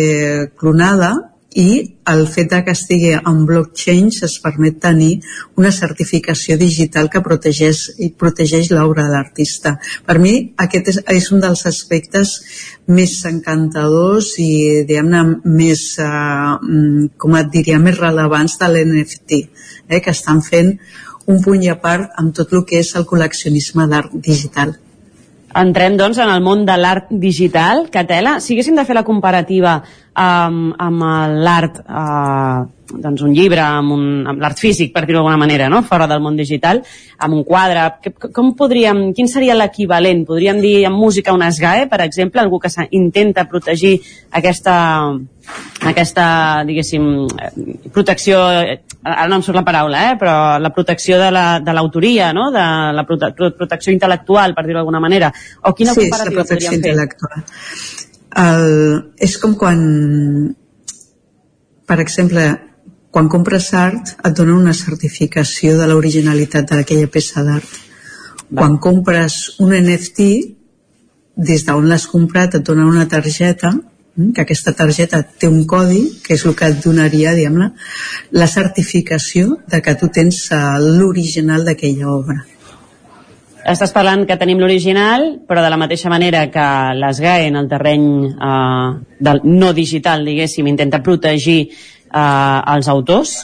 clonada i el fet de que estigui en blockchain es permet tenir una certificació digital que protegeix, i protegeix l'obra de l'artista. Per mi aquest és, és un dels aspectes més encantadors i diguem-ne més, eh, com et diria, més rellevants de l'NFT, eh, que estan fent un punt i a part amb tot el que és el col·leccionisme d'art digital. Entrem, doncs, en el món de l'art digital. Catela, si haguéssim de fer la comparativa amb, amb l'art uh, doncs un llibre amb, un, amb l'art físic, per dir-ho d'alguna manera, no? fora del món digital, amb un quadre, que, com podríem, quin seria l'equivalent? Podríem dir en música un SGAE, per exemple, algú que intenta protegir aquesta, aquesta, diguéssim, protecció, ara no em surt la paraula, eh, però la protecció de l'autoria, la, no? de la prote protecció intel·lectual, per dir-ho d'alguna manera. O quina sí, comparativa podríem fer? El, és com quan per exemple quan compres art et donen una certificació de l'originalitat d'aquella peça d'art. Quan compres un NFT, des d'on l'has comprat et donen una targeta mm, que aquesta targeta té un codi que és el que et donaria diguem la certificació de que tu tens eh, l'original d'aquella obra estàs parlant que tenim l'original, però de la mateixa manera que l'ESGAE en el terreny eh, del no digital, diguéssim, intenta protegir eh, els autors,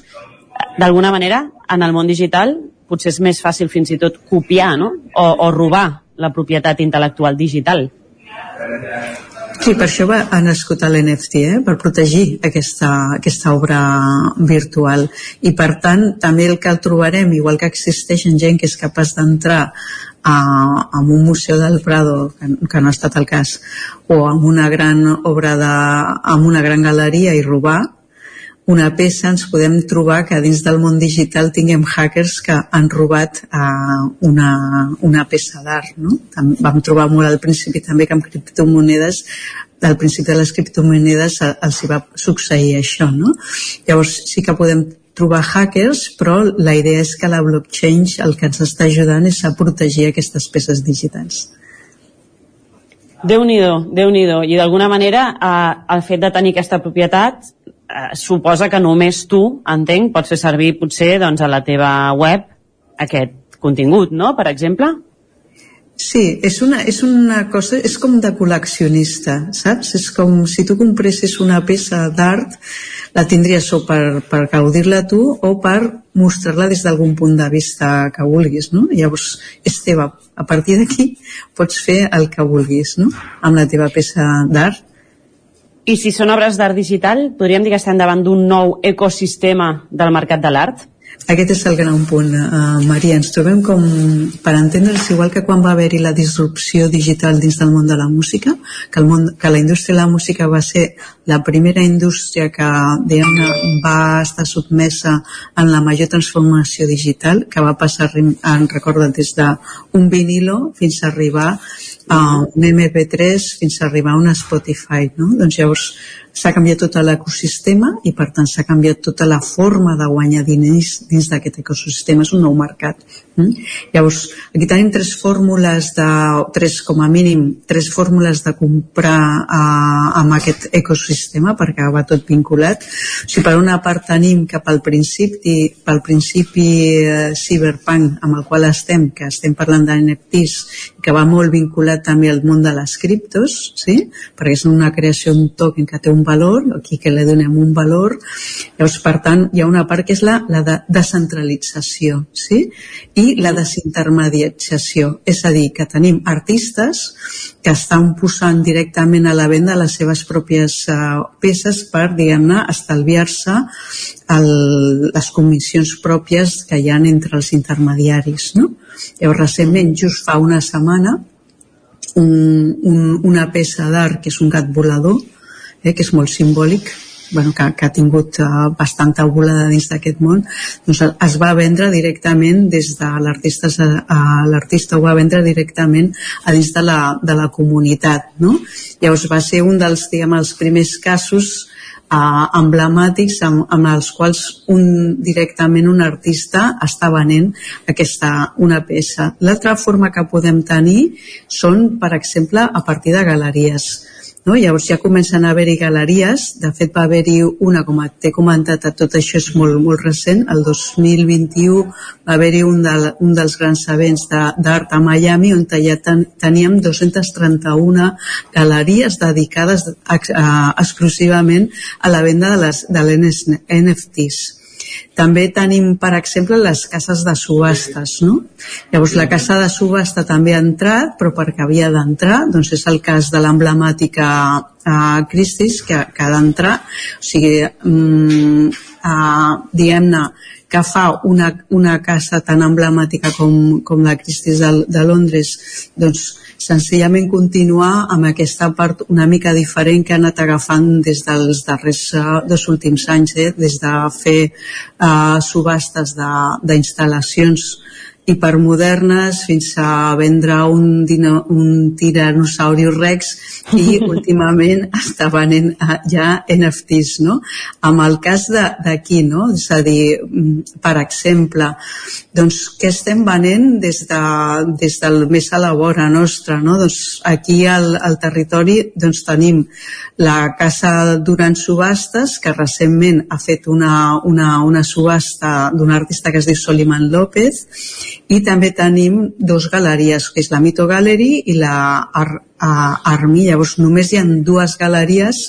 d'alguna manera, en el món digital, potser és més fàcil fins i tot copiar no? o, o robar la propietat intel·lectual digital. Sí, per això va, ha nascut l'NFT, eh? per protegir aquesta, aquesta obra virtual. I per tant, també el que trobarem, igual que existeix en gent que és capaç d'entrar a, a un museu del Prado, que, que no ha estat el cas, o amb una gran obra de, amb una gran galeria i robar, una peça ens podem trobar que dins del món digital tinguem hackers que han robat uh, una, una peça d'art. No? Vam trobar molt al principi també que amb criptomonedes al principi de les criptomonedes els hi va succeir això. No? Llavors sí que podem trobar hackers, però la idea és que la blockchain el que ens està ajudant és a protegir aquestes peces digitals. Déu nhi déu I d'alguna manera eh, el fet de tenir aquesta propietat eh, suposa que només tu, entenc, pots fer servir potser doncs, a la teva web aquest contingut, no?, per exemple? Sí, és una, és una cosa, és com de col·leccionista, saps? És com si tu compressis una peça d'art, la tindries o per, per gaudir-la tu o per mostrar-la des d'algun punt de vista que vulguis, no? Llavors, és teva. A partir d'aquí pots fer el que vulguis, no? Amb la teva peça d'art i si són obres d'art digital, podríem dir que estem davant d'un nou ecosistema del mercat de l'art? Aquest és el gran punt, uh, Maria. Ens trobem com, per entendre's, igual que quan va haver-hi la disrupció digital dins del món de la música, que, el món, que la indústria de la música va ser la primera indústria que diguem va estar sotmesa en la major transformació digital, que va passar, en recorda, des d'un vinilo fins a arribar a un MP3 fins a arribar a una Spotify, no? Doncs llavors s'ha canviat tot l'ecosistema i per tant s'ha canviat tota la forma de guanyar diners dins d'aquest ecosistema, és un nou mercat. Mm? Llavors, aquí tenim tres fórmules de, tres com a mínim, tres fórmules de comprar eh, amb aquest ecosistema perquè va tot vinculat. O sigui, per una part tenim que pel principi, pel principi eh, cyberpunk amb el qual estem, que estem parlant d'NFTs, que va molt vinculat també al món de les criptos, sí? perquè és una creació d'un token que té un valor, aquí que li donem un valor, llavors per tant hi ha una part que és la, la de descentralització sí? i la desintermediatzació, és a dir, que tenim artistes que estan posant directament a la venda les seves pròpies uh, peces per, diguem-ne, estalviar-se les comissions pròpies que hi ha entre els intermediaris. No? Llavors, recentment, just fa una setmana, un, un, una peça d'art que és un gat volador eh, que és molt simbòlic bueno, que, que ha tingut uh, bastanta volada dins d'aquest món, doncs es va vendre directament des de l'artista uh, l'artista ho va vendre directament a dins de la, de la comunitat no? llavors va ser un dels diguem, els primers casos uh, emblemàtics amb, amb els quals un, directament un artista està venent aquesta, una peça. L'altra forma que podem tenir són, per exemple, a partir de galeries no? Llavors ja comencen a haver-hi galeries, de fet va haver-hi una, com t'he comentat, tot això és molt, molt recent, el 2021 va haver-hi un, de, un dels grans events d'art a Miami on ja ten, teníem 231 galeries dedicades a, a, exclusivament a la venda de les de NFTs també tenim, per exemple, les cases de subhastes, no? Llavors, la casa de subhasta també ha entrat, però perquè havia d'entrar, doncs és el cas de l'emblemàtica uh, Christie's, que, que ha d'entrar. O sigui, um, eh, diguem-ne, que fa una, una casa tan emblemàtica com, com la Christie's de, de Londres, doncs senzillament continuar amb aquesta part una mica diferent que ha anat agafant des dels darrers uh, dos últims anys, eh? des de fer uh, subhastes d'instal·lacions hipermodernes fins a vendre un, dino, un tiranosauri rex i últimament està venent eh, ja NFTs, no? Amb el cas d'aquí, no? És a dir, mm, per exemple, doncs què estem venent des, de, des del més a la vora nostra, no? Doncs aquí al, al territori doncs tenim la Casa Durant Subhastes, que recentment ha fet una, una, una subhasta d'un artista que es diu Soliman López, i també tenim dos galeries, que és la Mito Gallery i la Ar Armi. Llavors, només hi ha dues galeries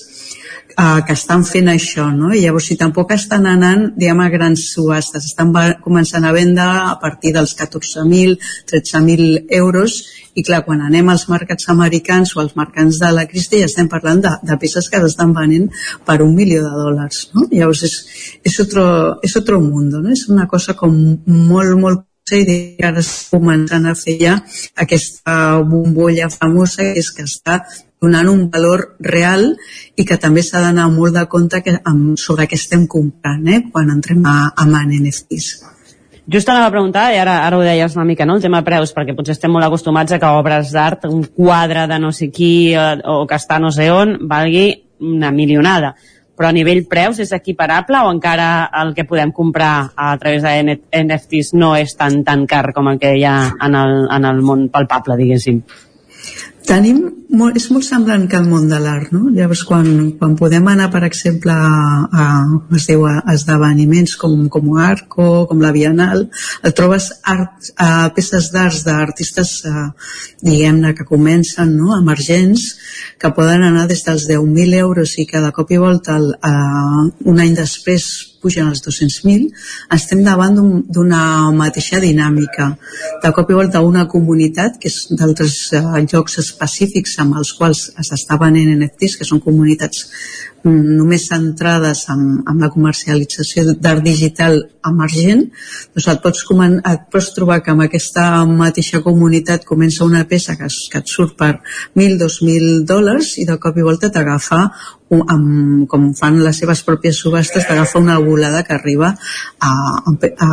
eh, que estan fent això, no? I llavors, si tampoc estan anant, diguem, a grans subhastes, estan començant a vendre a partir dels 14.000, 13.000 euros, i clar, quan anem als mercats americans o als mercats de la Cristi ja estem parlant de, de peces que s'estan venent per un milió de dòlars, no? Llavors, és, és, otro, és otro mundo, no? És una cosa com molt, molt i ara està començant a fer ja aquesta bombolla famosa que és que està donant un valor real i que també s'ha d'anar molt de compte que, amb, sobre què estem comprant eh, quan entrem a, a en NFTs. Just anava a preguntar, i ara, ara ho deies una mica, no? el tema preus, perquè potser estem molt acostumats a que obres d'art, un quadre de no sé qui o, o que està no sé on, valgui una milionada però a nivell preus és equiparable o encara el que podem comprar a través de NFTs no és tan tan car com el que hi ha en el, en el món palpable, diguéssim? Tenim, molt, és molt semblant que el món de l'art, no? Llavors, quan, quan podem anar, per exemple, a, a, es diu, a esdeveniments com, com Arco, com la Bienal, et trobes art, a, peces d'arts d'artistes, diguem-ne, que comencen, no?, emergents, que poden anar des dels 10.000 euros i cada cop i volta, el, a, un any després, pugen als 200.000, estem davant d'una un, mateixa dinàmica. De cop i volta una comunitat, que és d'altres uh, llocs específics amb els quals s'està venent NFTs, que són comunitats només centrades en, en la comercialització d'art digital emergent, doncs et pots, et pots trobar que amb aquesta mateixa comunitat comença una peça que, que et surt per 1.000, 2.000 dòlars i de cop i volta t'agafa amb, com fan les seves pròpies subhastes, t'agafa una volada que arriba a, a, a,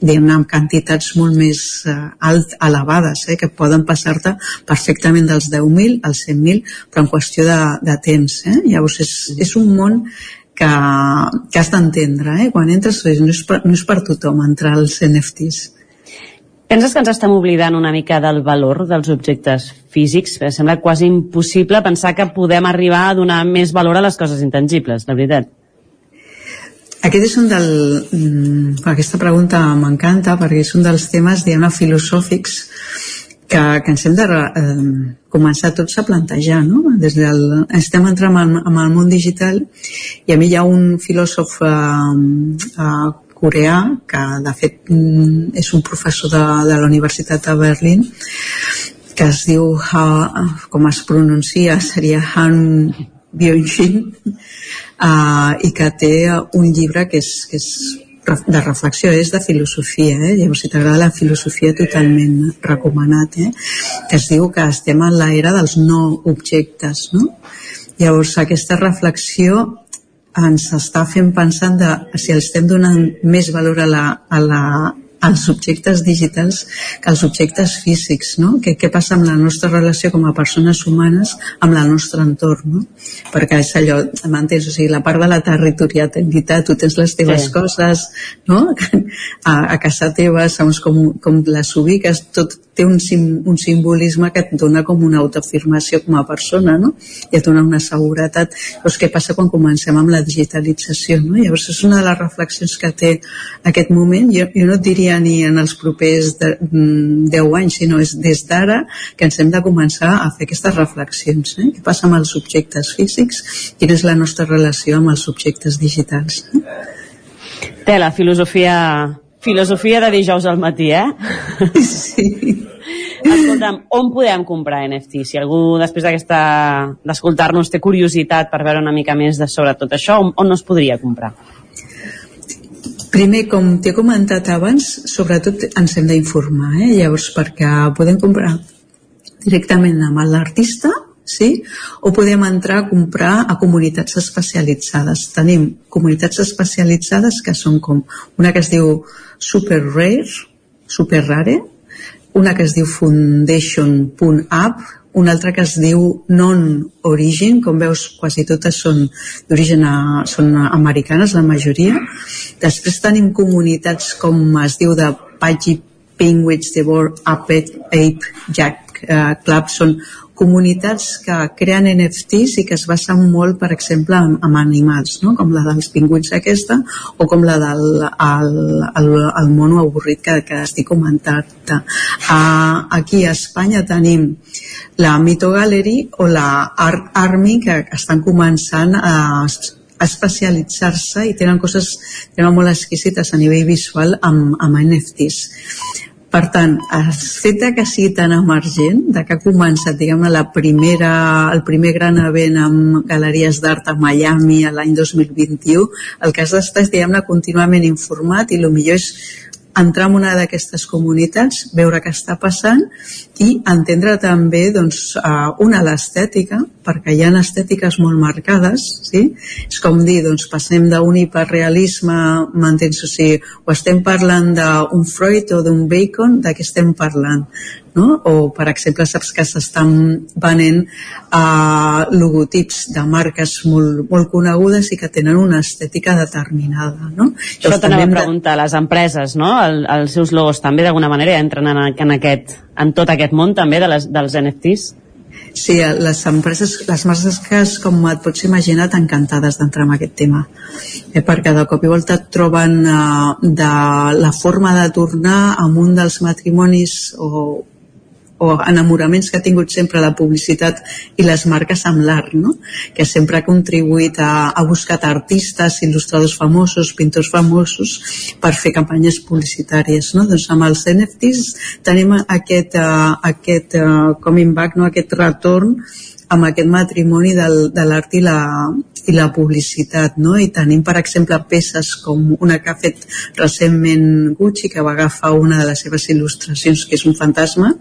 diguem amb quantitats molt més uh, alt, elevades, eh, que poden passar-te perfectament dels 10.000 als 100.000, però en qüestió de, de temps. Eh? Llavors és, és un món que, que has d'entendre. Eh? Quan entres no és, per, no és per tothom entrar als NFTs. Penses que ens estem oblidant una mica del valor dels objectes físics? Em sembla quasi impossible pensar que podem arribar a donar més valor a les coses intangibles, la veritat. Aquest és un del... Mm, aquesta pregunta m'encanta perquè és un dels temes, diguem filosòfics que, que ens hem de eh, començar tots a plantejar, no? Des del, estem entrant en, en el món digital i a mi hi ha un filòsof eh, eh, coreà, que de fet mm, és un professor de, de la Universitat de Berlín, que es diu, uh, com es pronuncia, seria Han Byung-shin, uh, i que té un llibre que és, que és de reflexió, és de filosofia, eh? llavors si t'agrada la filosofia totalment recomanat, eh? que es diu que estem en l'era dels no objectes, no? Llavors aquesta reflexió ens està fent pensar de si estem donant més valor a la, a la, als objectes digitals que als objectes físics, no? Què, què passa amb la nostra relació com a persones humanes amb el nostre entorn, no? Perquè és allò, m'entens? O sigui, la part de la territorialitat, tu tens les teves sí. coses, no? A, a casa teva, segons com, com les ubiques, tot té un, sim, un simbolisme que et dona com una autoafirmació com a persona, no? I et dona una seguretat. Llavors, què passa quan comencem amb la digitalització, no? Llavors, és una de les reflexions que té aquest moment. Jo, jo no et diria ni en els propers de, 10 mm, anys, sinó és des d'ara que ens hem de començar a fer aquestes reflexions. Eh? Què passa amb els objectes físics? Quina és la nostra relació amb els objectes digitals? Eh? Té la filosofia, filosofia de dijous al matí, eh? Sí. Escolta'm, on podem comprar NFT? Si algú després d'escoltar-nos té curiositat per veure una mica més de sobre tot això, on, on no es podria comprar? Primer, com t'he comentat abans, sobretot ens hem d'informar, eh? llavors perquè podem comprar directament amb l'artista sí? o podem entrar a comprar a comunitats especialitzades. Tenim comunitats especialitzades que són com una que es diu Super Rare, Super Rare, una que es diu Foundation.app, una altra que es diu Non-Origin, com veus quasi totes són d'origen són americanes, la majoria. Després tenim comunitats com es diu de Pagi Penguins, Devor, Ape, Ape, Jack Club, són comunitats que creen NFTs i que es basen molt, per exemple, en, en animals, no? com la dels pingüins aquesta o com la del el, el, el mono avorrit que, que estic comentant. Uh, aquí a Espanya tenim la Mito Gallery o la Art Army que estan començant a especialitzar-se i tenen coses tenen molt exquisites a nivell visual amb, amb NFTs per tant, de que sigui tan emergent, de que ha començat, diguem la primera, el primer gran event amb galeries d'art a Miami l'any 2021, el que has d'estar és, diguem-ne, contínuament informat i el millor és entrar en una d'aquestes comunitats, veure què està passant i entendre també doncs, uh, una l'estètica, perquè hi ha estètiques molt marcades, sí? és com dir, doncs, passem d'un hiperrealisme, m'entens? O sigui, o estem parlant d'un Freud o d'un Bacon, de què estem parlant? No? o per exemple saps que s'estan venent uh, logotips de marques molt, molt conegudes i que tenen una estètica determinada no? Això t'anava a preguntar, les empreses no? El, els seus logos també d'alguna manera entren en, en, aquest, en tot aquest món també de les, dels NFTs? Sí, les empreses, les marques, com et pots imaginar, encantades d'entrar en aquest tema. Eh, perquè de cop i volta et troben eh, de la forma de tornar amb un dels matrimonis o o enamoraments que ha tingut sempre la publicitat i les marques amb l'art, no? que sempre ha contribuït a, a buscar artistes, il·lustradors famosos, pintors famosos per fer campanyes publicitàries. No? Doncs amb els NFTs tenim aquest, uh, aquest uh, coming back, no? aquest retorn amb aquest matrimoni del, de l'art i, la, i la publicitat, no? I tenim, per exemple, peces com una que ha fet recentment Gucci, que va agafar una de les seves il·lustracions, que és un fantasma,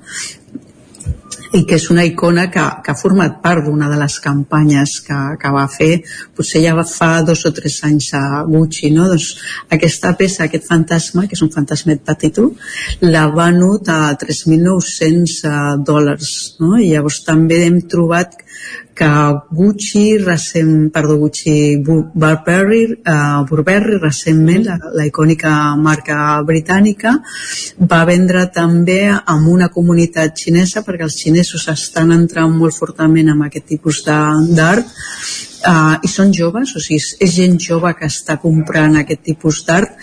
i que és una icona que, que ha format part d'una de les campanyes que, que va fer, potser ja fa dos o tres anys a Gucci, no? Doncs aquesta peça, aquest fantasma, que és un fantasmet petitó, l'ha venut a 3.900 eh, dòlars, no? I llavors també hem trobat que Gucci, recent, perdó, Gucci Burberry, uh, Burberry recentment, la, la icònica marca britànica, va vendre també amb una comunitat xinesa, perquè els xinesos estan entrant molt fortament en aquest tipus d'art, uh, i són joves, o sigui, és, és gent jove que està comprant aquest tipus d'art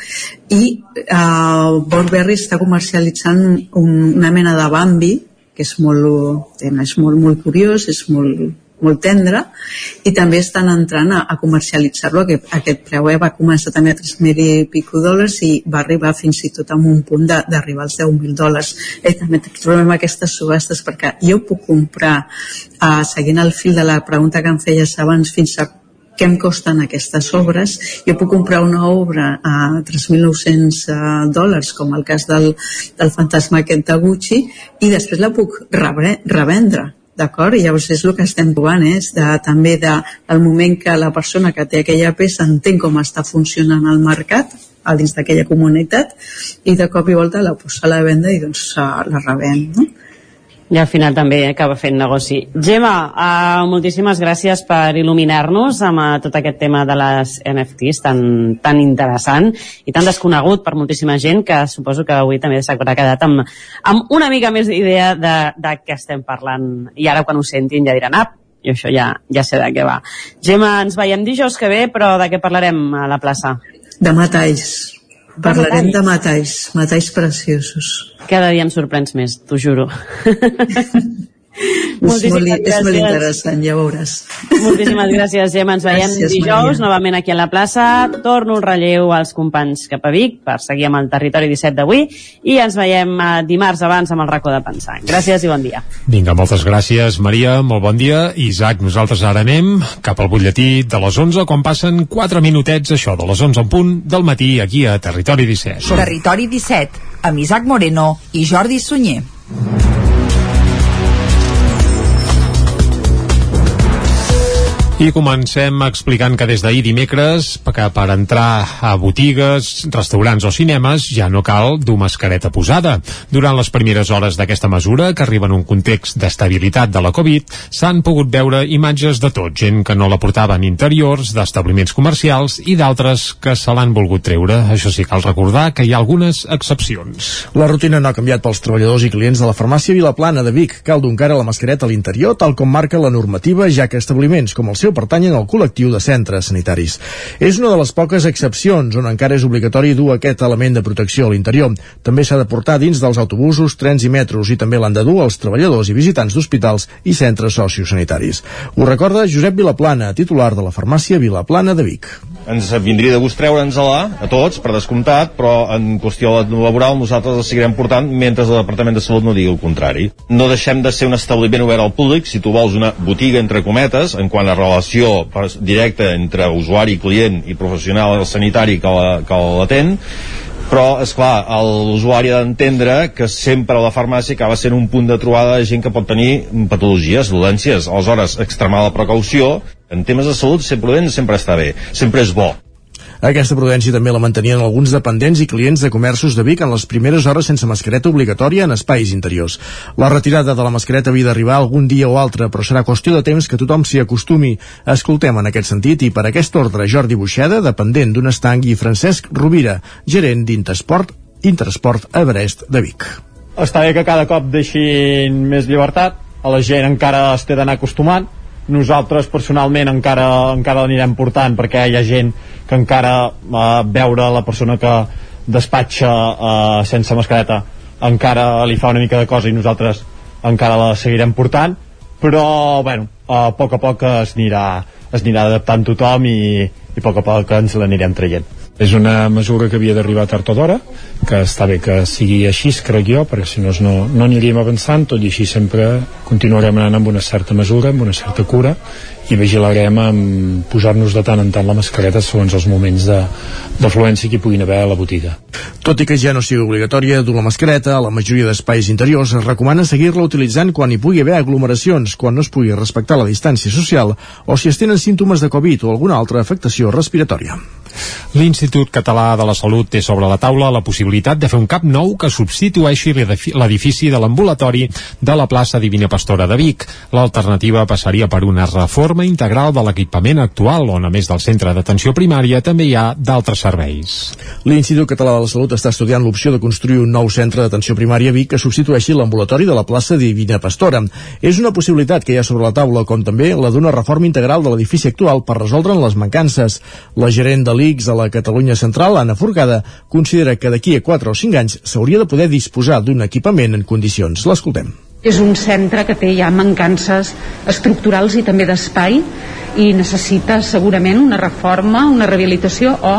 i uh, Burberry està comercialitzant un, una mena de Bambi que és molt, és molt, molt curiós, és molt, molt tendre i també estan entrant a, a comercialitzar-lo aquest, aquest preu eh? va començar també a 3.000 i pico dòlars i va arribar fins i tot a un punt d'arribar als 10.000 dòlars eh, també trobem aquestes subhastes perquè jo puc comprar eh, seguint el fil de la pregunta que em feies abans fins a què em costen aquestes obres. Jo puc comprar una obra a 3.900 eh, dòlars, com el cas del, del fantasma aquest de Gucci, i després la puc revendre d'acord? Llavors és el que estem provant, és de, també de, del moment que la persona que té aquella peça entén com està funcionant el mercat a dins d'aquella comunitat i de cop i volta la posa a la venda i doncs la revèn, no? I al final també acaba fent negoci. Gemma, uh, moltíssimes gràcies per il·luminar-nos amb uh, tot aquest tema de les NFTs tan, tan interessant i tan desconegut per moltíssima gent que suposo que avui també s'haurà quedat amb, amb una mica més d'idea de, de què estem parlant i ara quan ho sentin ja diran ah, i això ja, ja sé de què va. Gemma, ens veiem dijous que ve, però de què parlarem a la plaça? De metalls. Parlarem de metalls, metalls preciosos. Cada dia em sorprens més, t'ho juro. És molt, és molt gràcies. interessant, ja veuràs. Moltíssimes gràcies, Gemma. Ens veiem Gràcies, dijous, Maria. novament aquí a la plaça. Torno un relleu als companys cap a Vic per seguir amb el territori 17 d'avui i ens veiem eh, dimarts abans amb el racó de pensar. Gràcies i bon dia. Vinga, moltes gràcies, Maria, molt bon dia. Isaac, nosaltres ara anem cap al butlletí de les 11, quan passen 4 minutets, això, de les 11 en punt del matí, aquí a Territori 17. Territori 17, amb Isaac Moreno i Jordi Sunyer. I comencem explicant que des d'ahir dimecres, que per entrar a botigues, restaurants o cinemes ja no cal dur mascareta posada. Durant les primeres hores d'aquesta mesura, que arriba en un context d'estabilitat de la Covid, s'han pogut veure imatges de tot, gent que no la portava en interiors, d'establiments comercials i d'altres que se l'han volgut treure. Això sí, cal recordar que hi ha algunes excepcions. La rutina no ha canviat pels treballadors i clients de la farmàcia Vilaplana de Vic. Cal dur encara la mascareta a l'interior, tal com marca la normativa, ja que establiments com el seu pertanyen al col·lectiu de centres sanitaris. És una de les poques excepcions on encara és obligatori dur aquest element de protecció a l'interior. També s'ha de portar dins dels autobusos, trens i metros i també l'han de dur els treballadors i visitants d'hospitals i centres sociosanitaris. Ho recorda Josep Vilaplana, titular de la farmàcia Vilaplana de Vic. ens vindria de gust treure'ns-la a tots, per descomptat, però en qüestió laboral nosaltres la seguirem portant mentre el Departament de Salut no digui el contrari. No deixem de ser un establiment obert al públic, si tu vols una botiga entre cometes, en quant a relació directa entre usuari, client i professional sanitari que la- que l'atén, però, és clar, l'usuari ha d'entendre que sempre la farmàcia acaba sent un punt de trobada de gent que pot tenir patologies, dolències. Aleshores, extremar la precaució, en temes de salut, ser sempre està bé, sempre és bo. Aquesta prudència també la mantenien alguns dependents i clients de comerços de Vic en les primeres hores sense mascareta obligatòria en espais interiors. La retirada de la mascareta havia d'arribar algun dia o altre, però serà qüestió de temps que tothom s'hi acostumi. Escoltem en aquest sentit i per aquest ordre Jordi Buixeda, dependent d'un estanc, i Francesc Rovira, gerent d'Intersport, Intersport Everest de Vic. està bé que cada cop deixin més llibertat, a la gent encara es té d'anar acostumant, nosaltres personalment encara, encara l'anirem portant perquè hi ha gent que encara eh, veure la persona que despatxa eh, sense mascareta encara li fa una mica de cosa i nosaltres encara la seguirem portant però bueno, a poc a poc es anirà, es anirà adaptant tothom i, i a poc a poc ens l'anirem traient és una mesura que havia d'arribar tard o d'hora que està bé que sigui així crec jo, perquè si no no, no aniríem avançant tot i així sempre continuarem anant amb una certa mesura, amb una certa cura i vigilarem amb posar-nos de tant en tant la mascareta segons els moments d'afluència que hi puguin haver a la botiga. Tot i que ja no sigui obligatòria dur la mascareta, a la majoria d'espais interiors es recomana seguir-la utilitzant quan hi pugui haver aglomeracions, quan no es pugui respectar la distància social o si es tenen símptomes de Covid o alguna altra afectació respiratòria. L'Institut Català de la Salut té sobre la taula la possibilitat de fer un cap nou que substitueixi l'edifi- l'edifici de l'ambulatori de la plaça Divina Pastora de Vic. L'alternativa passaria per una reforma integral de l'equipament actual, on a més del centre d'atenció primària també hi ha d'altres serveis. L'Institut Català de la Salut està estudiant l'opció de construir un nou centre d'atenció primària a Vic que substitueixi l'ambulatori de la plaça Divina Pastora. És una possibilitat que hi ha sobre la taula, com també la d'una reforma integral de l'edifici actual per resoldre'n les mancances. La gerent de l'ICS a la Catalunya Central, Anna Forcada, considera que d'aquí a 4 o 5 anys s'hauria de poder disposar d'un equipament en condicions. L'escoltem. És un centre que té ja mancances estructurals i també d'espai i necessita segurament una reforma, una rehabilitació o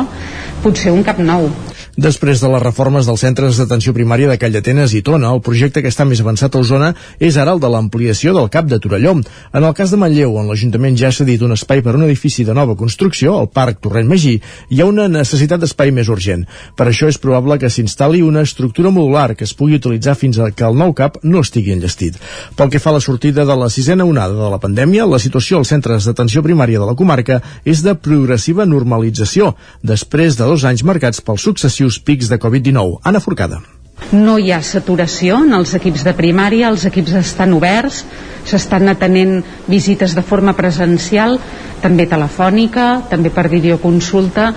potser un cap nou. Després de les reformes dels centres d'atenció primària de Callatenes i Tona, el projecte que està més avançat a Osona és ara el de l'ampliació del CAP de Torelló. En el cas de Manlleu, on l'Ajuntament ja ha cedit un espai per un edifici de nova construcció, el Parc Torrent Magí, hi ha una necessitat d'espai més urgent. Per això és probable que s'instal·li una estructura modular que es pugui utilitzar fins a que el nou CAP no estigui enllestit. Pel que fa a la sortida de la sisena onada de la pandèmia, la situació als centres d'atenció primària de la comarca és de progressiva normalització, després de dos anys marcats pels pics de Covid-19. Anna Forcada. No hi ha saturació en els equips de primària, els equips estan oberts, s'estan atenent visites de forma presencial, també telefònica, també per videoconsulta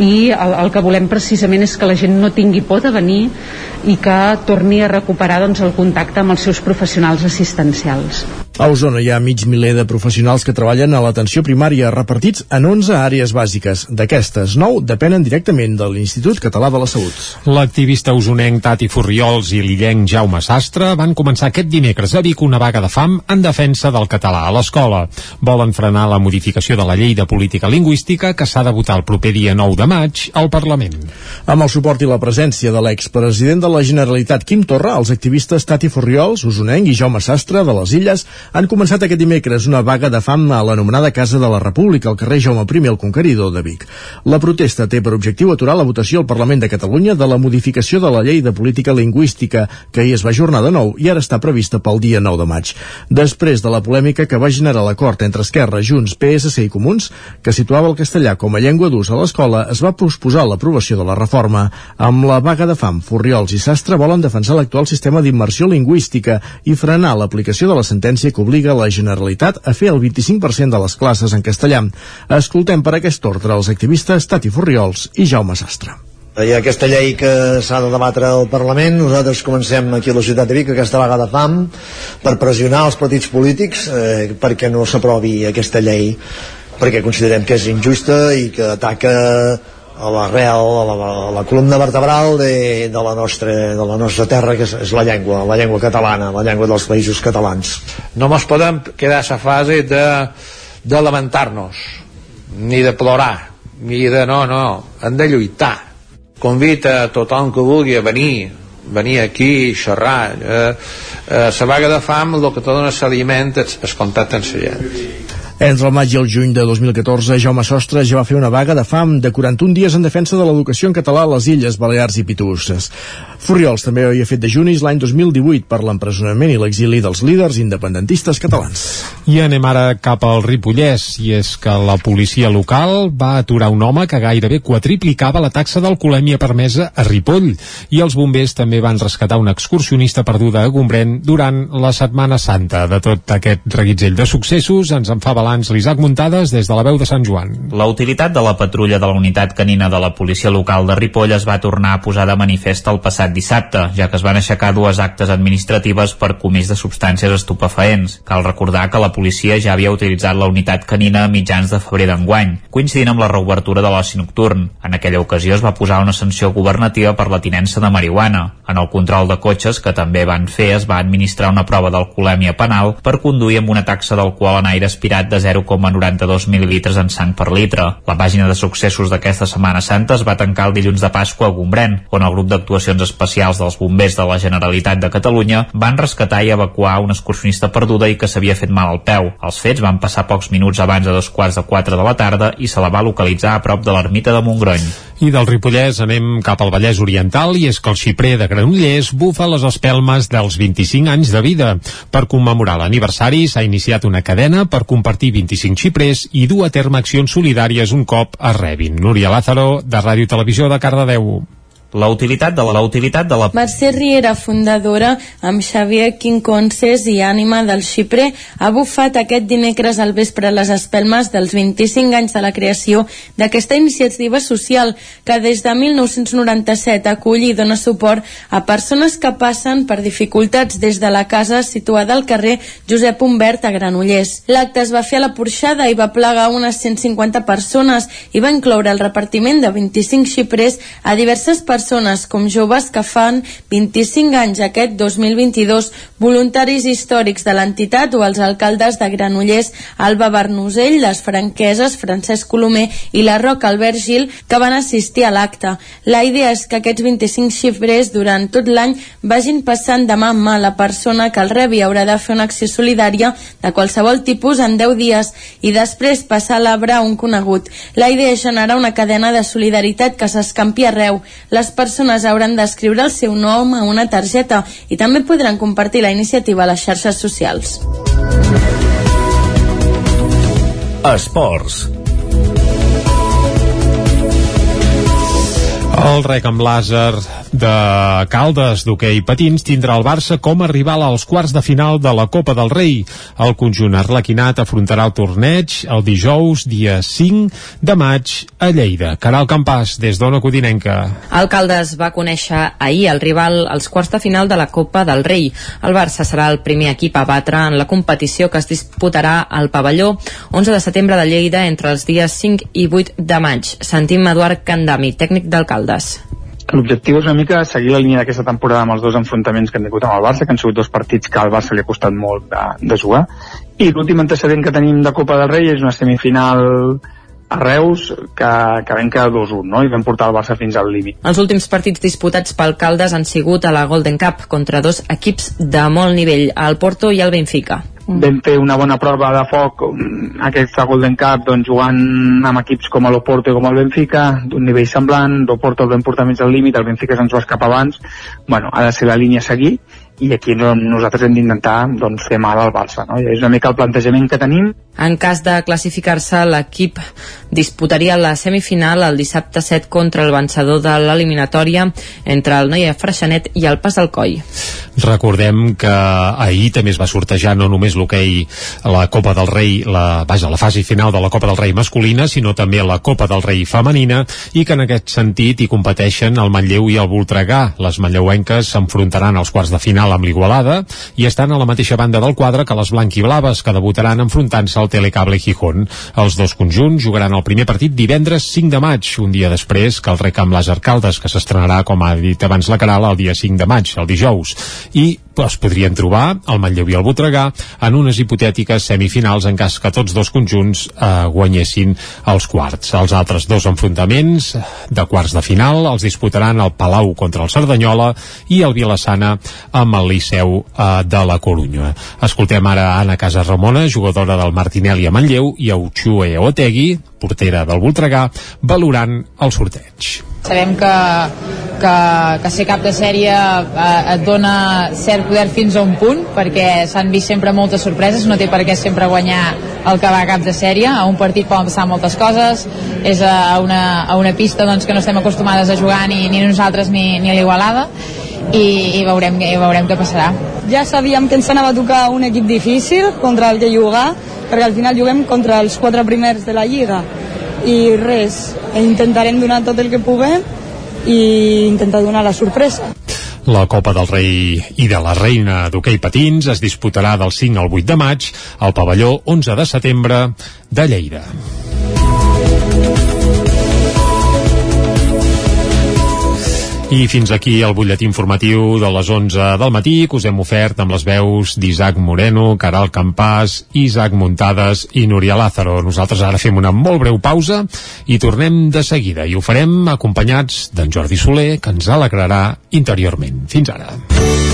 i el, el que volem precisament és que la gent no tingui por de venir i que torni a recuperar doncs, el contacte amb els seus professionals assistencials. A Osona hi ha mig miler de professionals que treballen a l'atenció primària repartits en 11 àrees bàsiques. D'aquestes, 9 depenen directament de l'Institut Català de la Salut. L'activista usonenc Tati Furriols i l'illenc Jaume Sastre van començar aquest dimecres a Vic una vaga de fam en defensa del català a l'escola. Volen frenar la modificació de la llei de política lingüística que s'ha de votar el proper dia 9 de maig al Parlament. Amb el suport i la presència de l'expresident de la Generalitat Quim Torra, els activistes Tati Furriols, usonenc i Jaume Sastre de les Illes han començat aquest dimecres una vaga de fam a l'anomenada Casa de la República, al carrer Jaume I el Conqueridor de Vic. La protesta té per objectiu aturar la votació al Parlament de Catalunya de la modificació de la llei de política lingüística, que ahir es va ajornar de nou i ara està prevista pel dia 9 de maig. Després de la polèmica que va generar l'acord entre Esquerra, Junts, PSC i Comuns, que situava el castellà com a llengua d'ús a l'escola, es va posposar l'aprovació de la reforma. Amb la vaga de fam, Furriols i Sastre volen defensar l'actual sistema d'immersió lingüística i frenar l'aplicació de la sentència que obliga la Generalitat a fer el 25% de les classes en castellà. Escoltem per aquest ordre els activistes Tati Furriols i Jaume Sastre. Hi ha aquesta llei que s'ha de debatre al Parlament, nosaltres comencem aquí a la ciutat de Vic aquesta vegada fam per pressionar els partits polítics eh, perquè no s'aprovi aquesta llei perquè considerem que és injusta i que ataca a l'arrel, a, la, a la columna vertebral de, de, la nostra, de la nostra terra, que és, és la llengua, la llengua catalana, la llengua dels països catalans. No ens podem quedar a la fase de, de lamentar-nos, ni de plorar, ni de no, no, hem de lluitar. Convita a tothom que vulgui a venir, venir aquí, xerrar. Eh, eh, la vaga de fam, el que te dona s'aliment és, és contacte amb la gent. Entre el maig i el juny de 2014, Jaume Sostre ja va fer una vaga de fam de 41 dies en defensa de l'educació en català a les Illes Balears i Pitusses. Furriols també havia fet de junis l'any 2018 per l'empresonament i l'exili dels líders independentistes catalans. I anem ara cap al Ripollès, i és que la policia local va aturar un home que gairebé quadriplicava la taxa d'alcoholèmia permesa a Ripoll, i els bombers també van rescatar una excursionista perduda a Gombrèn durant la Setmana Santa. De tot aquest reguitzell de successos ens en fa balanç l'Isaac Muntades des de la veu de Sant Joan. La utilitat de la patrulla de la unitat canina de la policia local de Ripoll es va tornar a posar de manifest el passat dissabte, ja que es van aixecar dues actes administratives per comís de substàncies estupefaents. Cal recordar que la policia ja havia utilitzat la unitat canina a mitjans de febrer d'enguany, coincidint amb la reobertura de l'oci nocturn. En aquella ocasió es va posar una sanció governativa per la tinença de marihuana. En el control de cotxes que també van fer es va administrar una prova d'alcoholèmia penal per conduir amb una taxa d'alcohol en aire aspirat de 0,92 mil·lilitres en sang per litre. La pàgina de successos d'aquesta Setmana Santa es va tancar el dilluns de Pasqua a Gombrèn, on el grup d'actuacions especials dels bombers de la Generalitat de Catalunya van rescatar i evacuar una excursionista perduda i que s'havia fet mal al peu. Els fets van passar pocs minuts abans de dos quarts de quatre de la tarda i se la va localitzar a prop de l'ermita de Montgrony. I del Ripollès anem cap al Vallès Oriental i és que el xiprer de Granollers bufa les espelmes dels 25 anys de vida. Per commemorar l'aniversari s'ha iniciat una cadena per compartir 25 xiprers i dur a terme accions solidàries un cop es rebin. Núria Lázaro, de Ràdio Televisió de Cardedeu. La utilitat de la, la utilitat de la... Mercè Riera, fundadora, amb Xavier Quinconces i ànima del Xipre, ha bufat aquest dimecres al vespre les espelmes dels 25 anys de la creació d'aquesta iniciativa social que des de 1997 acull i dona suport a persones que passen per dificultats des de la casa situada al carrer Josep Humbert a Granollers. L'acte es va fer a la Porxada i va plegar unes 150 persones i va incloure el repartiment de 25 xiprers a diverses persones persones com joves que fan 25 anys aquest 2022, voluntaris històrics de l'entitat o els alcaldes de Granollers, Alba Bernusell, les franqueses, Francesc Colomer i la Roca Albert Gil, que van assistir a l'acte. La idea és que aquests 25 xifres durant tot l'any vagin passant de mà en mà la persona que el rebi haurà de fer una acció solidària de qualsevol tipus en 10 dies i després passar l'arbre a un conegut. La idea és generar una cadena de solidaritat que s'escampi arreu. Les persones hauran d'escriure el seu nom a una targeta i també podran compartir la iniciativa a les xarxes socials. Esports. El rec amb làser de Caldes d'hoquei patins tindrà el Barça com a rival als quarts de final de la Copa del Rei. El conjunt arlequinat afrontarà el torneig el dijous, dia 5 de maig, a Lleida. Caral Campàs, des d'Ona Codinenca. Alcaldes va conèixer ahir el rival als quarts de final de la Copa del Rei. El Barça serà el primer equip a batre en la competició que es disputarà al pavelló 11 de setembre de Lleida entre els dies 5 i 8 de maig. Sentim Eduard Candami, tècnic d'alcaldes. L'objectiu és una mica seguir la línia d'aquesta temporada amb els dos enfrontaments que hem tingut amb el Barça, que han sigut dos partits que al Barça li ha costat molt de, de jugar. I l'últim antecedent que tenim de Copa del Rei és una semifinal a Reus que, que vam quedar 2-1 no? i vam portar el Barça fins al límit. Els últims partits disputats pel Caldes han sigut a la Golden Cup contra dos equips de molt nivell, el Porto i el Benfica. Mm. Vam fer una bona prova de foc aquesta Golden Cup doncs, jugant amb equips com l'Oporto i com el Benfica, d'un nivell semblant, l'Oporto el vam portar més al límit, el Benfica se'ns va escapar abans, bueno, ha de ser la línia a seguir i aquí nosaltres hem d'intentar doncs, fer mal al Barça. No? És una mica el plantejament que tenim. En cas de classificar-se, l'equip disputaria la semifinal el dissabte 7 contra el vencedor de l'eliminatòria entre el Noia Freixenet i el Pas del Coll. Recordem que ahir també es va sortejar no només l'hoquei la Copa del Rei, la, vaja, la fase final de la Copa del Rei masculina, sinó també la Copa del Rei femenina i que en aquest sentit hi competeixen el Manlleu i el Voltregà. Les manlleuenques s'enfrontaran als quarts de final amb l'Igualada i estan a la mateixa banda del quadre que les blanquiblaves que debutaran enfrontant-se al Telecable Gijón. Els dos conjunts jugaran el primer partit divendres 5 de maig, un dia després que el Recamp Les Arcaldes, que s'estrenarà, com ha dit abans la Caral, el dia 5 de maig, el dijous. I es podrien trobar el Manlleu i el Botregà en unes hipotètiques semifinals en cas que tots dos conjunts eh, guanyessin els quarts. Els altres dos enfrontaments de quarts de final els disputaran el Palau contra el Cerdanyola i el Vilassana amb el Liceu eh, de la Corunya. Escoltem ara Anna Casa Ramona, jugadora del Martinelli a Manlleu, i a Uchue Otegui, portera del Voltregà, valorant el sorteig. Sabem que, que, que ser cap de sèrie eh, et dona cert poder fins a un punt, perquè s'han vist sempre moltes sorpreses, no té per què sempre guanyar el que va a cap de sèrie, a un partit poden passar moltes coses, és a una, a una pista doncs, que no estem acostumades a jugar ni, ni nosaltres ni, ni l'Igualada, i, i, veurem, i veurem què passarà. Ja sabíem que ens anava a tocar un equip difícil contra el que jugar, perquè al final juguem contra els quatre primers de la Lliga i res, intentarem donar tot el que puguem i intentar donar la sorpresa. La Copa del Rei i de la Reina d'hoquei patins es disputarà del 5 al 8 de maig al pavelló 11 de setembre de Lleida. I fins aquí el butlletí informatiu de les 11 del matí que us hem ofert amb les veus d'Isaac Moreno, Caral Campàs, Isaac Muntades i Núria Lázaro. Nosaltres ara fem una molt breu pausa i tornem de seguida i ho farem acompanyats d'en Jordi Soler que ens alegrarà interiorment. Fins ara.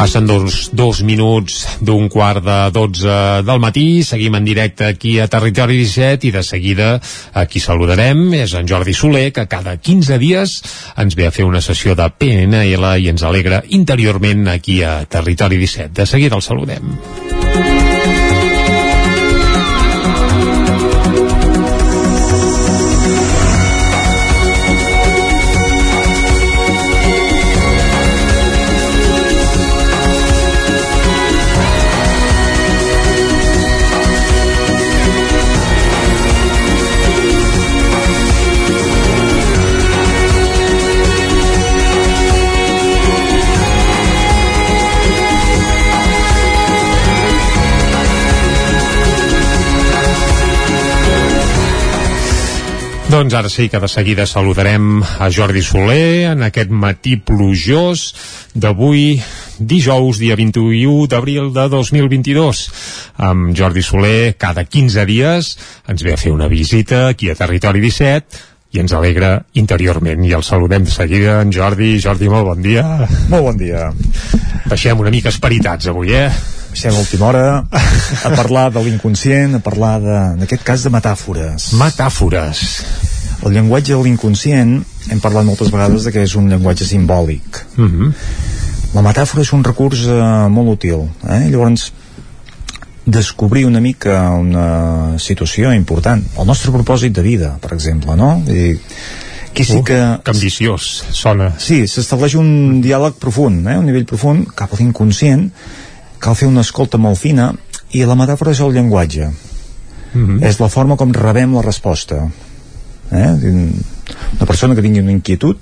Passen dos, dos minuts d'un quart de 12 del matí, seguim en directe aquí a Territori 17 i de seguida aquí saludarem, és en Jordi Soler, que cada 15 dies ens ve a fer una sessió de PNL i ens alegra interiorment aquí a Territori 17. De seguida el saludem. Doncs ara sí que de seguida saludarem a Jordi Soler en aquest matí plujós d'avui dijous, dia 21 d'abril de 2022. Amb Jordi Soler, cada 15 dies ens ve a fer una visita aquí a Territori 17 i ens alegra interiorment i el saludem de seguida en Jordi Jordi, molt bon dia molt bon dia baixem una mica esperitats avui, eh? Baixem a última hora a parlar de l'inconscient a parlar de, en aquest cas de metàfores metàfores el llenguatge de l'inconscient hem parlat moltes vegades de que és un llenguatge simbòlic mm -hmm. la metàfora és un recurs eh, molt útil eh? llavors descobrir una mica una situació important el nostre propòsit de vida, per exemple no? Dir, aquí sí que... Uh, que ambiciós, sona. Sí, s'estableix un diàleg profund, eh? un nivell profund cap a l'inconscient, cal fer una escolta molt fina i la metàfora és el llenguatge. Mm -hmm. És la forma com rebem la resposta. Eh? Una persona que tingui una inquietud,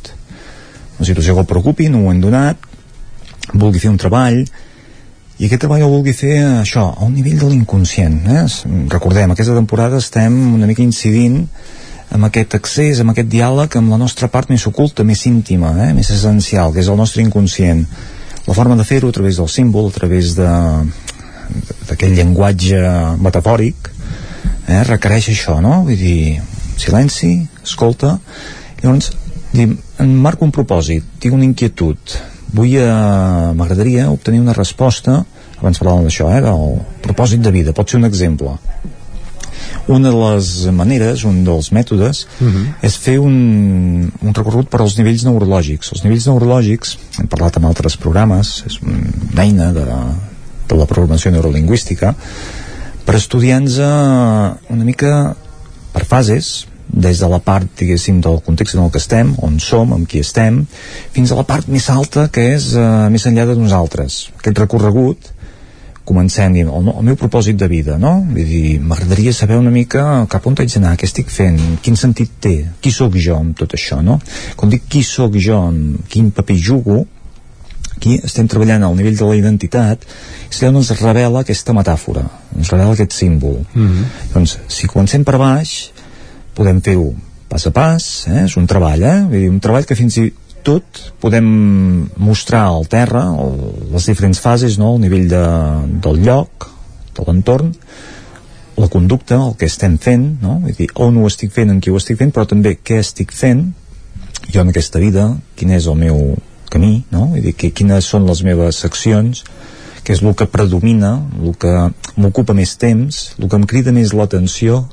una situació que el preocupi, no ho hem donat, vulgui fer un treball, i aquest treball ho vulgui fer això, a un nivell de l'inconscient eh? recordem, aquesta temporada estem una mica incidint amb aquest accés, amb aquest diàleg amb la nostra part més oculta, més íntima eh? més essencial, que és el nostre inconscient la forma de fer-ho a través del símbol a través de d'aquest llenguatge metafòric eh? requereix això, no? vull dir, silenci, escolta llavors, dir, em marco un propòsit, tinc una inquietud vull eh, m'agradaria obtenir una resposta abans parlàvem d'això, eh, del propòsit de vida pot ser un exemple una de les maneres, un dels mètodes uh -huh. és fer un, un recorregut per als nivells neurològics els nivells neurològics, hem parlat en altres programes és una eina de, de la programació neurolingüística per estudiar-nos una mica per fases des de la part, diguéssim, del context en el que estem, on som, amb qui estem, fins a la part més alta, que és uh, més enllà de nosaltres. Aquest recorregut, comencem dient, el, el meu propòsit de vida, no? Vull dir, m'agradaria saber una mica cap on haig d'anar, què estic fent, quin sentit té, qui sóc jo amb tot això, no? Quan dic qui sóc jo, amb quin paper jugo, aquí estem treballant al nivell de la identitat i on ens revela aquesta metàfora ens revela aquest símbol mm -hmm. doncs si comencem per baix podem fer-ho pas a pas, eh? és un treball, eh? Vull dir, un treball que fins i tot podem mostrar al terra el, les diferents fases, no? el nivell de, del lloc, de l'entorn, la conducta, el que estem fent, no? Vull dir, on ho estic fent, en qui ho estic fent, però també què estic fent jo en aquesta vida, quin és el meu camí, no? Vull dir, que, quines són les meves accions, que és el que predomina, el que m'ocupa més temps, el que em crida més l'atenció,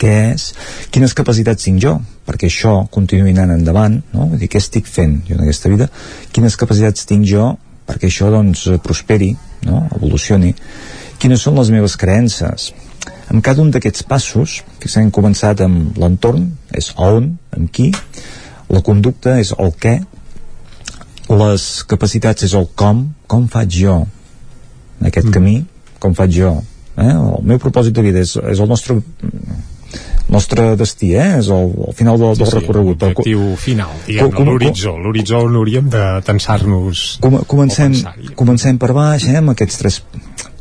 què és, quines capacitats tinc jo perquè això continuï anant endavant no? Vull dir, què estic fent jo en aquesta vida quines capacitats tinc jo perquè això doncs prosperi, no? evolucioni quines són les meves creences en cada un d'aquests passos que s'han començat amb l'entorn és on, amb qui la conducta és el què les capacitats és el com com faig jo en aquest mm. camí com faig jo eh? el meu propòsit de vida és, és el nostre nostre destí, eh? és el, el final del, del sí, recorregut. L'objectiu final, diguem l'horitzó, l'horitzó on hauríem de tensar-nos com, comencem, comencem per baix, eh? amb aquests tres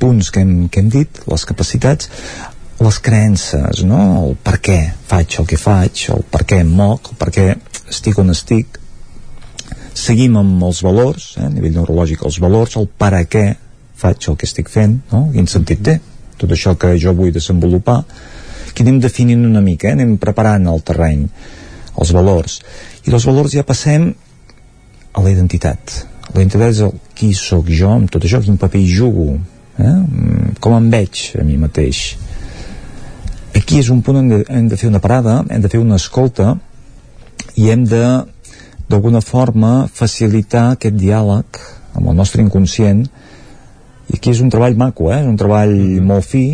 punts que hem, que hem dit, les capacitats, les creences, no? el per què faig el que faig, el per què em moc, el per què estic on estic, seguim amb els valors, eh? a nivell neurològic, els valors, el per a què faig el que estic fent, no? quin sentit té, tot això que jo vull desenvolupar, que anem definint una mica, eh? anem preparant el terreny, els valors. I dels valors ja passem a la identitat. La identitat és el qui sóc jo amb tot això, quin paper hi jugo, eh? Mm, com em veig a mi mateix. Aquí és un punt on hem de, hem de fer una parada, hem de fer una escolta i hem de d'alguna forma facilitar aquest diàleg amb el nostre inconscient i aquí és un treball maco, eh? és un treball molt fi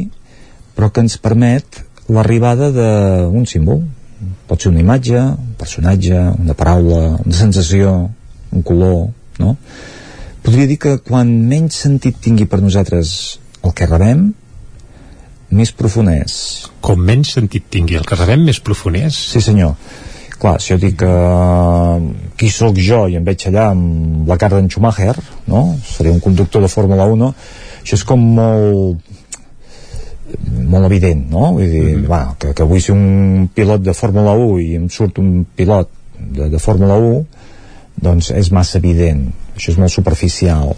però que ens permet l'arribada d'un símbol pot ser una imatge, un personatge una paraula, una sensació un color, no? podria dir que quan menys sentit tingui per nosaltres el que rebem més profund és com menys sentit tingui el que rebem més profund és? sí senyor clar, si jo dic que uh, qui sóc jo i em veig allà amb la cara d'en Schumacher no? seré un conductor de Fórmula 1 això és com molt molt evident, no? Vull dir, mm -hmm. va, que, que vull ser un pilot de Fórmula 1 i em surt un pilot de, de Fórmula 1 doncs és massa evident això és molt superficial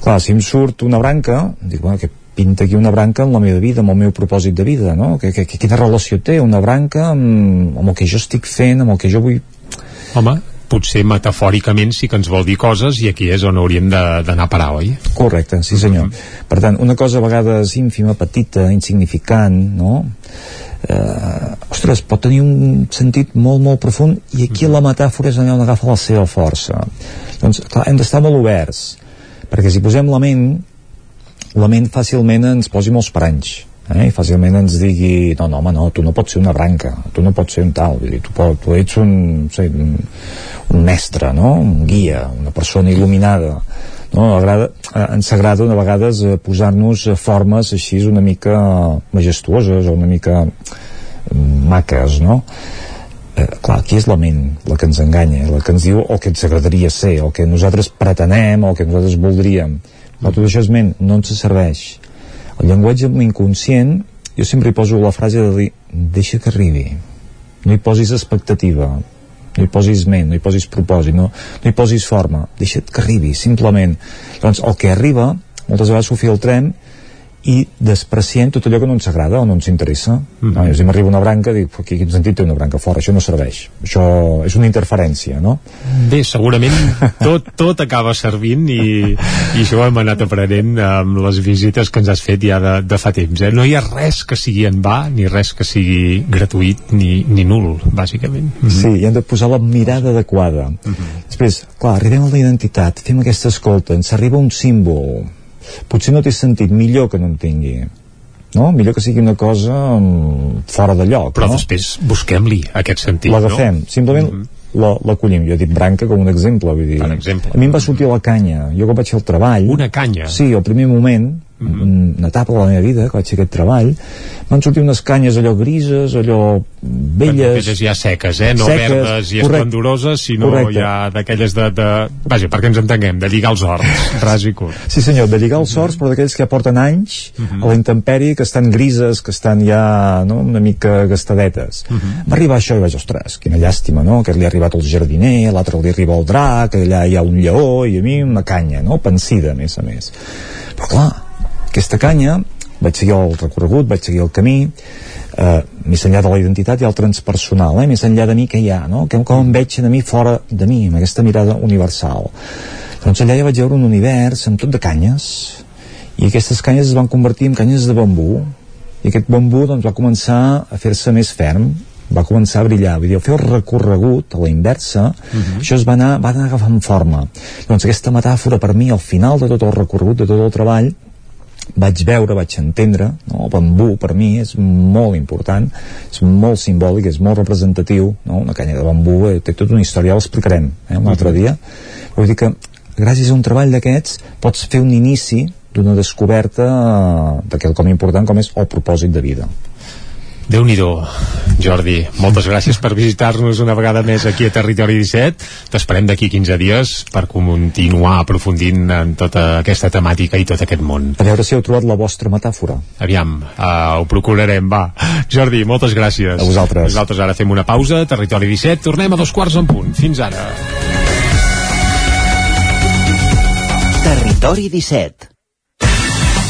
clar, si em surt una branca dic, bueno, que pinta aquí una branca en la meva vida, amb el meu propòsit de vida, no? Que, que, que quina relació té una branca amb, amb el que jo estic fent, amb el que jo vull... Home, potser metafòricament sí que ens vol dir coses i aquí és on hauríem d'anar a parar, oi? Correcte, sí senyor. Mm -hmm. Per tant, una cosa a vegades ínfima, petita, insignificant, no? Eh, ostres, pot tenir un sentit molt, molt profund i aquí mm -hmm. la metàfora és allà on agafa la seva força. Doncs, clar, hem d'estar molt oberts, perquè si posem la ment, la ment fàcilment ens posi molts paranys eh? i fàcilment ens digui no, no, home, no, tu no pots ser una branca tu no pots ser un tal, dir, tu, tu ets un, sé, un, un mestre no? un guia, una persona il·luminada no? Agrada, eh, ens agrada una vegades eh, posar-nos formes així una mica majestuoses o una mica mm, maques no? eh, clar, aquí és la ment la que ens enganya, la que ens diu el que ens agradaria ser, el que nosaltres pretenem o el que nosaltres voldríem però tot això és ment, no ens serveix el llenguatge amb l'inconscient jo sempre hi poso la frase de dir deixa que arribi. No hi posis expectativa no hi posis ment, no hi posis propòsit no, no hi posis forma, deixa't que arribi simplement, doncs el que arriba moltes vegades ho filtrem i despreciem tot allò que no ens agrada o no ens interessa. Mm -hmm. no, si m'arriba una branca, dic, aquí quin sentit té una branca fora? Això no serveix. Això és una interferència, no? Bé, segurament tot, tot acaba servint i, i això ho hem anat aprenent amb les visites que ens has fet ja de, de fa temps. Eh? No hi ha res que sigui en va, ni res que sigui gratuït ni, ni nul, bàsicament. Mm -hmm. Sí, i hem de posar la mirada adequada. Mm -hmm. Després, clar, arribem a la identitat, fem aquesta escolta, ens arriba un símbol, potser no té sentit, millor que no en tingui no? millor que sigui una cosa um, fora de lloc però no? després busquem-li aquest sentit l'agafem, no? simplement mm -hmm l'acollim, jo he dit branca com un exemple, vull dir. exemple. a mi em va sortir la canya, jo quan vaig fer el treball una canya? sí, el primer moment mm. Una etapa de la meva vida, que vaig fer aquest treball van sortir unes canyes allò grises allò velles aquelles ja seques, eh? no seques, verdes i esplendoroses sinó correcte. ja d'aquelles de, de vaja, perquè ens entenguem, de lligar els horts ras i curt. Sí senyor, de lligar els horts però d'aquells que ja porten anys mm -hmm. a la intempèrie, que estan grises que estan ja no? una mica gastadetes mm -hmm. va arribar això i vaig, ostres, quina llàstima, no? Aquest li ha arribat el jardiner, l'altre li arriba el drac allà hi ha un lleó i a mi una canya no? pensida a més a més però clar, aquesta canya vaig seguir el recorregut, vaig seguir el camí eh, més enllà de la identitat i el transpersonal, eh? més enllà de mi que hi ha no? que com em veig a mi fora de mi amb aquesta mirada universal doncs allà ja vaig veure un univers amb tot de canyes i aquestes canyes es van convertir en canyes de bambú i aquest bambú doncs, va començar a fer-se més ferm va començar a brillar, vull dir, fer el recorregut a la inversa, uh mhm. -huh. això es va anar, va anar agafant forma. Doncs aquesta metàfora per mi, al final de tot el recorregut, de tot el treball, vaig veure, vaig entendre no? el bambú per mi és molt important és molt simbòlic, és molt representatiu no? una canya de bambú eh, té tota una història, l'explicarem eh, un altre dia vull dir que gràcies a un treball d'aquests pots fer un inici d'una descoberta eh, de quelcom important com és el propòsit de vida déu nhi Jordi, moltes gràcies per visitar-nos una vegada més aquí a Territori 17 t'esperem d'aquí 15 dies per continuar aprofundint en tota aquesta temàtica i tot aquest món. A veure si heu trobat la vostra metàfora. Aviam, uh, ho procurarem, va. Jordi, moltes gràcies. A vosaltres. Nosaltres ara fem una pausa, Territori 17 tornem a dos quarts en punt, fins ara. Territori 17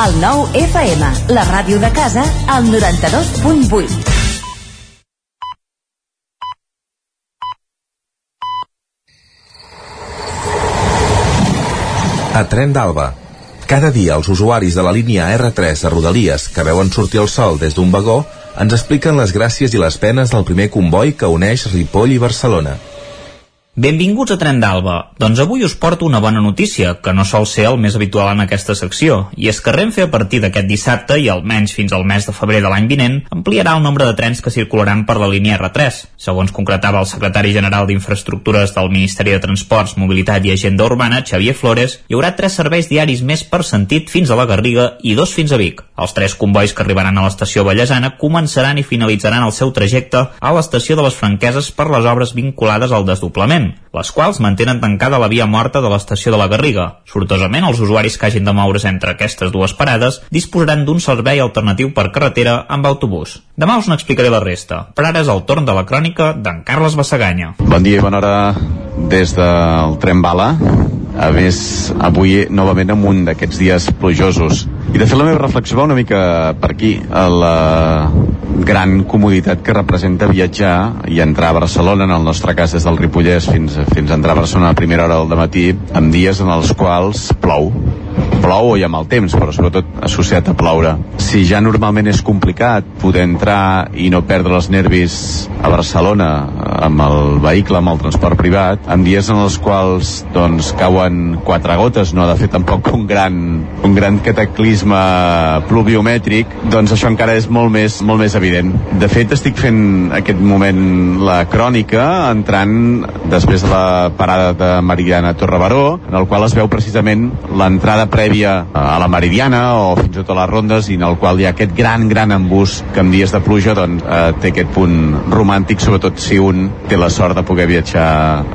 El 9 FM, la ràdio de casa, al 92.8. A Tren d'Alba. Cada dia els usuaris de la línia R3 a Rodalies que veuen sortir el sol des d'un vagó ens expliquen les gràcies i les penes del primer comboi que uneix Ripoll i Barcelona. Benvinguts a Tren d'Alba. Doncs avui us porto una bona notícia, que no sol ser el més habitual en aquesta secció, i és que Renfe a partir d'aquest dissabte i almenys fins al mes de febrer de l'any vinent ampliarà el nombre de trens que circularan per la línia R3. Segons concretava el secretari general d'Infraestructures del Ministeri de Transports, Mobilitat i Agenda Urbana, Xavier Flores, hi haurà tres serveis diaris més per sentit fins a la Garriga i dos fins a Vic. Els tres convois que arribaran a l'estació Vallesana començaran i finalitzaran el seu trajecte a l'estació de les Franqueses per les obres vinculades al desdoblament les quals mantenen tancada la via morta de l'estació de la Garriga. Sortosament, els usuaris que hagin de moure's entre aquestes dues parades disposaran d'un servei alternatiu per carretera amb autobús. Demà us n'explicaré la resta, però ara és el torn de la crònica d'en Carles Bassaganya. Bon dia i bona hora des del tren bala a més avui novament amb un d'aquests dies plujosos i de fet la meva reflexió va una mica per aquí a la gran comoditat que representa viatjar i entrar a Barcelona, en el nostre cas des del Ripollès fins, fins a entrar a Barcelona a primera hora del matí, amb dies en els quals plou plou o hi ha mal temps, però sobretot associat a ploure. Si ja normalment és complicat poder entrar i no perdre els nervis a Barcelona amb el vehicle, amb el transport privat, en dies en els quals doncs, cauen quatre gotes, no ha de fer tampoc un gran, un gran cataclisme pluviomètric, doncs això encara és molt més, molt més evident. De fet, estic fent aquest moment la crònica entrant després de la parada de Meridiana Torrebaró, en el qual es veu precisament l'entrada prèvia a la Meridiana o fins i tot a les rondes i en el qual hi ha aquest gran, gran embús que en dies de pluja doncs, eh, té aquest punt romàntic, sobretot si un té la sort de poder viatjar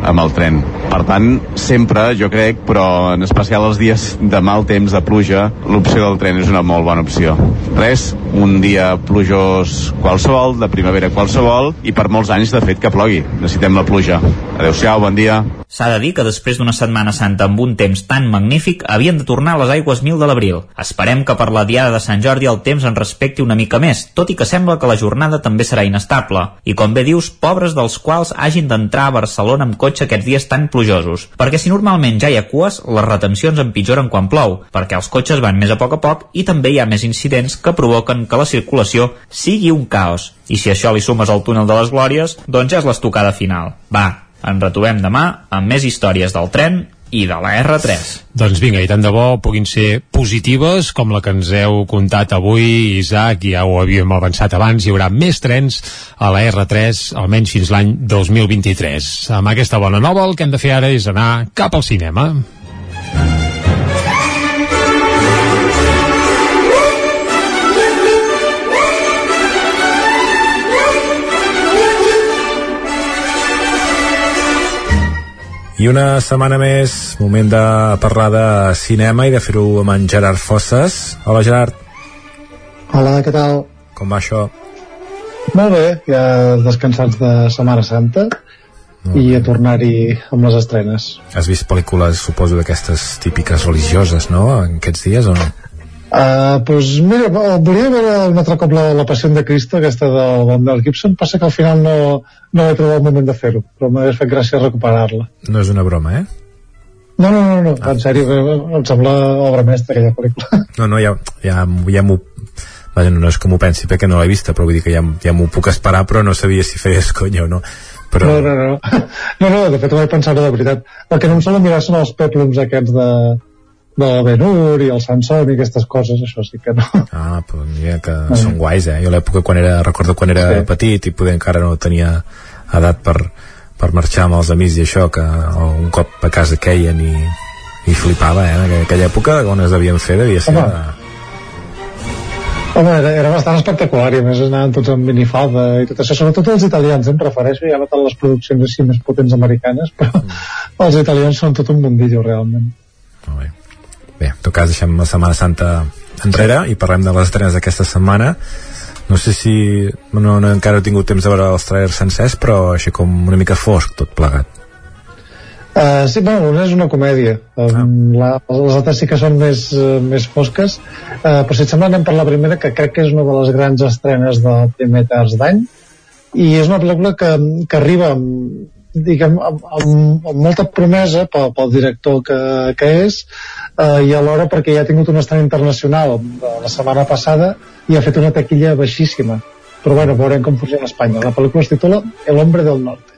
amb el tren. Per tant, sempre, jo crec, però en especial els dies de mal temps, de pluja, l'opció del tren és una molt bona opció. Res, un dia plujós qualsevol, de primavera qualsevol, i per molts anys, de fet, que plogui. Necessitem la pluja. Adéu-siau, bon dia. S'ha de dir que després d'una setmana santa amb un temps tan magnífic havien de tornar a les aigües mil de l'abril. Esperem que per la diada de Sant Jordi el temps en respecti una mica més, tot i que sembla que la jornada també serà inestable. I com bé dius, pobres dels quals hagin d'entrar a Barcelona amb cotxe aquests dies tan plujosos. Perquè si normalment ja hi ha cues, les retencions empitjoren quan plou, perquè els cotxes van més a poc a poc i també hi ha més incidents que provoquen que la circulació sigui un caos. I si això li sumes al túnel de les Glòries, doncs ja és l'estocada final. Va, ens retrobem demà amb més històries del tren i de la R3. Doncs vinga, i tant de bo puguin ser positives com la que ens heu contat avui, Isaac, ja ho havíem avançat abans, hi haurà més trens a la R3, almenys fins l'any 2023. Amb aquesta bona nova el que hem de fer ara és anar cap al cinema. I una setmana més, moment de parlar de cinema i de fer-ho amb en Gerard Fosses. Hola, Gerard. Hola, què tal? Com va això? Molt bé, ja descansats de Setmana Santa i a tornar-hi amb les estrenes. Has vist pel·lícules, suposo, d'aquestes típiques religioses, no?, en aquests dies o no? Uh, pues mira, volia veure un altre cop la, la Passió de Cristo, aquesta del, del Mel Gibson, passa que al final no, no he trobat el moment de fer-ho, però m'ha fet gràcia recuperar-la. No és una broma, eh? No, no, no, no. Ah. en sèrio, em sembla obra mestra aquella pel·lícula. No, no, ja, ja, ja m'ho Vaja, no, és que m'ho pensi perquè no l'he vista, però vull dir que ja, ja m'ho puc esperar, però no sabia si feies conya o no. Però... No, no, no. No, no, de fet ho vaig pensar de veritat. El que no em sembla mirar són els peplums aquests de, de Ben-Hur i el Samson i aquestes coses, això sí que no. Ah, però mira que ah. són guais, eh? Jo l'època quan era, recordo quan era sí. petit i poder encara no tenia edat per, per marxar amb els amics i això, que un cop a casa queien i, i flipava, eh? En aquella època on es devien fer devia ser... Home, Home, era, era bastant espectacular i a més anaven tots amb minifalda i tot això, sobretot els italians, em prefereixo ja no tant les produccions així més potents americanes però mm. els italians són tot un mundillo realment Molt bé. Bé, en tot cas deixem la Setmana Santa enrere i parlem de les estrenes d'aquesta setmana no sé si no, no, encara he tingut temps de veure els trailers sencers però així com una mica fosc tot plegat Uh, sí, bueno, una és una comèdia. Um, la, les altres sí que són més, uh, més fosques. Uh, però si et sembla anem per la primera, que crec que és una de les grans estrenes del primer terç d'any. I és una pel·lícula que, que arriba amb, diguem, amb, amb, amb molta promesa pel, pel director que, que és uh, i alhora perquè ja ha tingut una estrena internacional la setmana passada i ha fet una taquilla baixíssima però bueno, veurem com funciona a Espanya la pel·lícula es titula El hombre del norte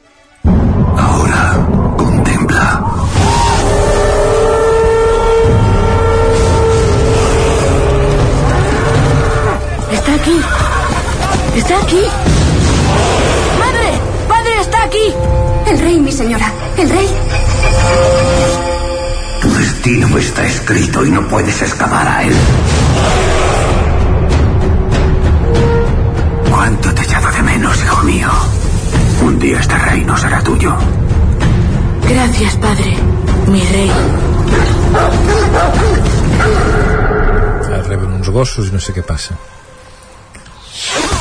Ahora Está aquí. Está aquí. ¡Madre! ¡Padre, está aquí! El rey, mi señora. El rey. Tu destino está escrito y no puedes escapar a él. ¿Cuánto te he echado de menos, hijo mío? Un día este reino será tuyo. Gracias, padre. Mi rei. Reben uns gossos i no sé què passa.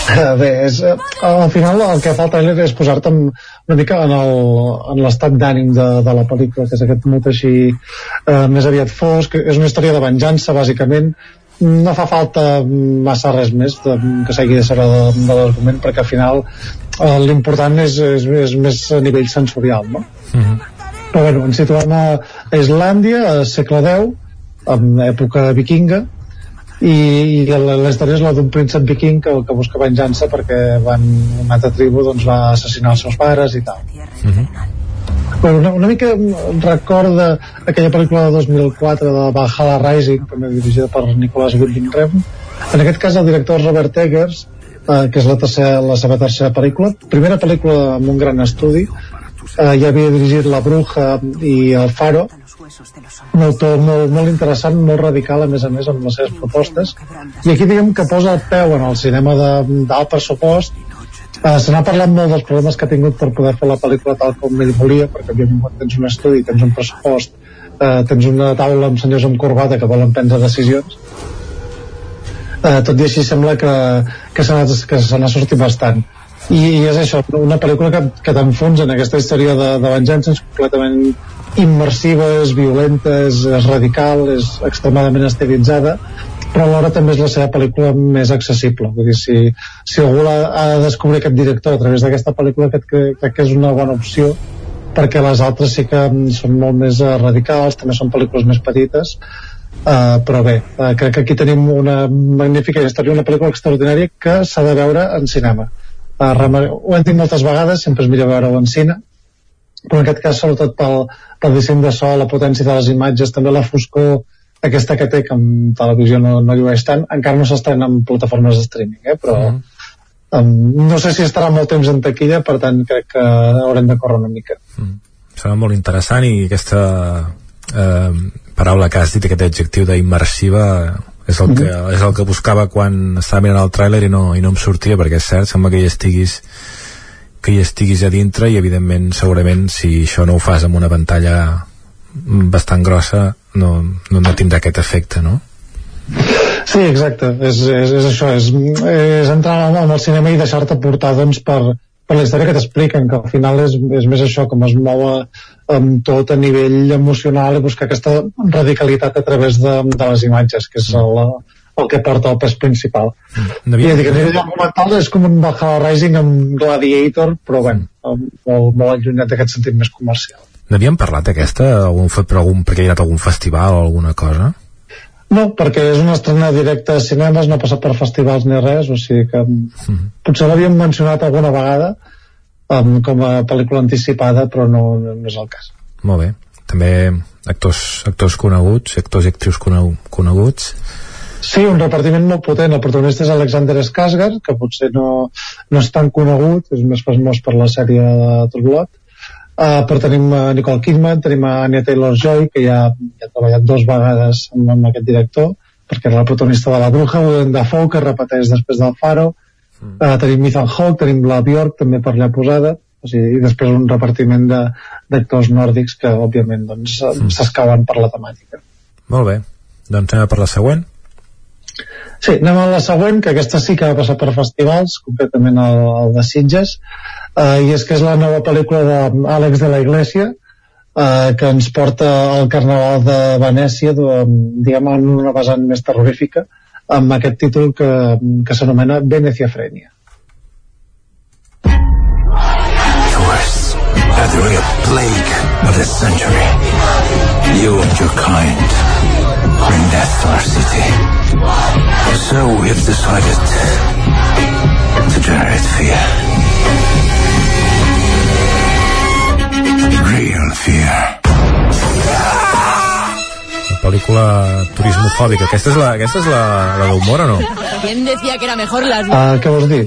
Bé, és, eh, al final el que fa el trailer és posar-te una mica en l'estat d'ànim de, de la pel·lícula, que és aquest mot així eh, més aviat fosc, és una història de venjança, bàsicament, no fa falta massa res més de, que s'hagi de saber de, de l'argument perquè al final eh, l'important és, és, és més a nivell sensorial no? Mm -hmm però bueno, ens situem a Islàndia, a segle X, en època vikinga, i, i història és la d'un príncep viking que, que busca venjança perquè van, una altra tribu doncs, va assassinar els seus pares i tal. Mm -hmm. Bueno, una, una mica recorda aquella pel·lícula de 2004 de Valhalla Rising, també dirigida per Nicolas Winding Refn. En aquest cas el director Robert Eggers, eh, que és la, tercera, la seva tercera pel·lícula, primera pel·lícula amb un gran estudi, eh, ja havia dirigit La Bruja i El Faro. Un autor molt, molt interessant, molt radical a més a més amb les seves propostes. I aquí diguem que posa el peu en el cinema d'alt pressupost. Eh, se n'ha parlat molt dels problemes que ha tingut per poder fer la pel·lícula tal com ell volia perquè òbviament tens un estudi, tens un pressupost eh, tens una taula amb senyors amb corbata que volen prendre decisions. Eh, tot i així sembla que, que se n'ha sortit bastant i, és això, una pel·lícula que, que t'enfonsa en aquesta història de, de venjances completament immersiva, és violenta, és, és radical, és extremadament estilitzada, però alhora també és la seva pel·lícula més accessible. Vull dir, si, si algú ha, ha de descobrir aquest director a través d'aquesta pel·lícula, crec que, crec que és una bona opció, perquè les altres sí que són molt més uh, radicals, també són pel·lícules més petites, uh, però bé, uh, crec que aquí tenim una magnífica història, una pel·lícula extraordinària que s'ha de veure en cinema uh, ho hem dit moltes vegades sempre és millor veure-ho en cine però en aquest cas sobretot pel, pel disseny de so, la potència de les imatges, també la foscor aquesta que té, que en televisió no, no llueix tant, encara no s'estrena en plataformes de streaming, eh? però mm. um, no sé si estarà molt temps en taquilla, per tant crec que haurem de córrer una mica. Mm. Serà molt interessant i aquesta eh, paraula que has dit, aquest adjectiu d'immersiva és el, que, mm. és el que buscava quan estava mirant el tràiler i, no, i no em sortia perquè és cert, sembla que hi estiguis que hi estiguis a dintre i evidentment segurament si això no ho fas amb una pantalla bastant grossa no, no, no tindrà aquest efecte, no? Sí, exacte, és, és, és això, és, és entrar en el cinema i deixar-te portar doncs, per, per la història que t'expliquen, que al final és, és més això, com es mou amb tot a nivell emocional i buscar aquesta radicalitat a través de, de les imatges, que és el, el que porta el pes principal. Mm. I a nivell documental és com un Valhalla Rising amb Gladiator, però bueno, molt, molt allunyat d'aquest sentit més comercial. N'havíem parlat aquesta? Algun, per algun, perquè hi ha anat algun festival o alguna cosa? No, perquè és una estrena directa a cinemes, no ha passat per festivals ni res, o sigui que mm. potser l'havíem mencionat alguna vegada um, com a pel·lícula anticipada, però no, no és el cas. Molt bé. També actors, actors coneguts, actors i actrius coneguts. Sí, un repartiment molt potent. El protagonista és Alexander Skarsgård, que potser no, no és tan conegut, és més famós per la sèrie de True Blood, Uh, però tenim uh, Nicole Kidman, tenim a Anya Taylor-Joy, que ja, ja ha treballat dos vegades amb, amb aquest director, perquè era la protagonista de La Bruja, Willem Dafoe, que repeteix després del Faro, mm. uh, tenim Ethan Hawke, tenim la Bjork, també per allà posada, o sigui, i després un repartiment d'actors nòrdics que, òbviament, doncs, mm. s'escaven per la temàtica. Molt bé. Doncs anem per la següent. Sí, anem a la següent, que aquesta sí que va passar per festivals, concretament el, el de Sitges, uh, i és que és la nova pel·lícula d'Àlex de la Iglesia, uh, que ens porta al Carnaval de Venècia, diguem, en una vessant més terrorífica, amb aquest títol que, que s'anomena Venecia Frenia. are the real plague of the century. You and your kind bring death to our city. So we have decided to generate fear. Real Fear. La pel·lícula turismofòbica. Aquesta és la, aquesta és la, la d'humor o no? ¿Quién decía que era mejor las... Uh, què vols dir?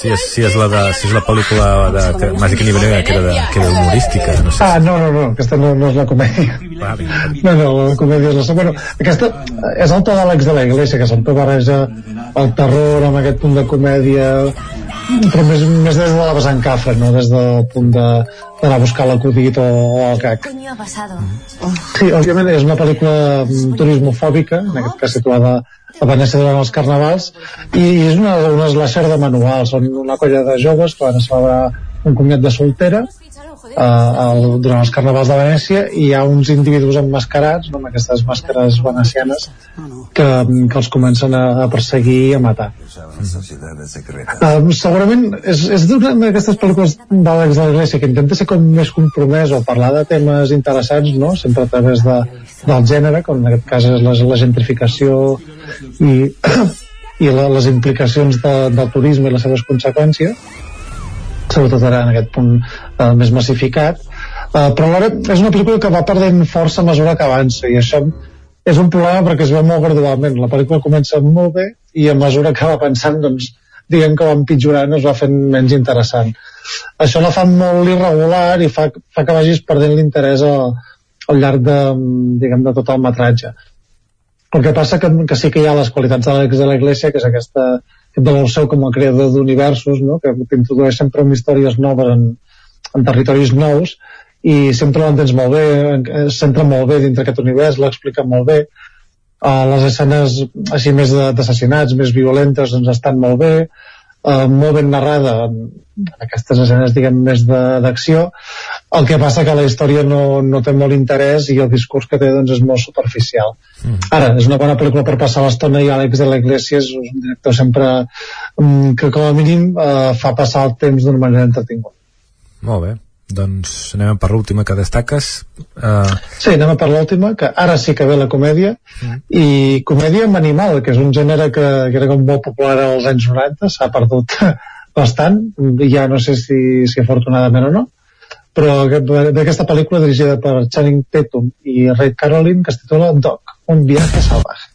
Si és, si és, la, de, si és la pel·lícula de, que, Màgic i Nivellera que era, de, que era humorística no sé. ah, no, no, no, aquesta no, no és la comèdia vale. no, no, la comèdia és la bueno, aquesta és el to d'Àlex de la Iglesia que sempre barreja el terror amb aquest punt de comèdia però més, més des de la vessant cafra, no des del punt de d'anar a buscar l'acudit o, o el cac. Sí, òbviament és una pel·lícula mm, turismofòbica, en aquest cas situada a Venècia durant els carnavals, i és una, una slasher de manual, són una colla de joves que van a celebrar un comiat de soltera eh, el, durant els carnavals de Venècia i hi ha uns individus emmascarats no, amb aquestes màscares venecianes que, que els comencen a, a perseguir i a matar. Uh, segurament és, és d'una d'aquestes pel·lícules d'Àlex de l'Iglésia que intenta ser com més compromès o parlar de temes interessants no? sempre a través de, del gènere com en aquest cas és la, la gentrificació i, i la, les implicacions de, del turisme i les seves conseqüències sobretot ara en aquest punt eh, més massificat. Eh, però alhora és una pel·lícula que va perdent força a mesura que avança i això és un problema perquè es veu molt gradualment. La pel·lícula comença molt bé i a mesura que va pensant doncs diguem que va empitjorant es va fent menys interessant. Això la fa molt irregular i fa, fa que vagis perdent l'interès al, al llarg de, diguem, de tot el metratge. El que passa que, que sí que hi ha les qualitats de l'Àlex de l'Iglésia que és aquesta de seu com a creador d'universos, no? que introdueix sempre amb històries noves en, en territoris nous i sempre l'entens molt bé, es centra molt bé dintre aquest univers, l'explica molt bé, uh, les escenes així més d'assassinats, més violentes, doncs estan molt bé, uh, molt ben narrada en, en aquestes escenes diguem més d'acció el que passa que la història no, no té molt interès i el discurs que té doncs, és molt superficial. Mm. Ara, és una bona pel·lícula per passar l'estona i Àlex de l'Iglésia és un director sempre um, que com a mínim uh, fa passar el temps d'una manera entretinguda. Molt bé. Doncs anem per l'última que destaques. Uh... Sí, anem per l'última, que ara sí que ve la comèdia, mm. i comèdia amb animal, que és un gènere que, que era com molt popular als anys 90, s'ha perdut bastant, ja no sé si, si afortunadament o no, però d'aquesta pel·lícula dirigida per Channing Tatum i Ray Caroline que es titula Doc, un viaje salvaje.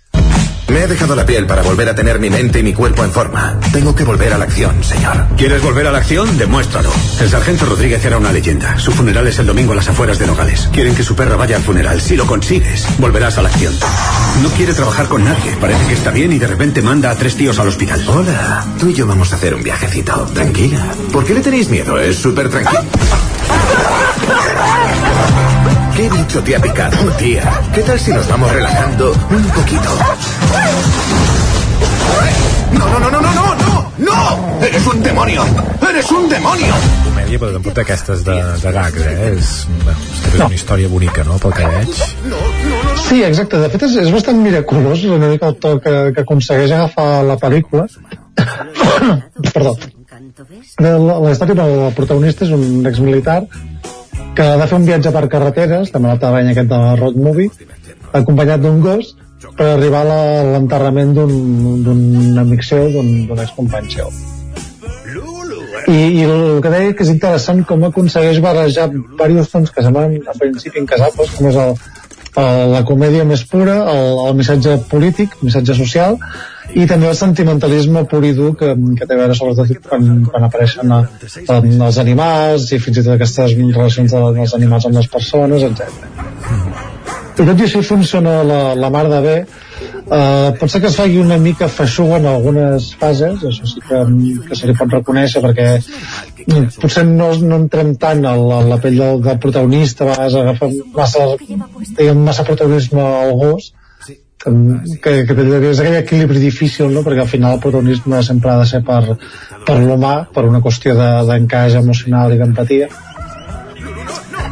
Me he dejado la piel para volver a tener mi mente y mi cuerpo en forma. Tengo que volver a la acción, señor. ¿Quieres volver a la acción? Demuéstralo. El sargento Rodríguez era una leyenda. Su funeral es el domingo a las afueras de Nogales. Quieren que su perra vaya al funeral. Si lo consigues, volverás a la acción. No quiere trabajar con nadie. Parece que está bien y de repente manda a tres tíos al hospital. Hola, tú y yo vamos a hacer un viajecito. Tranquila. ¿Por qué le tenéis miedo? Es súper tranquilo. ¿Qué bicho te ha picado, tía? ¿Qué tal si nos vamos relajando un poquito? No, no, no, no, no, no, no, no! Eres un demonio! Eres un demonio! Comèdia, però tampoc d'aquestes de, de gags, eh? És, bueno, és no. una història bonica, no?, pel que veig. Sí, exacte. De fet, és, és bastant miraculós una mica el to que, que aconsegueix agafar la pel·lícula. Perdó. La, la història del protagonista és un exmilitar que ha de fer un viatge per carreteres, també la tabany aquest de la road movie, acompanyat d'un gos, per arribar a l'enterrament d'un amic seu, d'un excompany seu. I, I el que deia que és interessant com aconsegueix barrejar diversos tons que semblen a principi incasables, com és el, el, la comèdia més pura, el, el missatge polític, el missatge social, i també el sentimentalisme pur i dur que, que té a veure sobretot quan, quan apareixen a, a, els animals i fins i tot aquestes relacions dels animals amb les persones, etc. Tot i així funciona la, la mar de bé Uh, pot ser que es faci una mica feixuga en algunes fases, això sí que, que se li pot reconèixer perquè mm, potser no, no entrem tant a la, a la pell del, del protagonista, a vegades massa, diguem, massa protagonisme al gos, que, que, que és aquell equilibri difícil, no? perquè al final el protagonisme sempre ha de ser per, per l'humà, per una qüestió d'encaix de, emocional i d'empatia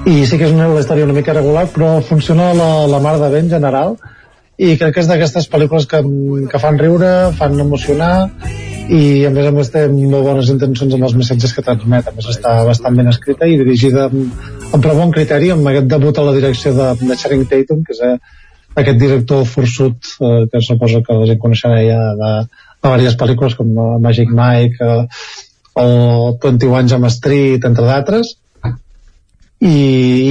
i sí que és una, història una mica regular però funciona la, la mar de bé en general. I crec que és d'aquestes pel·lícules que, que fan riure, fan emocionar i a més a més té molt bones intencions amb els missatges que transmet. A més està bastant ben escrita i dirigida amb, amb prou bon criteri amb aquest debut a la direcció de, de Channing Tatum que és eh, aquest director forçut eh, que suposo que la gent coneixerà ja de, de diverses pel·lícules com uh, Magic Mike uh, o 21 Jump Street entre d'altres i,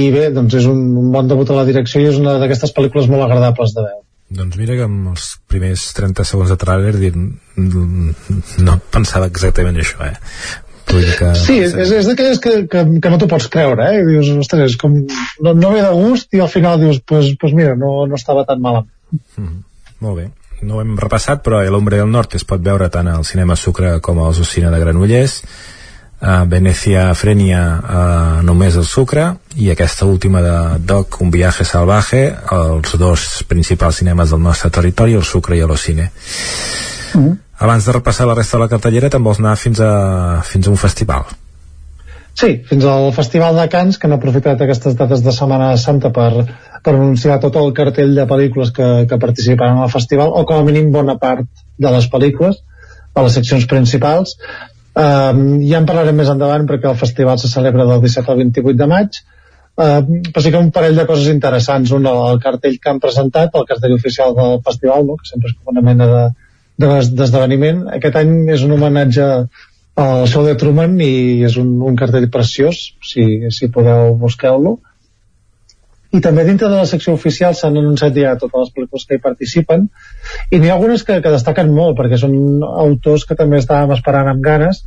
i bé, doncs és un, un bon debut a la direcció i és una d'aquestes pel·lícules molt agradables de veure doncs mira que amb els primers 30 segons de tràiler no pensava exactament això, eh? que... Sí, és, és d'aquelles que, que, que no t'ho pots creure, eh? I dius, ostres, com, no, no ve de gust i al final dius, pues, pues mira, no, no estava tan malament. Mm -hmm. Molt bé. No ho hem repassat, però l'Hombre del Nord es pot veure tant al cinema Sucre com als Ocina de Granollers uh, Venecia Frenia uh, només el sucre i aquesta última de Doc, Un viaje salvaje els dos principals cinemes del nostre territori el sucre i l'Ocine mm -hmm. abans de repassar la resta de la cartellera te'n vols anar fins a, fins a un festival Sí, fins al Festival de Cants, que han aprofitat aquestes dates de Setmana Santa per, per anunciar tot el cartell de pel·lícules que, que participaran al festival, o com a mínim bona part de les pel·lícules, a les seccions principals. Um, ja en parlarem més endavant perquè el festival se celebra del 17 al 28 de maig. Uh, però sí que un parell de coses interessants. Un el cartell que han presentat el cartell oficial del festival no? que sempre és com una mena d'esdeveniment de, aquest any és un homenatge al show de Truman i és un, un cartell preciós si, si podeu busqueu-lo i també dintre de la secció oficial s'han anunciat ja totes les pel·lícules que hi participen. I n'hi ha algunes que, que destaquen molt perquè són autors que també estàvem esperant amb ganes.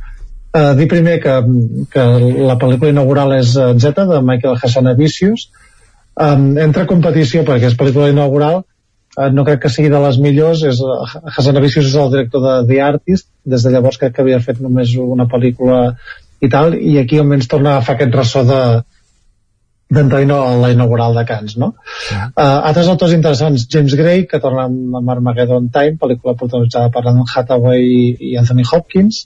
Eh, dir primer que, que la pel·lícula inaugural és eh, Z de Michael Hassanavicius um, entra a competició perquè és pel·lícula inaugural. Eh, no crec que sigui de les millors. És, Hassanavicius és el director de The Artist. Des de llavors crec que havia fet només una pel·lícula i tal. I aquí almenys torna a agafar aquest ressò de, d'entrar a la inaugural de Cans, no? Sí. Uh, altres autors interessants, James Gray, que torna amb Armageddon Time, pel·lícula protagonitzada per Anne Hathaway i, i Anthony Hopkins,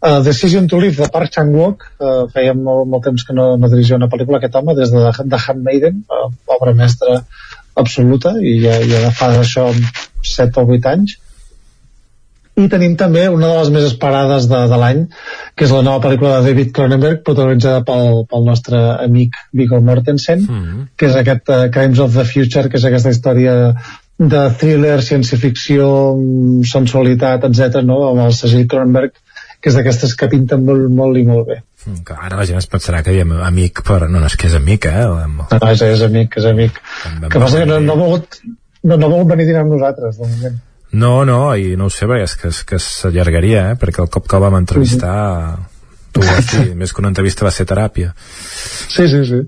uh, Decision to Live, de Park Chan-wook, uh, feia molt, molt temps que no, no dirigia una pel·lícula aquest home, des de The Handmaiden, uh, obra mestra absoluta, i ja, ja fa això 7 o 8 anys, i tenim també una de les més esperades de, de l'any que és la nova pel·lícula de David Cronenberg protagonitzada pel, pel nostre amic Viggo Mortensen mm -hmm. que és aquest uh, Crimes of the Future que és aquesta història de thriller, ciència-ficció sensualitat, etc no? amb el segell Cronenberg que és d'aquestes que pinten molt, molt i molt bé Mm, ara la gent es pensarà que diem amic, però no, no és que és amic, eh? Amb... No, és, és amic, és amic. Que passa que no, no, ha volgut, no, no ha volgut venir a dinar amb nosaltres, de moment. No, no, i no ho sé, perquè és que, que s'allargaria, eh? Perquè el cop que el vam entrevistar... Mm -hmm. Tu, aquí, més que una entrevista va ser teràpia. Sí, sí, sí.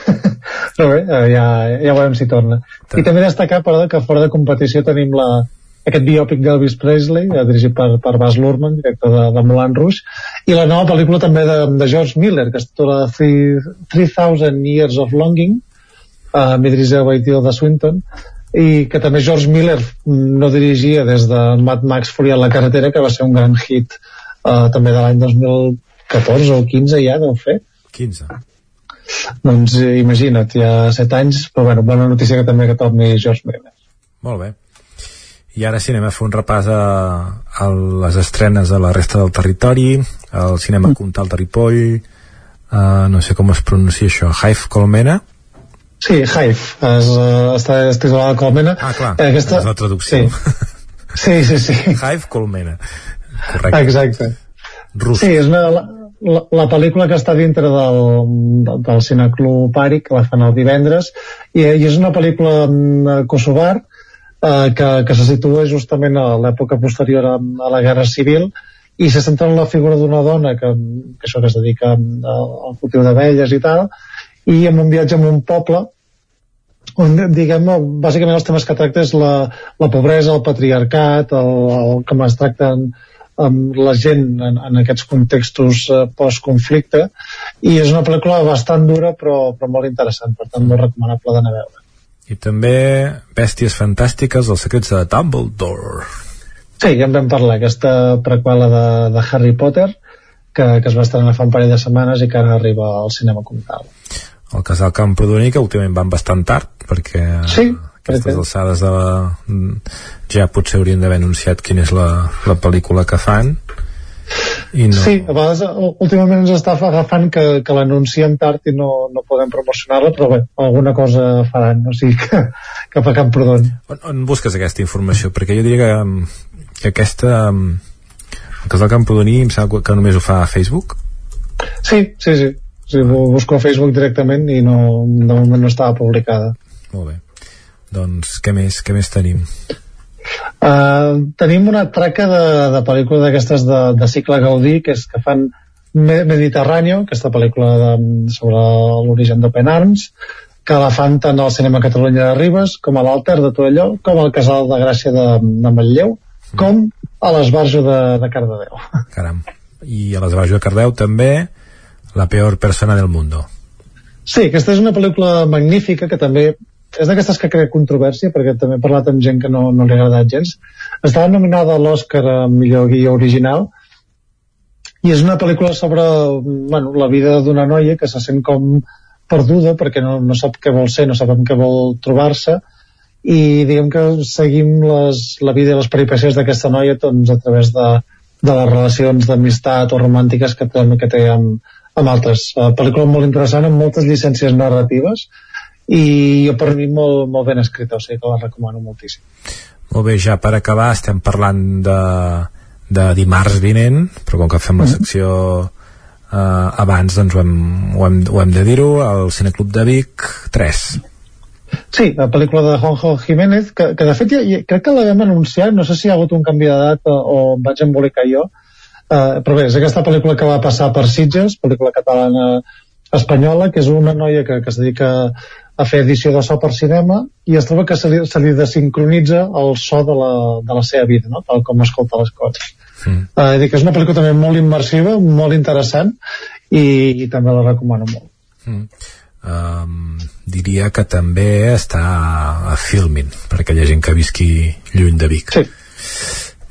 Però bé, eh, ja, ja veurem si torna. I també destacar, però, que fora de competició tenim la, aquest biòpic d'Elvis Presley, eh, dirigit per, per Baz Luhrmann, director de, de Moulin Rouge, i la nova pel·lícula també de, de George Miller, que es titula 3000 Years of Longing, eh, amb Idris Elba i Tilda Swinton, i que també George Miller no dirigia des de Mad Max Fury a la carretera, que va ser un gran hit eh, també de l'any 2014 o 15 ja, deu fer. 15 doncs eh, imagina't, ha 7 anys, però bueno, bona notícia que també que torni George Miller. Molt bé. I ara sí, anem a fer un repàs a, a les estrenes de la resta del territori, al cinema mm. Comtal de Ripoll, uh, no sé com es pronuncia això, Hive Colmena? Sí, Hive, es, uh, està titulada Colmena. Ah, clar, eh, aquesta... és la traducció. Sí. sí, sí, sí. Hive Colmena. Correcte. Exacte. Rus. Sí, és una, la, la pel·lícula que està dintre del, del, del Cineclub Ari, que la fan el divendres, i, i és una pel·lícula mm, kosovar eh, que, que se situa justament a l'època posterior a, a la Guerra Civil i se centra en la figura d'una dona que, que això que es dedica al cultiu d'abelles i tal, i en un viatge en un poble on, diguem, bàsicament els temes que tracta és la, la pobresa, el patriarcat, el, el com es tracten amb la gent en, en aquests contextos eh, post-conflicte i és una pel·lícula bastant dura però, però molt interessant, per tant molt recomanable d'anar a veure. I també Bèsties Fantàstiques, els secrets de Dumbledore. Sí, ja en vam parlar, aquesta prequela de, de Harry Potter que, que es va estrenar fa un parell de setmanes i que ara arriba al cinema com tal. El casal Camprodoní, que últimament van bastant tard, perquè sí, aquestes alçades de la... ja potser haurien d'haver anunciat quina és la, la pel·lícula que fan i no... Sí, a vegades últimament ens està agafant que, que l'anuncien tard i no, no podem promocionar-la, però bé, alguna cosa faran, o sigui que cap a Camprodon. On, on busques aquesta informació? Perquè jo diria que, que aquesta el cas del Camprodoní em sembla que només ho fa a Facebook? Sí, sí, sí, sí busco a Facebook directament i no, de moment no estava publicada. Molt bé. Doncs què més, què més tenim? Uh, tenim una traca de, de pel·lícules d'aquestes de, de cicle Gaudí que és que fan Mediterráneo, aquesta pel·lícula de, sobre l'origen d'Open Arms que la fan tant al Cinema Catalunya de Ribes com a l'Alter de Toelló com al Casal de Gràcia de, de Manlleu com a l'Esbarjo de, de Cardedeu. Caram, i a l'Esbarjo de Cardedeu també La peor persona del mundo. Sí, aquesta és una pel·lícula magnífica que també és d'aquestes que crea controvèrsia perquè també he parlat amb gent que no, no li ha agradat gens. Estava nominada a l'Oscar a millor guia original i és una pel·lícula sobre bueno, la vida d'una noia que se sent com perduda perquè no, no sap què vol ser, no sap amb què vol trobar-se i diguem que seguim les, la vida i les peripècies d'aquesta noia doncs, a través de, de les relacions d'amistat o romàntiques que, que té amb, amb altres. Uh, pel·lícula molt interessant amb moltes llicències narratives i jo per mi molt, molt ben escrita, o sigui que la recomano moltíssim. Molt bé, ja per acabar estem parlant de, de dimarts vinent, però com que fem la mm-hmm. secció eh, abans doncs ho hem, ho hem, ho hem de dir-ho, el Cineclub de Vic 3. Sí, la pel·lícula de Juanjo Jiménez, que, que de fet ja, ja, crec que l'havíem anunciat, no sé si hi ha hagut un canvi d'edat o, o em vaig embolicar jo, uh, però bé, és aquesta pel·lícula que va passar per Sitges, pel·lícula catalana espanyola, que és una noia que, que es dedica a fer edició de so per cinema i es troba que se li, se li desincronitza el so de la, de la seva vida, no? tal com escolta les coses. Mm. Uh, dir que és una pel·lícula també molt immersiva, molt interessant i, i també la recomano molt. Mm. Um, diria que també està a Filmin per aquella gent que visqui lluny de Vic. Sí.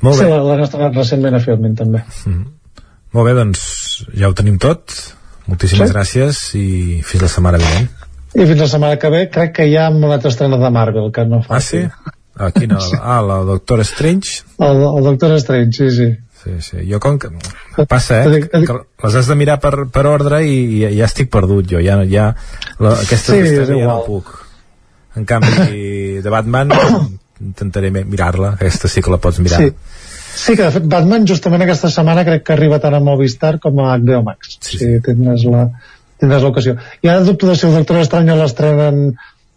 Molt bé. Sí, l'han estrenat recentment a Filmin també. Mm. Molt bé, doncs ja ho tenim tot. Moltíssimes sí? gràcies i fins la setmana vinent. I fins la setmana que ve crec que hi ha una altra estrena de Marvel que no fa. Ah, sí? Ah, quina? Ah, la Doctor Strange? El, el Doctor Strange, sí, sí. Sí, sí. Jo com que... Passa, eh? Que, que les has de mirar per, per ordre i, i ja estic perdut, jo. Ja, ja, la, aquesta sí, ja no puc. En canvi, de Batman intentaré mirar-la. Aquesta sí que la pots mirar. Sí. Sí, que de fet Batman justament aquesta setmana crec que arriba tant a Movistar com a HBO Max. Sí, sí tindràs la tindràs l'ocasió. I ara dubto de si el Doctor Estrany l'estrenen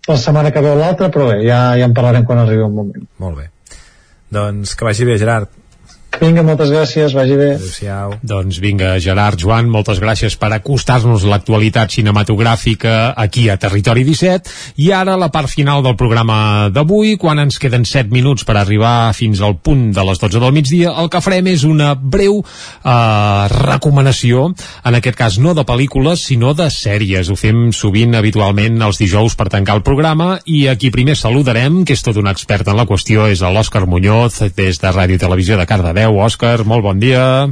la setmana que veu l'altra, però bé, ja, ja en parlarem quan arribi un moment. Molt bé. Doncs que vagi bé, Gerard. Vinga, moltes gràcies, vagi bé. Adéu-siau. Doncs vinga, Gerard, Joan, moltes gràcies per acostar-nos l'actualitat cinematogràfica aquí a Territori 17. I ara la part final del programa d'avui, quan ens queden 7 minuts per arribar fins al punt de les 12 del migdia, el que farem és una breu eh, recomanació, en aquest cas no de pel·lícules, sinó de sèries. Ho fem sovint, habitualment, els dijous per tancar el programa, i aquí primer saludarem, que és tot un expert en la qüestió, és l'Òscar Muñoz, des de Ràdio i Televisió de Cardedeu, veu. Òscar, molt bon dia.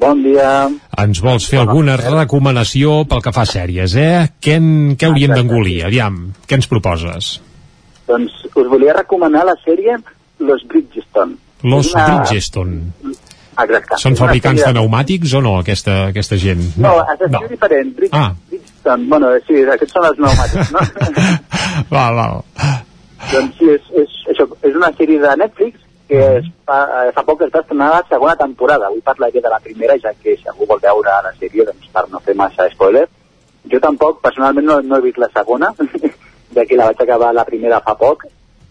Bon dia. Ens vols fer alguna recomanació pel que fa a sèries, eh? Què, en, què hauríem d'engolir? Aviam, què ens proposes? Doncs us volia recomanar la sèrie Los Bridgestone. Los una... Bridgestone. Exacte. Són fabricants de pneumàtics o no, aquesta, aquesta gent? No, no es no. diferent. Bridge, ah. Bridgestone, bueno, sí, aquests són els pneumàtics, no? val, val. Doncs sí, és, és, això, és una sèrie de Netflix que es fa, eh, fa poc es va estrenar la segona temporada. Avui parlaré de la primera, ja que si algú vol veure la sèrie, doncs per no fer massa spoiler. Jo tampoc, personalment, no, no he vist la segona, ja que la vaig acabar la primera fa poc,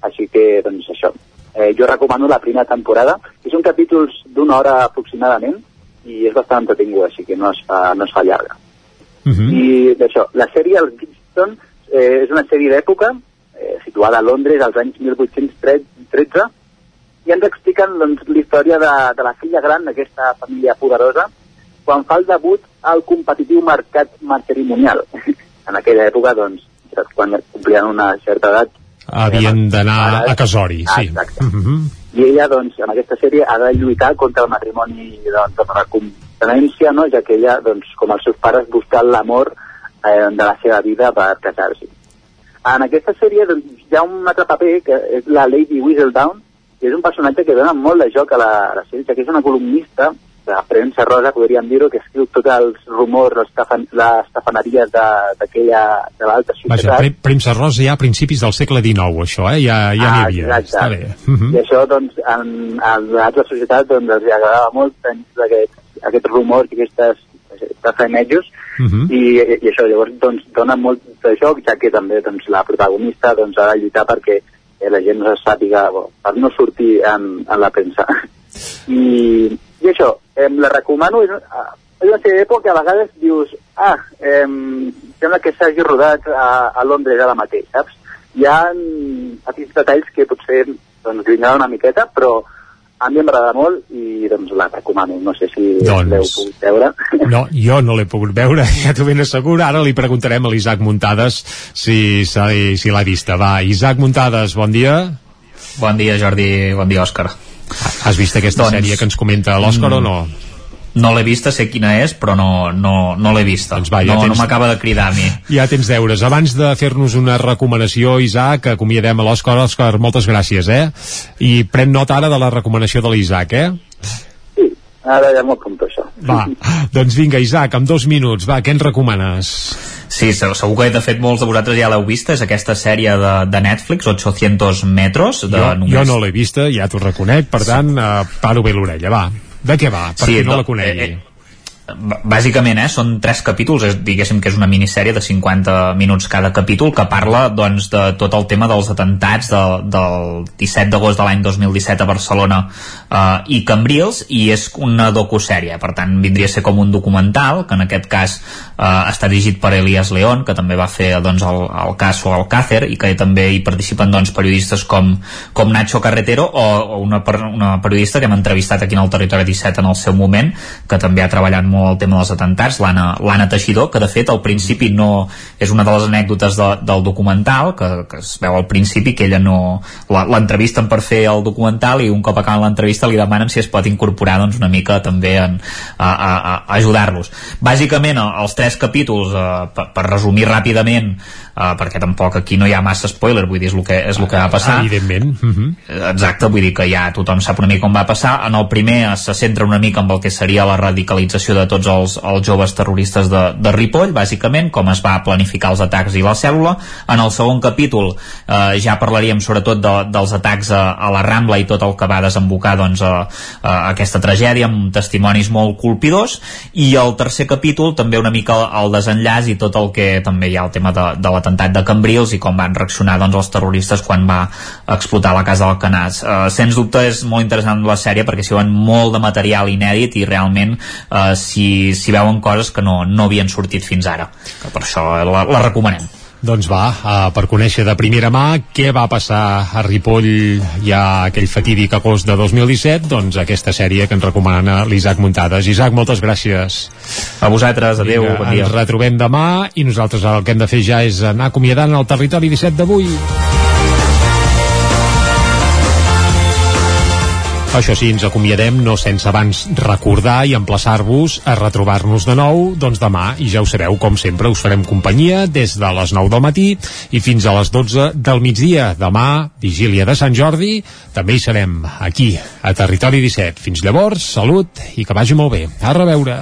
així que, doncs, això. Eh, jo recomano la primera temporada, que són capítols d'una hora aproximadament, i és bastant entretinguda, així que no es fa, no es fa llarga. Uh -huh. I d'això, la sèrie, el Kingston, eh, és una sèrie d'època, eh, situada a Londres als anys 1813, i ens expliquen doncs, la història de, de la filla gran d'aquesta família poderosa quan fa el debut al competitiu mercat matrimonial. en aquella època, doncs, quan complien una certa edat... Havien d'anar a casori, sí. Exacte. Uh -huh. I ella, doncs, en aquesta sèrie ha de lluitar contra el matrimoni doncs, de la competència, no? ja que ella, doncs, com els seus pares, busca l'amor eh, de la seva vida per casar-se. En aquesta sèrie doncs, hi ha un altre paper, que és la Lady Whistledown, és un personatge que dona molt de joc a la, a la sèrie, que és una columnista de la premsa rosa, podríem dir-ho, que escriu tots els rumors, les, tafan, les tafaneries d'aquella, de, de l'alta societat. Vaja, premsa rosa ja a principis del segle XIX, això, eh? Ja, ja ah, n'hi havia. Exacte. Està bé. Uh -huh. I això, doncs, en, en l'altra societat, doncs, els agradava molt tenir aquest, aquest rumor i aquestes tafanejos, uh -huh. i, i això, llavors, doncs, dona molt de joc, ja que també, doncs, la protagonista, doncs, ha de lluitar perquè eh, la gent no sàpiga, per no sortir en, en la premsa. I, i això, eh, la recomano, és, és una sèrie d'època que a vegades dius, ah, eh, sembla que s'hagi rodat a, a Londres ara mateix, saps? Hi ha petits detalls que potser doncs, grinyaven una miqueta, però a mi m'agrada molt i doncs la recomano, no sé si doncs, l'heu pogut veure. No, jo no l'he pogut veure, ja t'ho ben asseguro. Ara li preguntarem a l'Isaac Muntades si, si, si l'ha vista. Va, Isaac Muntades, bon dia. Bon dia, Jordi, bon dia, Òscar. Has vist aquesta doncs, sèrie que ens comenta l'Òscar mm, o no? No l'he vista, sé quina és, però no, no, no l'he vista. Doncs va, ja no, tens... no m'acaba de cridar a mi. Ja tens deures. Abans de fer-nos una recomanació, Isaac, acomiadem a l'Òscar. Òscar, moltes gràcies, eh? I pren nota ara de la recomanació de l'Isaac, eh? Sí, ara ja m'ho apunto, això. Va, doncs vinga, Isaac, amb dos minuts, va, què ens recomanes? Sí, segur que de fet molts de vosaltres ja l'heu vista, és aquesta sèrie de, de Netflix, 800 metros. De jo, només... jo no l'he vista, ja t'ho reconec, per tant, uh, paro bé l'orella, va. De què va? Per sí, qui no la conegui. Eh, eh, bàsicament eh, són tres capítols és, diguéssim que és una minissèrie de 50 minuts cada capítol que parla doncs, de tot el tema dels atentats de, del 17 d'agost de l'any 2017 a Barcelona eh, i Cambrils i és una docusèrie. Per tant vindria a ser com un documental que en aquest cas eh, està dirigit per Elias León que també va fer doncs, el, el cas o el Càcer i que també hi participen doncs, periodistes com, com Nacho Carretero o, o una, una periodista que hem entrevistat aquí en el Territori 17 en el seu moment que també ha treballat molt molt el tema dels atentats, l'Anna Teixidor, que de fet al principi no és una de les anècdotes de, del documental, que, que es veu al principi que ella no... l'entrevisten per fer el documental i un cop acaben l'entrevista li demanen si es pot incorporar doncs, una mica també en, a, a, a ajudar-los. Bàsicament, els tres capítols, eh, per, per resumir ràpidament, uh, perquè tampoc aquí no hi ha massa spoiler, vull dir, és el que, és el que va passar. Evidentment. Uh. -huh. Exacte, vull dir que ja tothom sap una mica com va passar. En el primer se centra una mica amb el que seria la radicalització de tots els, els joves terroristes de, de Ripoll, bàsicament, com es va planificar els atacs i la cèl·lula. En el segon capítol eh, ja parlaríem sobretot de, dels atacs a, a la Rambla i tot el que va desembocar doncs, a, a aquesta tragèdia amb testimonis molt colpidors i el tercer capítol també una mica el desenllaç i tot el que també hi ha el tema de, de l'atemptat de Cambrils i com van reaccionar doncs, els terroristes quan va explotar la casa del Canàs. Eh, sens dubte és molt interessant la sèrie perquè s'hi veuen molt de material inèdit i realment eh, s'hi si veuen coses que no, no havien sortit fins ara. Que per això la, la recomanem. Doncs va, uh, per conèixer de primera mà què va passar a Ripoll ja aquell fatídic agost de 2017, doncs aquesta sèrie que ens recomana l'Isaac Muntades. Isaac, moltes gràcies. A vosaltres, adeu, Vinga, bon dia. Ens retrobem demà i nosaltres el que hem de fer ja és anar acomiadant el territori 17 d'avui. Això sí, ens acomiadem no sense abans recordar i emplaçar-vos a retrobar-nos de nou doncs demà, i ja ho sabeu, com sempre us farem companyia des de les 9 del matí i fins a les 12 del migdia. Demà, vigília de Sant Jordi, també hi serem aquí, a Territori 17. Fins llavors, salut i que vagi molt bé. A reveure.